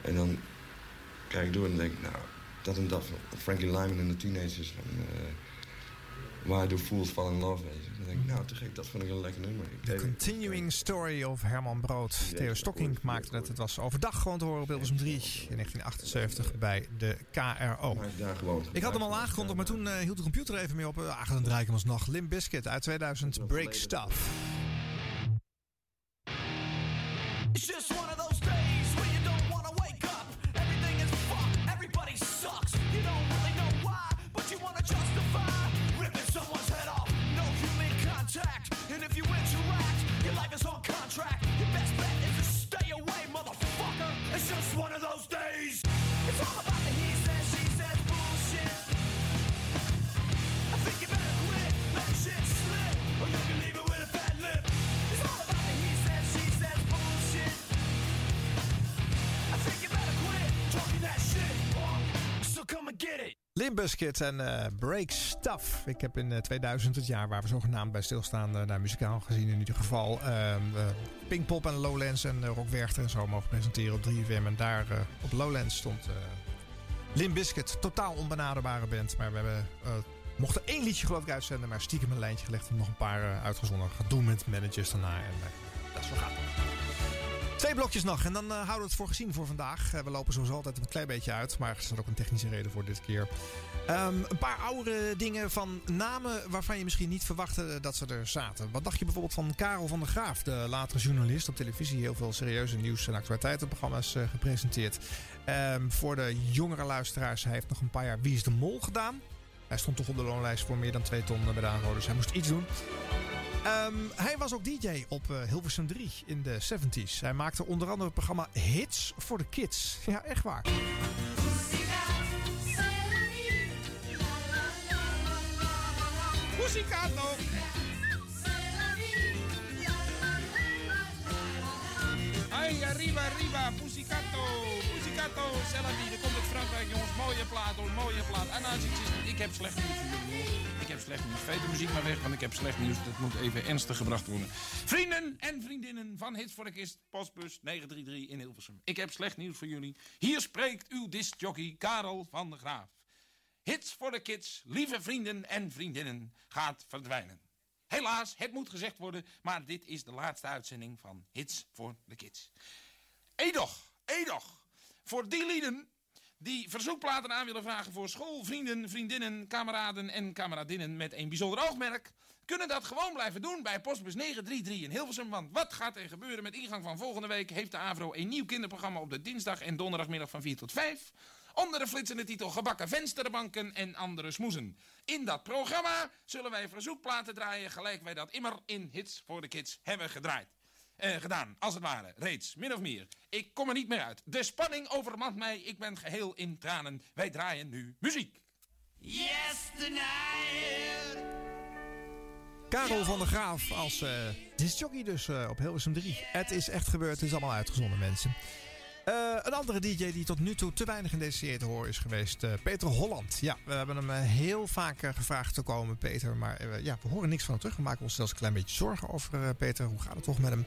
En dan kijk ik door en denk nou, dat en dat van Frankie Lyman en de Teenagers Why do fools fall in love? Weet nou, te gek, dat vond ik een lekker nummer. Deed- Continuing Story of Herman Brood. Theo Stokking maakte het. Het was overdag gewoon te horen op Hilversum 3 in 1978 bij de KRO. Ik had hem al aangekondigd, maar toen eh, hield de computer even mee op. Ah, dan draai ik hem alsnog. Limp Bizkit uit 2000, Break Stuff. It. Limp Bizkit en eh, Break Stuff. Ik heb in eh, 2000, het jaar waar we zogenaamd bij stilstaan, eh, naar muzikaal gezien in ieder geval, eh, Pinkpop en Lowlands en uh, Rock Werchter en zo mogen presenteren op 3FM. En daar eh, op Lowlands stond eh Limp Bizkit, totaal onbenaderbare band. Maar we hebben, eh, mochten één liedje geloof ik uitzenden, maar stiekem een lijntje gelegd en nog een paar eh, uitgezonden. Gaat doen met managers daarna en eh, dat is wel gaaf. Twee blokjes nog en dan eh, houden we het voor gezien voor vandaag. Eh, we lopen zoals altijd een klein beetje uit, maar er staat ook een technische reden voor dit keer. Ehm, een paar oudere dingen van namen waarvan je misschien niet verwachtte dat ze er zaten. Wat dacht je bijvoorbeeld van Karel van der Graaf, de latere journalist op televisie? Heel veel serieuze nieuws- en actualiteitenprogramma's eh, gepresenteerd. Ehm, voor de jongere luisteraars, hij heeft nog een paar jaar Wie is de Mol gedaan. Hij stond toch op de loonlijst voor meer dan 2 ton bij de dus hij moest iets doen. Ehm, hij was ook DJ op eh, Hilversum 3 in de 70s. Hij maakte onder andere het programma Hits voor de Kids. Ja, echt waar. Musicato. Hey, arriba, arriba, Puzzicato, Er komt uit Frankrijk, jongens. Mooie plaat hoor, mooie plaat. Ik, heb slecht nieuws voor jullie. Ik heb slecht nieuws. Veet de muziek maar weg, want ik heb slecht nieuws. Dat moet even ernstig gebracht worden. Vrienden en vriendinnen van Hits voor de Kist, postbus 933 in Hilversum. Ik heb slecht nieuws voor jullie. Hier spreekt uw discjockey Karel van der Graaf. Hits voor de Kids, lieve vrienden en vriendinnen, gaat verdwijnen. Helaas, het moet gezegd worden, maar dit is de laatste uitzending van Hits voor de Kids. Edoch, edoch, voor die lieden die verzoekplaten aan willen vragen voor school, vrienden, vriendinnen, kameraden en kameradinnen met een bijzonder oogmerk, kunnen dat gewoon blijven doen bij postbus 933 in Hilversum. Want wat gaat er gebeuren met ingang van volgende week? Heeft de AVRO een nieuw kinderprogramma op de dinsdag en donderdagmiddag van 4 tot 5. Onder de flitsende titel Gebakken vensterbanken en andere smoezen. In dat programma zullen wij verzoekplaten draaien, gelijk wij dat immer in Hits voor de Kids hebben gedraaid. Eh, gedaan, als het ware, reeds, min of meer. Ik kom er niet meer uit. De spanning overmand mij, ik ben geheel in tranen. Wij draaien nu muziek. Yesterday. Karel van der Graaf als eh discjockey dus eh, op Hilversum 3. Het is echt gebeurd, het is allemaal uitgezonden mensen. Eh, een andere DJ die tot nu toe te weinig in deze serie te horen is geweest, eh, Peter Holland. Ja, we hebben hem eh, heel vaak gevraagd te komen, Peter. Maar ja, we horen niks van hem terug. We maken ons zelfs een klein beetje zorgen over Peter. Hoe gaat het toch met hem?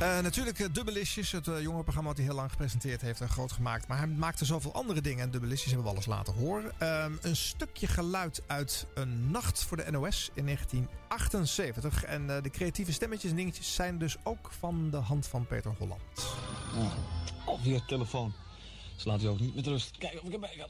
Eh, natuurlijk uh, Dubbelistjes, het uh, jongerenprogramma dat hij heel lang gepresenteerd heeft en groot gemaakt. Maar hij maakte zoveel andere dingen en Dubbelistjes hebben we alles laten horen. Ehm, een stukje geluid uit Een Nacht voor de NOS in 1978. En eh, de creatieve stemmetjes en dingetjes zijn dus ook van de hand van Peter Holland. Ah, alweer telefoon. Ze laat je ook niet met rust. Kijk of ik erbij kan.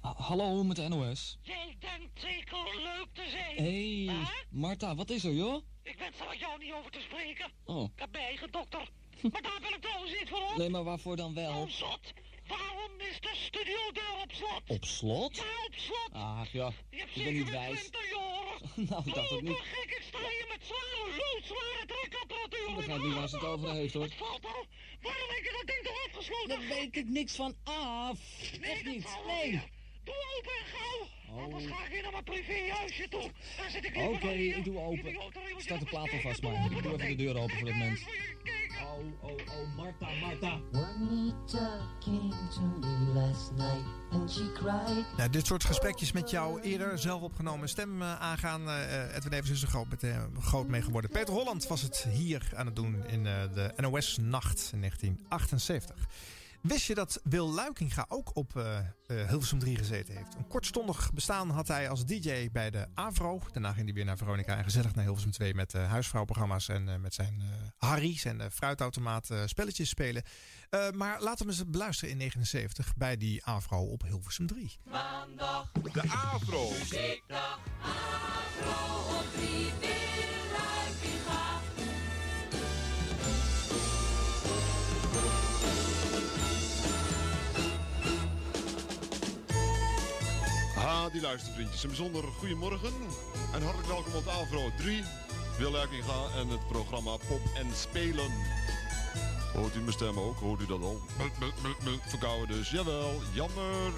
Ha- Hallo, met de NOS. Jij denkt zeker leuk te zijn. Hé, hey, Marta, wat is er, joh? Ik wens er met jou niet over te spreken. Oh, Ik heb mijn eigen dokter. Maar daar ben ik trouwens niet voor op. nee, maar waarvoor dan wel? Oh, zot. Waarom is de studiodeur op slot? Op slot? Ja, op slot. Ach ja, ik ben niet wijs. 20 jaar. Nou, ik dacht het niet. gek, ik sta hier met zware, loodzware trekapparatuur. Ik begrijp niet waar ze het over heeft, hoor. Het valt al. Waarom heb je dat ding toch afgesloten? Daar weet ik niks van af. Echt niet, nee. Doe open en gauw. Oh. Anders ga ik weer naar mijn privéhuisje toe. Daar zit ik Oké, ik doe open. Start de plaat alvast maar. Ik doe even de deur open voor dat mens. Oh, oh, oh, Marta, Marta. Juanita came to me last night and she cried. Nou, dit soort gesprekjes met jouw eerder zelf opgenomen stem eh, aangaan. eh Edwin Evers is er groot, met, groot mee geworden. Peter Holland was het hier aan het doen in eh, de NOS Nacht in 1978. Wist je dat Wil Luikinga ook op eh eh, Hilversum 3 gezeten heeft? Een kortstondig bestaan had hij als DJ bij de Avro. Daarna ging hij weer naar Veronica en gezellig naar Hilversum 2 met eh, huisvrouwprogramma's en eh, met zijn eh Harry, zijn eh, fruitautomaat, eh, spelletjes spelen. Eh, maar laten we eens beluisteren in 79 bij die Avro op Hilversum 3. Maandag. De Avro. Muziekdag. Afro op drie Willuikinga. Ha, die luistervriendjes. Een bijzonder goedemorgen en hartelijk welkom op Avro 3. Wil Luikinga en het programma Pop en Spelen. Hoort u mijn stem ook? Hoort u dat al? Verkouden dus. Jawel, jammer.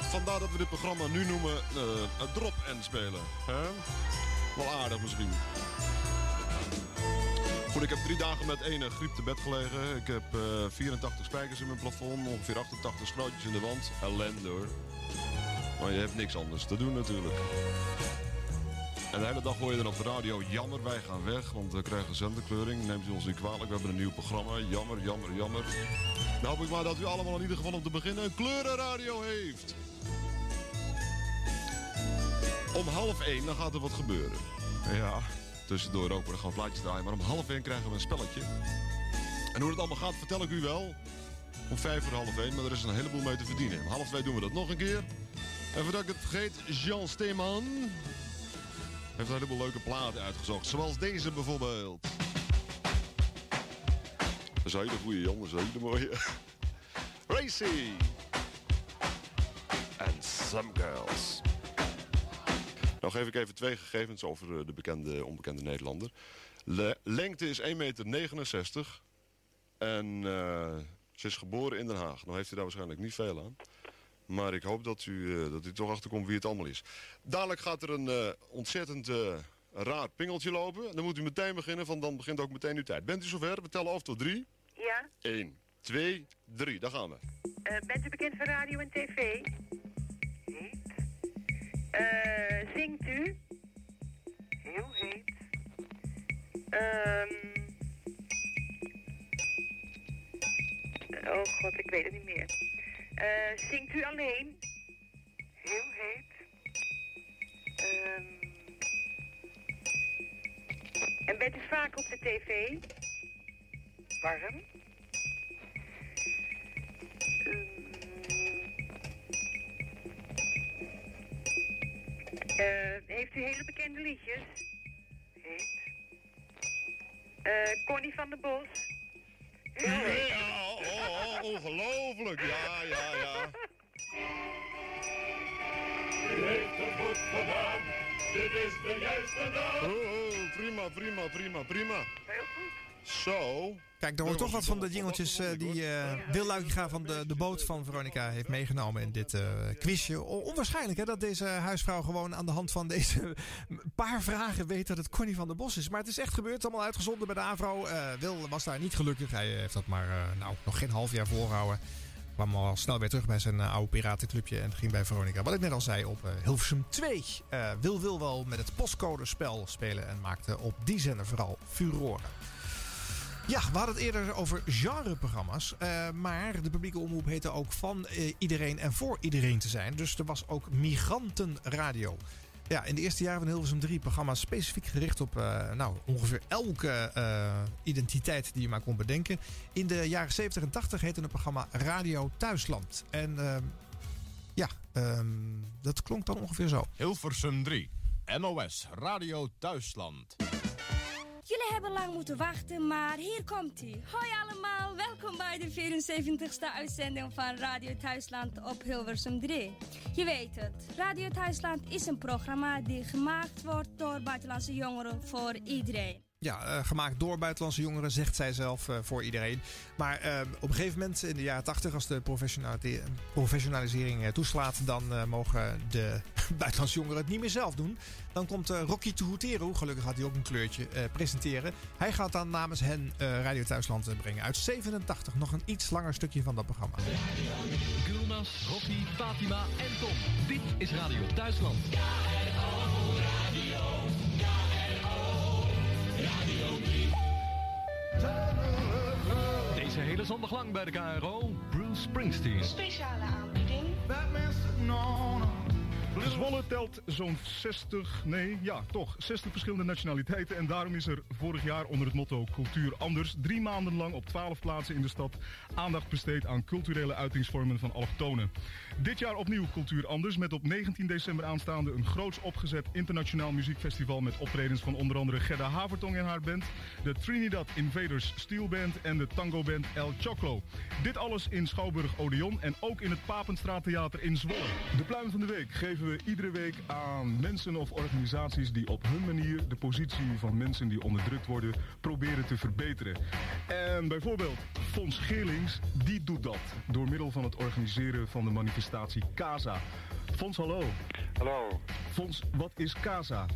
Vandaar dat we dit programma nu noemen eh, Drop en Spelen. Wel aardig misschien. Goed, ik heb drie dagen met ene griep te bed gelegen. Ik heb eh, 84 spijkers in mijn plafond, ongeveer 88 schrootjes in de wand. Ellende hoor. Maar je hebt niks anders te doen natuurlijk. En de hele dag hoor je dan op de radio, jammer, wij gaan weg, want we krijgen zenderkleuring. Neemt u ons niet kwalijk, we hebben een nieuw programma. Jammer, jammer, jammer. Nou hoop ik maar dat u allemaal in ieder geval om te beginnen een kleurenradio heeft. Om half één, dan gaat er wat gebeuren. Ja, tussendoor ook, dan gaan we plaatjes draaien. Maar om half één krijgen we een spelletje. En hoe het allemaal gaat, vertel ik u wel. Om vijf voor half één, maar er is een heleboel mee te verdienen. Om half twee doen we dat nog een keer. En voordat ik het vergeet, Jean Steeman heeft een heleboel leuke platen uitgezocht. Zoals deze bijvoorbeeld. Dat is een goede Jan, dat is een hele mooie. Racy. En Some Girls. Nou geef ik even twee gegevens over eh, de bekende, onbekende Nederlander. Le- lengte is 1,69 meter. En eh, ze is geboren in Den Haag. Nou heeft hij daar waarschijnlijk niet veel aan. Maar ik hoop dat u, eh, dat u toch achterkomt wie het allemaal is. Dadelijk gaat er een eh, ontzettend eh, raar pingeltje lopen. Dan moet u meteen beginnen, want dan begint ook meteen uw tijd. Bent u zover? We tellen af tot drie. Ja, 1, 2, 3. Daar gaan we. bent u bekend van radio en tv? Heet. Eh, zingt u? Heel heet. Ehm. Oh god, ik weet het niet meer. Eh, zingt u alleen? Heel heet. Ehm, en bent u vaak op de tv? Warm. Ehm, eh, heeft u hele bekende liedjes? Heet. Uh, Connie van der Bos. Ja, oh, oh, ongelooflijk. Ja, ja, ja. U heeft het goed gedaan. Dit is de juiste naam. Oh, oh, prima, prima, prima, prima. Heel goed. Zo. Kijk, er hoort toch wat van de jingeltjes eh, die eh Wil van de, de boot van Veronica heeft meegenomen in dit eh, quizje. O- onwaarschijnlijk hè, dat deze huisvrouw gewoon aan de hand van deze paar vragen weet dat het Connie van der Bos is. Maar het is echt gebeurd, allemaal uitgezonden bij de AVRO. Wil was daar niet gelukkig. Hij heeft dat maar nou, nog geen half jaar volgehouden. Kwam al snel weer terug bij zijn oude piratenclubje en ging bij Veronica. Wat ik net al zei op Hilversum 2. Eh, Wil wil wel met het postcodespel spelen en maakte op die zender vooral furoren. Ja, we hadden het eerder over genreprogramma's. eh, maar de publieke omroep heette ook van eh, iedereen en voor iedereen te zijn. Dus er was ook Migrantenradio. Ja, in de eerste jaren van Hilversum 3 programma's specifiek gericht op eh, nou, ongeveer elke identiteit die je maar kon bedenken. In de jaren 70 en 80 heette het programma Radio Thuisland. En ja, ehm, dat klonk dan ongeveer zo. Hilversum 3. NOS Radio Thuisland. Jullie hebben lang moeten wachten, maar hier komt ie. Hoi allemaal, welkom bij de 74ste uitzending van Radio Thuisland op Hilversum 3. Je weet het, Radio Thuisland is een programma die gemaakt wordt door buitenlandse jongeren voor iedereen. Ja, eh, gemaakt door buitenlandse jongeren, zegt zij zelf eh, voor iedereen. Maar eh, op een gegeven moment in de jaren 80, als de professionalisering toeslaat, dan mogen de buitenlandse jongeren het niet meer zelf doen. Dan komt Rocky Tuhutero, gelukkig had hij ook een kleurtje, presenteren. Hij gaat dan namens hen Radio Thuisland brengen. Uit 87 nog een iets langer stukje van dat programma. Gulnas, Rocky, Fatima en Tom. Dit is Radio Thuisland. Deze hele zondag lang bij de KRO, Bruce Springsteen. Speciale aanbieding. Zwolle telt zo'n 60, nee, ja, toch, 60 verschillende nationaliteiten. En daarom is er vorig jaar onder het motto Cultuur Anders... drie maanden lang op 12 plaatsen in de stad aandacht besteed aan culturele uitingsvormen van allochtonen. Dit jaar opnieuw Cultuur Anders met op 19 december aanstaande... een groots opgezet internationaal muziekfestival... met optredens van onder andere Gerda Havertong en haar band... de Trinidad Invaders Steel Band en de tango band El Choclo. Dit alles in Schouwburg Odeon en ook in het Papenstraattheater in Zwolle. De pluim van de week geven we iedere week aan mensen of organisaties die op hun manier de positie van mensen die onderdrukt worden proberen te verbeteren. En bijvoorbeeld Fons Geerlings, die doet dat door middel van het organiseren van de manifestatie CASA. Fons, hallo. Hallo. Fons, wat is CASA?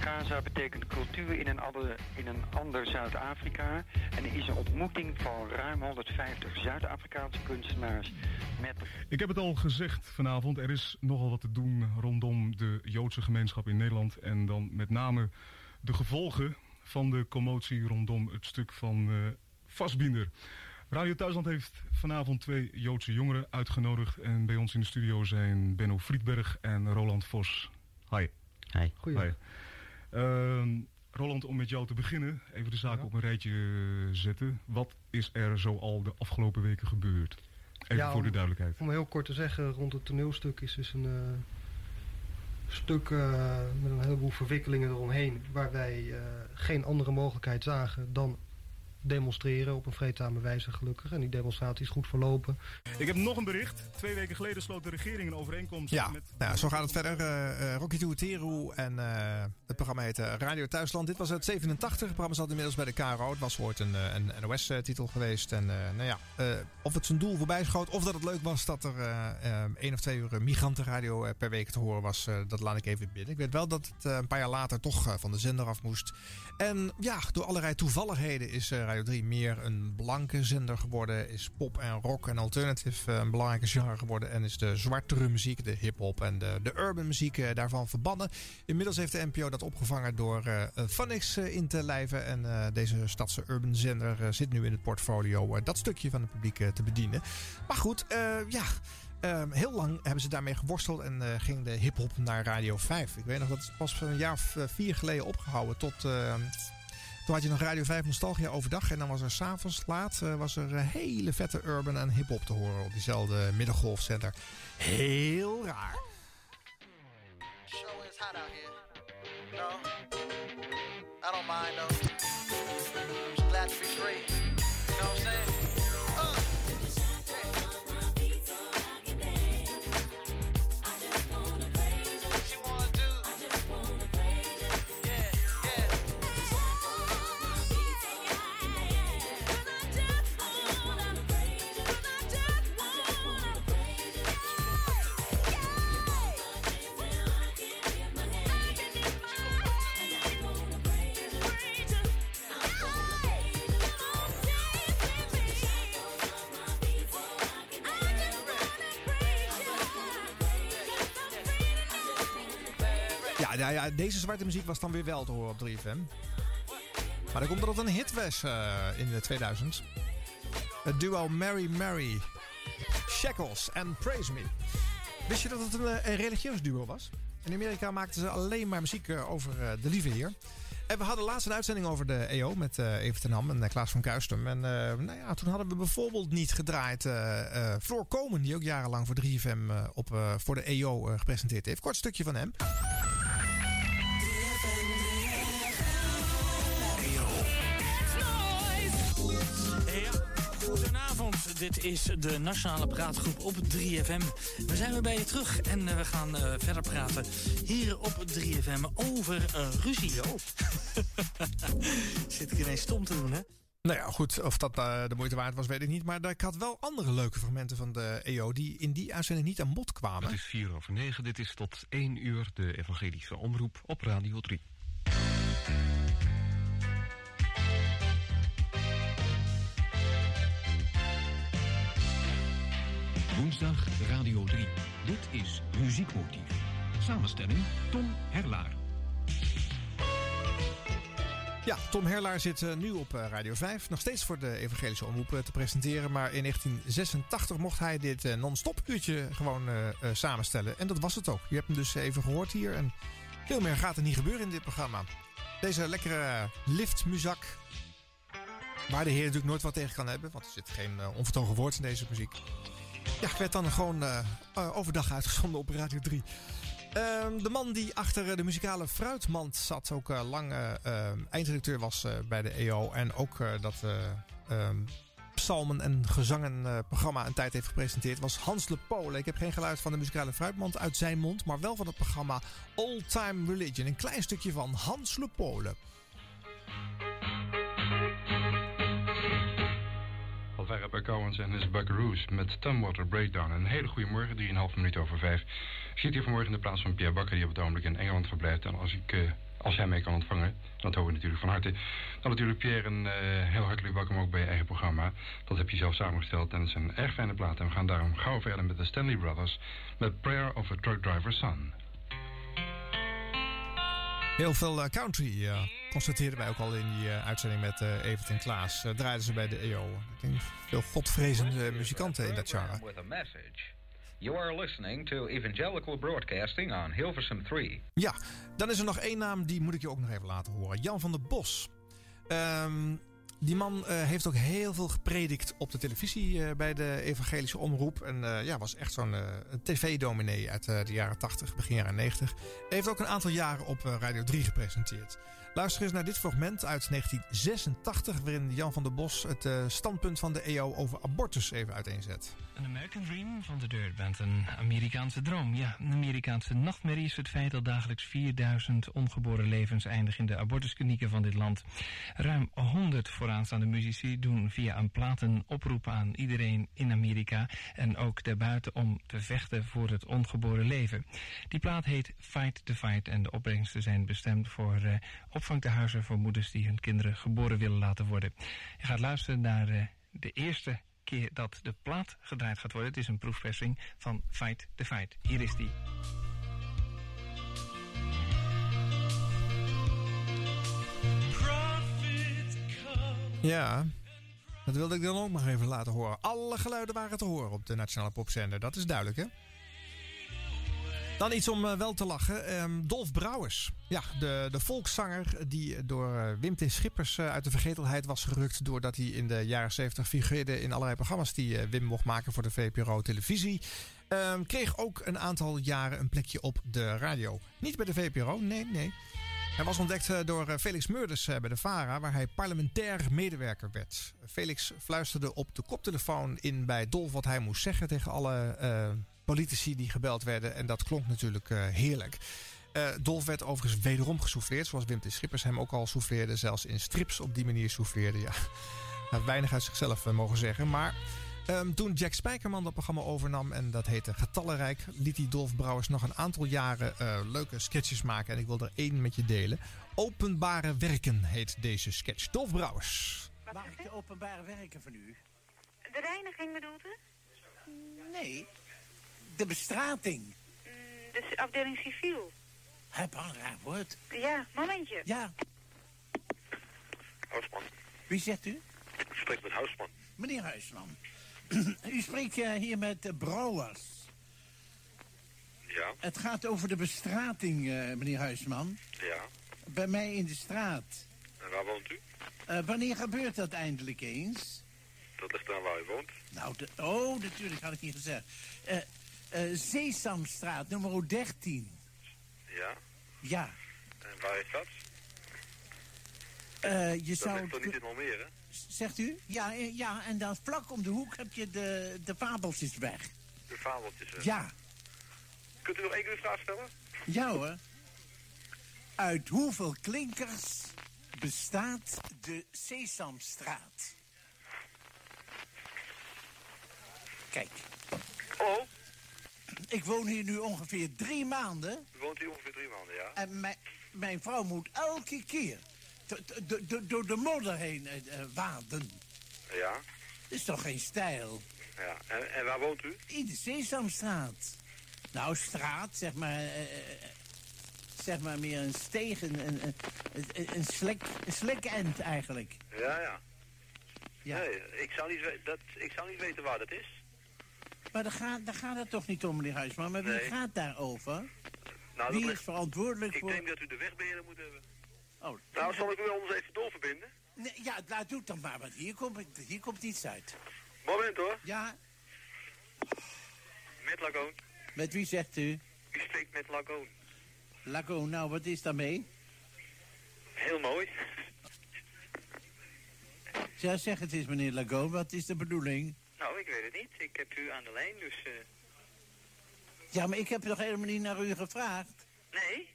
CASA betekent cultuur in een ander, in een ander Zuid-Afrika. En is een ontmoeting van ruim 150 Zuid-Afrikaanse kunstenaars met... Ik heb het al gezegd vanavond, er is nogal wat te doen rondom de Joodse gemeenschap in Nederland. En dan met name de gevolgen van de commotie rondom het stuk van eh Vastbinder. Radio Thuisland heeft vanavond twee Joodse jongeren uitgenodigd. En bij ons in de studio zijn Benno Friedberg en Roland Vos. Hi. Hi. Hi. Ehm, Roland, om met jou te beginnen, even de zaak op een rijtje eh, zetten. Wat is er zo al de afgelopen weken gebeurd? Even Ja, voor de duidelijkheid. Om heel kort te zeggen, rond het toneelstuk is dus een eh, stuk eh, met een heleboel verwikkelingen eromheen. Waar wij eh, geen andere mogelijkheid zagen dan demonstreren op een vreedzame wijze gelukkig. En die demonstratie is goed verlopen. Ik heb nog een bericht. Twee weken geleden sloot de regering een overeenkomst Ja, met... nou, zo gaat het verder. Eh, eh, Rocky Tuuteru en eh, het programma heet Radio Thuisland. Dit was uit 87. Het programma zat inmiddels bij de KRO. Het was ooit een, een NOS-titel geweest. En eh, nou ja, eh, of het zijn doel voorbij schoot... of dat het leuk was dat er één of twee uur migrantenradio per week te horen was... eh, dat laat ik even binnen. Ik weet wel dat het eh, een paar jaar later toch van de zender af moest. En ja, door allerlei toevalligheden is Radio 3 meer een blanke zender geworden. Is pop en rock en alternative eh, een belangrijke genre geworden. En is de zwartere muziek, de hip-hop en de, de urban muziek eh, daarvan verbannen. Inmiddels heeft de NPO dat opgevangen door eh, in te lijven. En deze stadse urban zender zit nu in het portfolio dat stukje van het publiek te bedienen. Maar goed, ja. Ehm, heel lang hebben ze daarmee geworsteld en eh, ging de hip-hop naar Radio 5. Ik weet nog dat het pas een jaar of vier geleden opgehouden. Tot, eh, toen had je nog Radio 5 Nostalgia overdag. En dan was er s'avonds laat eh, was er eh, hele vette urban en hip-hop te horen op diezelfde middengolfzender. Heel raar. Ja, deze zwarte muziek was dan weer wel te horen op 3FM. Maar dan komt dat het een hit was eh, in de 2000. Het duo Mary Mary, Shackles en Praise Me. Wist je dat het een, eh, een religieus duo was? In Amerika maakten ze alleen maar muziek eh, over eh, de lieve heer. En we hadden laatst een uitzending over de EO met eh Evert ten Ham en eh, Klaas van Kuistum. En eh, nou ja, toen hadden we bijvoorbeeld niet gedraaid eh eh Floor Komen, die ook jarenlang voor 3FM eh, op, eh, voor de EO eh, gepresenteerd heeft. Kort stukje van hem. Goedenavond. Dit is de Nationale Praatgroep op 3FM. We zijn weer bij je terug en eh, we gaan eh, verder praten hier op 3FM over eh, ruzie. Zit ik ineens stom te doen, hè? Nou ja, goed, of dat de moeite waard was, weet ik niet. Maar ik had wel andere leuke fragmenten van de EO die in die uitzending niet aan bod kwamen. Het is 4 over 9. Dit is tot 1 uur de evangelische omroep op Radio 3. Woensdag Radio 3. Dit is Muziekmotief. Samenstelling Tom Herlaar. Ja, Tom Herlaar zit eh, nu op eh, Radio 5. Nog steeds voor de evangelische omroep eh, te presenteren. Maar in 1986 mocht hij dit non-stop uurtje gewoon samenstellen. En dat was het ook. Je hebt hem dus even gehoord hier. En veel meer gaat er niet gebeuren in dit programma. Deze lekkere liftmuzak. Waar de heer natuurlijk nooit wat tegen kan hebben. Want er zit geen onvertogen woord in deze muziek. Ja, werd dan gewoon eh, eh, overdag uitgezonden op Radio 3. Ehm, de man die achter eh, de muzikale fruitmand zat, ook eh, lang eindredacteur was bij de EO. En ook dat eh, ehm, psalmen en gezangen eh, programma een tijd heeft gepresenteerd, was Hans Le Pole. Ik heb geen geluid van de muzikale fruitmand uit zijn mond, maar wel van het programma All Time Religion. Een klein stukje van Hans Le Pole. Alvera Bakowens en his Buckaroos met Tumwater Breakdown. Een hele goede morgen, 3,5 minuten over 5. Ik zit hier vanmorgen in de plaats van Pierre Bakker, die op het ogenblik in Engeland verblijft. En als, ik, eh, als hij mij kan ontvangen, dat hoop ik natuurlijk van harte. Dan natuurlijk Pierre een eh, heel hartelijk welkom ook bij je eigen programma. Dat heb je zelf samengesteld en het is een erg fijne plaat. En we gaan daarom gauw verder met de Stanley Brothers met Prayer of a Truck Driver's Son. Heel veel eh, country eh, constateerden wij ook al in die eh, uitzending met eh Evert en Klaas. Eh, draaiden ze bij de EO. Ik denk veel godvrezende muzikanten in dat genre. You are listening to Evangelical Broadcasting on Hilversum 3. Ja, dan is er nog één naam, die moet ik je ook nog even laten horen. Jan van der Bos. Ehm, die man heeft ook heel veel gepredikt op de televisie bij de evangelische omroep. En ja, was echt zo'n tv-dominee uit de jaren 80, begin jaren 90. Heeft ook een aantal jaren op Radio 3 gepresenteerd. Luister eens naar dit fragment uit 1986, waarin Jan van der Bos het eh, standpunt van de EO over abortus even uiteenzet. Een American Dream van de Dirt Band. Een Amerikaanse droom. Ja, een Amerikaanse nachtmerrie is het feit dat dagelijks 4000 ongeboren levens eindigen in de abortusklinieken van dit land. Ruim 100 vooraanstaande muzici doen via een plaat een oproep aan iedereen in Amerika en ook daarbuiten om te vechten voor het ongeboren leven. Die plaat heet Fight the Fight en de opbrengsten zijn bestemd voor eh, opvangtehuizen voor moeders die hun kinderen geboren willen laten worden. Je gaat luisteren naar eh, de eerste keer dat de plaat gedraaid gaat worden. Het is een proefpersing van Fight the Fight. Hier is die. Ja, dat wilde ik dan ook nog even laten horen. Alle geluiden waren te horen op de Nationale Popzender. Dat is duidelijk, hè? Dan iets om eh, wel te lachen. Ehm, Dolf Brouwers. Ja, de, de volkszanger die door eh, Wim T. Schippers eh, uit de vergetelheid was gerukt. doordat hij in de jaren 70 figureerde in allerlei programma's die Wim mocht maken voor de VPRO televisie. Ehm, kreeg ook een aantal jaren een plekje op de radio. Niet bij de VPRO, nee, nee. Hij was ontdekt door Felix Meurders bij de VARA, waar hij parlementair medewerker werd. Felix fluisterde op de koptelefoon in bij Dolf wat hij moest zeggen tegen alle politici die gebeld werden. En dat klonk natuurlijk eh, heerlijk. Eh, Dolf werd overigens wederom gesouffleerd, zoals Wim T. Schippers hem ook al souffleerde. Zelfs in strips op die manier souffleerde. Ja, weinig uit zichzelf eh, mogen zeggen. Maar ehm, toen Jack Spijkerman dat programma overnam en dat heette Getallenrijk, liet hij Dolf Brouwers nog een aantal jaren eh, leuke sketches maken. En ik wil er één met je delen. Openbare werken heet deze sketch. Dolf Brouwers. Mag ik de openbare werken van u? De reiniging bedoelt u? Nee, de bestrating. Mm, De afdeling civiel. Heb al een raar woord. Ja, momentje. Ja, Huisman. wie zegt u? Ik spreek met Huisman. Meneer Huisman. u spreekt eh, hier met de Brouwers. Ja, Het gaat over de bestrating, eh, meneer Huisman. ja. Bij mij in de straat. En waar woont u? Eh, wanneer gebeurt dat eindelijk eens? Dat ligt aan waar u woont. Nou, de, oh, natuurlijk had ik niet gezegd. Eh eh, Sesamstraat, nummer 13. Ja. Ja. En waar is dat? Eh, je dat zou... toch niet in Almere? Zegt u? Ja, eh, ja, en dan vlak om de hoek heb je de, de fabeltjesweg. De fabeltjes. hè? Ja, Kunt u nog één keer de vraag stellen? ja hoor. Uit hoeveel klinkers bestaat de Sesamstraat? Kijk. Oh, Ik woon hier nu ongeveer drie maanden. u woont hier ongeveer drie maanden, ja? En mijn, mijn vrouw moet elke keer do- do- do- door de modder heen eh, eh, waden. Ja. Dat is toch geen stijl? Ja. En, en waar woont u? In de Sesamstraat. Nou, straat, zeg maar... eh, zeg maar meer een steeg, een, een, een, een, slek, een eigenlijk. Ja, ja. Ja. Nee, ik zou, niet dat, ik zou niet weten waar dat is. Maar daar gaat, daar gaat het toch niet om, meneer Huisman. Maar wie Nee. gaat daarover? Nou, wie is verantwoordelijk Ik voor... denk dat u de wegbeheerder moet hebben. Oh, Nou, zal ik u anders even doorverbinden? Nee, ja, laat doe het dan maar, want hier komt, hier komt iets uit. Moment hoor. Ja, Met Lagoon. met wie zegt u? U spreekt met Lagoon. Lago, nou, wat is daarmee? Heel mooi. Ja, zeg het eens, meneer Lago, wat is de bedoeling? Nou, ik weet het niet. Ik heb u aan de lijn, dus... eh, Ja, maar ik heb nog helemaal niet naar u gevraagd. Nee?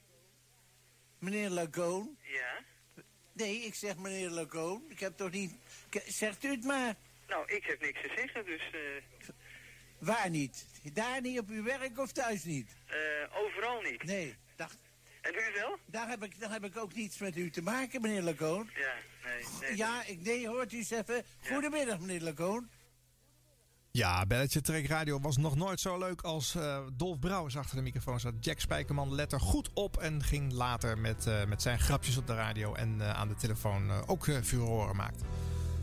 Meneer Lagoon? Ja? Nee, ik zeg meneer Lagoon. Ik heb toch niet... Zegt u het maar. Nou, ik heb niks te zeggen, dus... eh, Waar niet? Daar niet, op uw werk of thuis niet? eh, overal niet. Nee, dacht... En u wel? Daar heb, ik, daar heb ik ook niets met u te maken, meneer Lagoon. Ja, nee, nee. Ja, ik, nee, hoort u eens even. Goedemiddag, meneer Lagoon. Ja, Belletje Trek Radio was nog nooit zo leuk als eh, Dolf Brouwers achter de microfoon zat. Jack Spijkerman let er goed op en ging later met, eh, met zijn grapjes op de radio en eh, aan de telefoon ook uh, furoren maakt.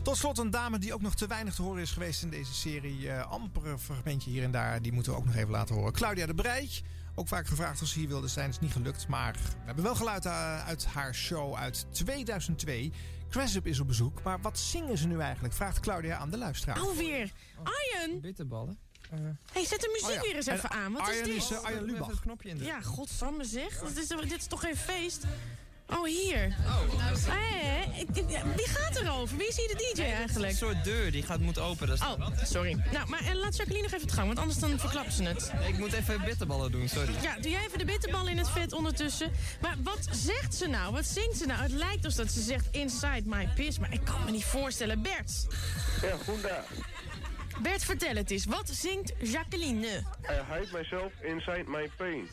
Tot slot een dame die ook nog te weinig te horen is geweest in deze serie. Uh, amper een fragmentje hier en daar, die moeten we ook nog even laten horen. Claudia de Breij, ook vaak gevraagd of ze hier wilde zijn, is niet gelukt. Maar we hebben wel geluid uh, uit haar show uit 2002. Crasup is op bezoek, maar wat zingen ze nu eigenlijk? Vraagt Claudia aan de luisteraar. Alweer. Arjen! Bitterballen. Uh, hey, zet de muziek oh ja. weer eens even en aan. Wat Arjen is dit? Is, uh, Arjen Lubach. het knopje in Ja, godsamme zeg. Dit is, dit is toch geen feest? Oh, hier. Oh. Hey, wie gaat erover? Wie is hier de DJ nee, eigenlijk? Een soort deur die gaat moet openen. Oh, sorry. Nou, maar uh, laat Jacqueline nog even het gang, want anders dan verklappen ze het. Ik moet even bitterballen doen, sorry. Ja, doe jij even de bitterballen in het vet ondertussen. Maar wat zegt ze nou? Wat zingt ze nou? Het lijkt alsof ze zegt Inside My Piss, maar ik kan me niet voorstellen. Bert. Ja, goedendag. Bert, vertel het eens. Wat zingt Jacqueline? I hide myself inside my pain.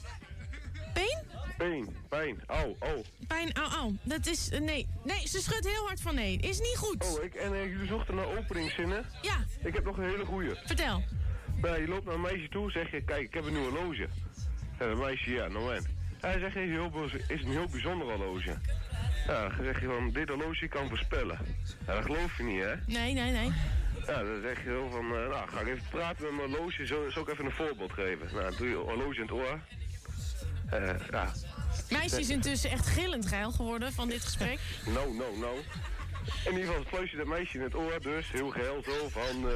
Pain? Pain, pijn, au, au. Pijn, au, au. Dat is, uh, nee. Nee, ze schudt heel hard van nee. Is niet goed. Oh, ik, en uh, jullie zochten naar openingszinnen? Ja. Ik heb nog een hele goeie. Vertel. Je loopt naar een meisje toe, zeg je, kijk, ik heb een nieuw horloge. En een meisje, ja, nou en. Hij zegt, is, heel, is een heel bijzonder horloge. Ja, dan zeg je van, dit horloge kan voorspellen. Ja, dat geloof je niet, hè? Nee, nee, nee. Ja, dan zeg je heel van, uh, nou, ga ik even praten met mijn horloge, zo, zo ik even een voorbeeld geven. Nou, doe je horloge in het oor. Uh, ja. Meisje is intussen echt gillend geil geworden van dit gesprek. No, no, no. In ieder geval fluistert dat meisje in het oor, dus heel geheel zo van... eh,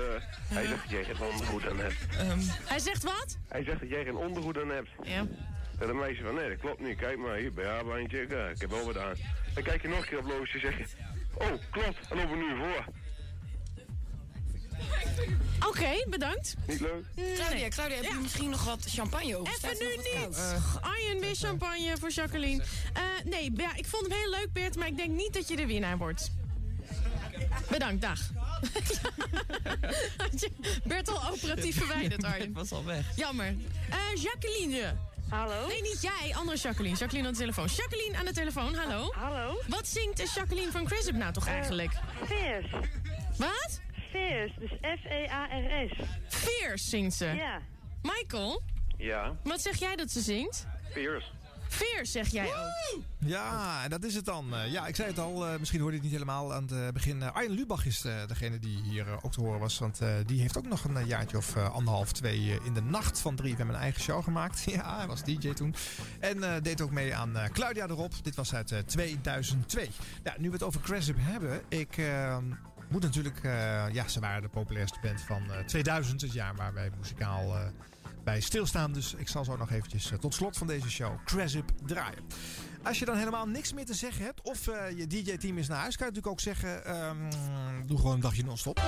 hij zegt dat jij geen ondergoed aan hebt. Hij zegt wat? Hij zegt dat jij geen ondergoed aan hebt. Ja. En dat meisje van, nee, dat klopt niet. Kijk maar, hier bij haar bandje, ik, eh, ik heb wel wat aan. Dan kijk je nog een keer op loosje en zeg je... Oh, klopt, en lopen we nu voor. Oké, bedankt. Niet leuk? Claudia, Claudia, heb je misschien nog wat champagne over? Even nu niet. koud? Arjen, weer champagne voor Jacqueline. Eh, nee, ja, ik vond hem heel leuk, Bert, maar ik denk niet dat je de winnaar wordt. Bedankt, dag. Had je Bert al operatief verwijderd, Arjen. was al weg. Jammer. Eh, Jacqueline. Hallo? Nee, niet jij, andere Jacqueline. Jacqueline aan de telefoon. Jacqueline aan de telefoon, hallo. Hallo? Wat zingt de Jacqueline van Crisp nou toch eigenlijk? Fierce. Wat? Fierce, dus F-E-A-R-S. Fierce zingt ze. Ja. Michael, Ja, wat zeg jij dat ze zingt? Piers. Fierce zeg jij ook. Ja, en dat is het dan. Eh, ja, ik zei het al, eh, misschien hoorde je het niet helemaal aan het eh, begin. Arjen Lubach is degene die hier ook te horen was. Want eh, die heeft ook nog een jaartje of anderhalf, twee in de nacht van drie een eigen show gemaakt. Ja, hij was DJ toen. En eh, deed ook mee aan eh, Claudia erop. Dit was uit eh, 2002. Ja, nu we het over Cresip hebben. Ik eh, moet natuurlijk... eh, ja, ze waren de populairste band van eh, 2000. Het jaar waar wij muzikaal... eh, bij stilstaan. Dus ik zal zo nog eventjes eh, tot slot van deze show Cresip draaien. Als je dan helemaal niks meer te zeggen hebt of eh, je DJ-team is naar huis, kan je natuurlijk ook zeggen: ehm, doe gewoon een dagje non-stop.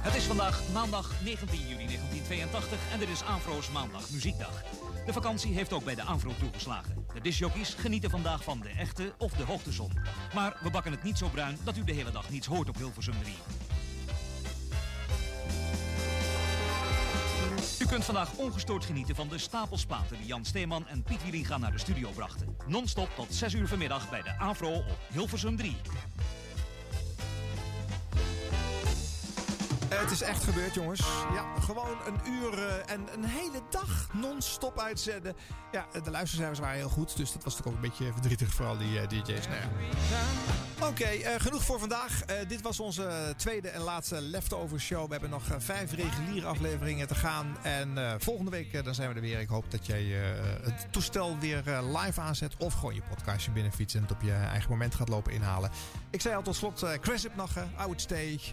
Het is vandaag maandag 19 juli 1982 en dit is Afro's Maandag Muziekdag. De vakantie heeft ook bij de Afro toegeslagen. De discjockeys genieten vandaag van de echte of de hoogtezon. Maar we bakken het niet zo bruin dat u de hele dag niets hoort op Hilversum 3. U kunt vandaag ongestoord genieten van de stapelsplaten die Jan Steeman en Piet Wielinga naar de studio brachten. Non-stop tot 6 uur vanmiddag bij de Afro op Hilversum 3. Het is echt gebeurd, jongens. Ja, gewoon een uur eh, en een hele dag non-stop uitzenden. Ja, de luistercijfers waren heel goed, dus dat was toch ook een beetje verdrietig voor al die eh, DJ's. Nou. Oké, eh, genoeg voor vandaag. Dit was onze tweede en laatste leftover show. We hebben nog vijf reguliere afleveringen te gaan. En volgende week dan zijn we er weer. Ik hoop dat jij het toestel weer live aanzet. Of gewoon je podcastje binnenfietsen en het op je eigen moment gaat lopen inhalen. Ik zei al tot slot, uh, Cresip nog,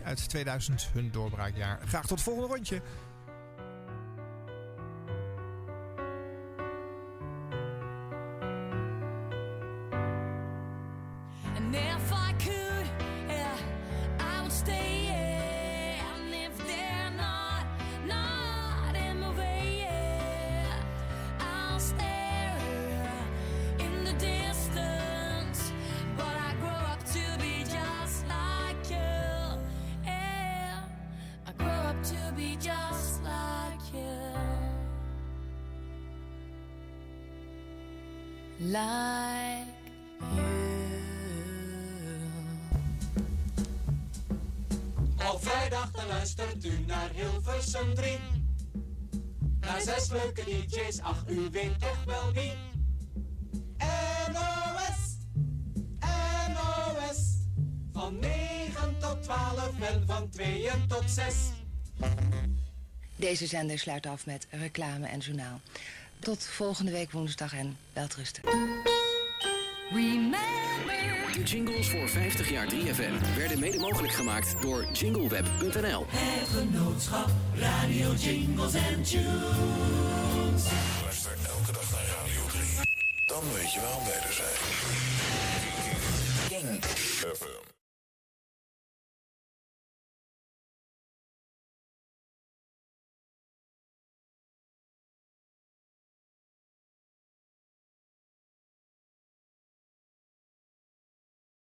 uit 2000, hun doorbraakjaar. Graag tot het volgende rondje. Like Op vrijdag dan luistert u naar Hilversum 3. Naar zes leuke DJ's, ach u weet toch wel wie. NOS, NOS. Van 9 tot 12 en van 2 tot 6. Deze zender sluit af met reclame en journaal. Tot volgende week woensdag en welterusten. De jingles voor 50 jaar 3FM werden mede mogelijk gemaakt door jingleweb.nl. Het genootschap Radio Jingles en Tunes. Luister elke dag naar Radio 3. Dan weet je waarom wij er zijn. FM.